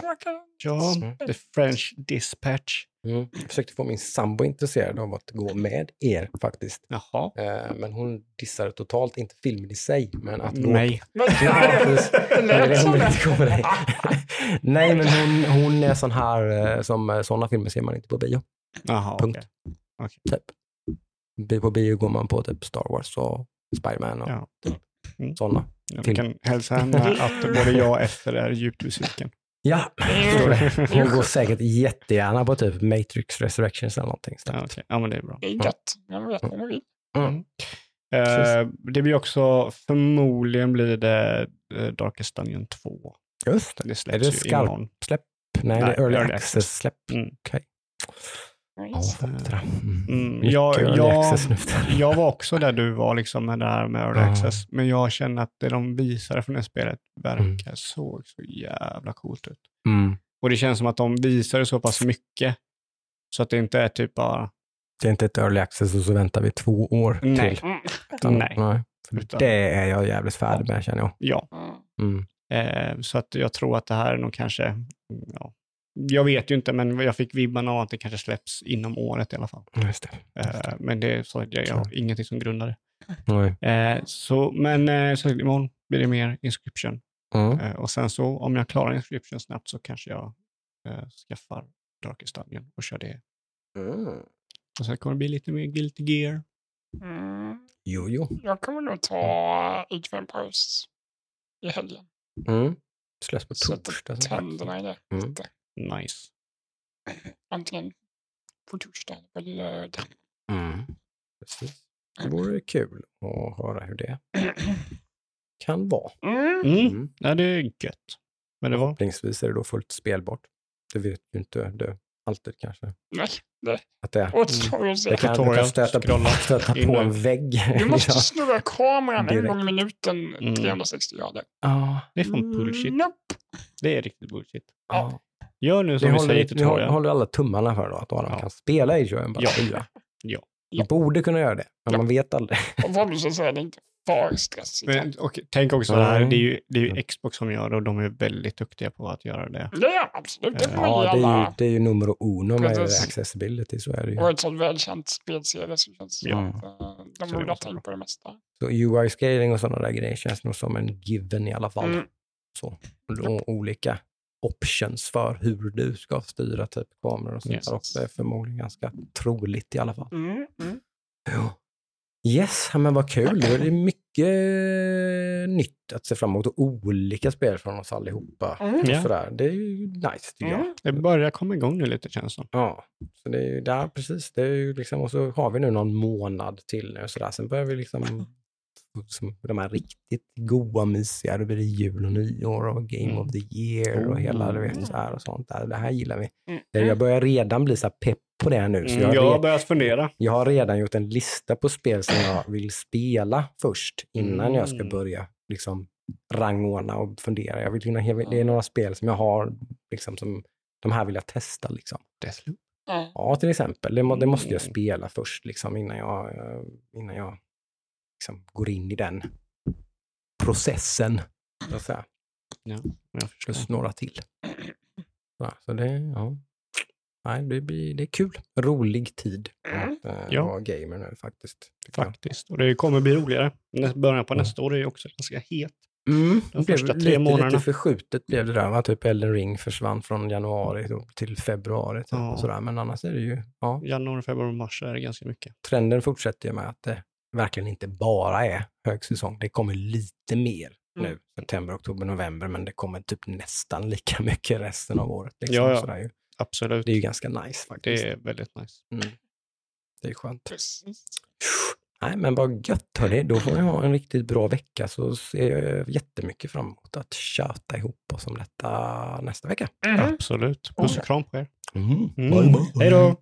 ja,
Mm.
The French Dispatch.
Mm. Jag försökte få min sambo intresserad av att gå med er faktiskt.
Jaha.
Eh, men hon dissade totalt, inte filmen i sig, men att gå
Nej.
Dig. Nej, men hon, hon är sån här, eh, som sådana filmer ser man inte på bio.
Jaha,
Punkt.
okej.
Typ. Bi- På bio går man på typ Star Wars och Spiderman och
Ja. Mm.
sådana.
Jag kan hälsa henne att både jag och Ester är djupt besviken.
Ja, det. Hon går säkert jättegärna på typ Matrix Resurrections eller någonting.
Ja, okej. ja, men det är bra.
Det är gött. Vet vad vill.
Mm.
Eh, det blir också, förmodligen blir det eh, Darkest Dungeon 2.
Just det.
Det släpps
det
ju imorgon.
Nej, det
Nej,
är Early,
Early
Access-släpp.
Mm.
Okej. Ja. Mm.
Mm, jag, jag, var också där du var liksom med det här med Early
Ja.
Access. Men jag känner att det de visade från det spelet verkar
Mm.
såg så jävla coolt ut.
Mm.
Och det känns som att de visade så pass mycket. Så att det inte är typ bara...
Det är inte ett Early Access och så väntar vi två år
Nej.
till.
Mm.
Utan-
Nej. Utan-
Det är jag jävligt färdig med känner jag.
Ja.
Mm.
Eh, så att jag tror att det här är nog kanske... Ja, jag vet ju inte, men jag fick vibbarna av att det kanske släpps inom året i alla fall.
Just det.
Eh, men det är så att jag, jag har ingenting som grundar det.
Nej.
Eh, så, men eh, så imorgon blir det mer inscription.
Mm.
Och sen så om jag klarar inscription snabbt så kanske jag skaffar Darkest Dungeon och kör det.
Mm.
Och sen kommer det bli lite mer Guilty Gear.
Mm.
Jo, jo.
Jag kommer nog ta Age of Empires i helgen.
Mm. Släpps på torsdag.
tänderna i det.
Mm.
Nice.
Antingen på torsdag eller på lördag.
Mm. Precis. Det vore kul att höra hur det kan vara.
Mm.
Mm.
Mm.
Ja, det är gött. Men det var...
Förhoppningsvis är det då fullt spelbart. Det vet ju inte du alltid kanske.
Nej, det
Att det är.
återstår att
Det kan, du kan stöta på, stöta på en vägg.
Du måste
Ja.
snurra kameran en
Direkt.
gång i minuten
Mm.
360 grader.
Ja.
Det är fan bullshit.
Nope.
Det är riktigt bullshit.
Ja.
Gör nu
Vi
som vi
håller,
säger
vi
till
håller,
tutorial.
håller alla tummarna för då, att Adam
Ja.
kan spela Age of Empires
Ja.
4.
Ja.
Man borde kunna göra det, men
Ja.
man vet aldrig.
Och förhoppningsvis är det inte för stressigt.
Men, och, tänk också det här,
Mm.
det är, ju, det är ju Xbox som gör det och de är väldigt duktiga på att göra det.
Det är absolut. Det får man
Ja, det är ju, det är ju nummer uno med
Precis.
accessibility, så är det ju.
Och ett sånt välkänt spelserie så känns det som
Ja.
att eh, de borde ha tänkt på det mesta.
Så UI-scaling och sådana där grejer känns nog som en given i alla fall.
Mm.
Så. Och olika options för hur du ska styra typ kameror och sånt
Yes.
där också är förmodligen ganska troligt i alla fall.
Mm. Mm.
Ja. Yes, men vad kul. Det är mycket nytt att se fram emot och olika spel från oss allihopa.
Mm.
Och
Ja.
sådär. Det är ju nice tycker jag.
Mm.
Det börjar komma igång nu lite känns det.
Ja, så det är ju där precis. Det är ju liksom, och så har vi nu någon månad till nu sådär. Sen börjar vi liksom som de här riktigt goa, mysiga, då blir det jul och nyår och Game
Mm.
of the year och hela, du vet,
Mm.
så här och sånt där. Det här gillar vi.
Mm.
Jag börjar redan bli så här pepp på det här nu. Så
Mm,
jag,
jag
har
har
re-
börjat fundera.
jag har redan gjort en lista på spel som jag vill spela först innan jag ska
Mm.
börja liksom rangordna och fundera. Jag vill, kunna- jag det är några spel som jag har, liksom, som de här vill jag testa. Liksom.
Deathloop.
Ja.
Till exempel. Det, må, det måste jag
Mm.
spela först liksom, innan jag, eh, innan jag liksom, går in i den processen. Så att säga.
Jag förstår.
Plus några till. Så, så det, ja. Nej, det, blir, det är kul. Rolig tid
Mm.
att eh,
Ja.
vara gamer nu faktiskt. jag.
Faktiskt. Och det kommer bli roligare. Början på
Ja.
nästa år är ju också ganska het.
Mm,
De
blev
första tre
lite,
månaderna.
lite förskjutet blev det där. Va? Typ Elden Ring försvann från januari till februari. Typ,
Ja.
sådär. Men annars är det ju, ja,
Januari, februari, mars är det ganska mycket.
trenden fortsätter ju med att det verkligen inte bara är högsäsong. Det kommer lite mer nu,
Mm.
september, oktober, november, men det kommer typ nästan lika mycket resten av året. Liksom.
Ja, ja.
Sådär ju.
Absolut.
Det är ju ganska nice faktiskt.
Det är väldigt nice.
Mm. Det är skönt.
Precis.
Nej, men vad gött hörni. Då får ni ha en riktigt bra vecka så ser jag jättemycket fram emot att köta ihop oss om detta nästa vecka.
Mhm.
Absolut. Puss och kram på er.
Mm.
Mm. Hej då!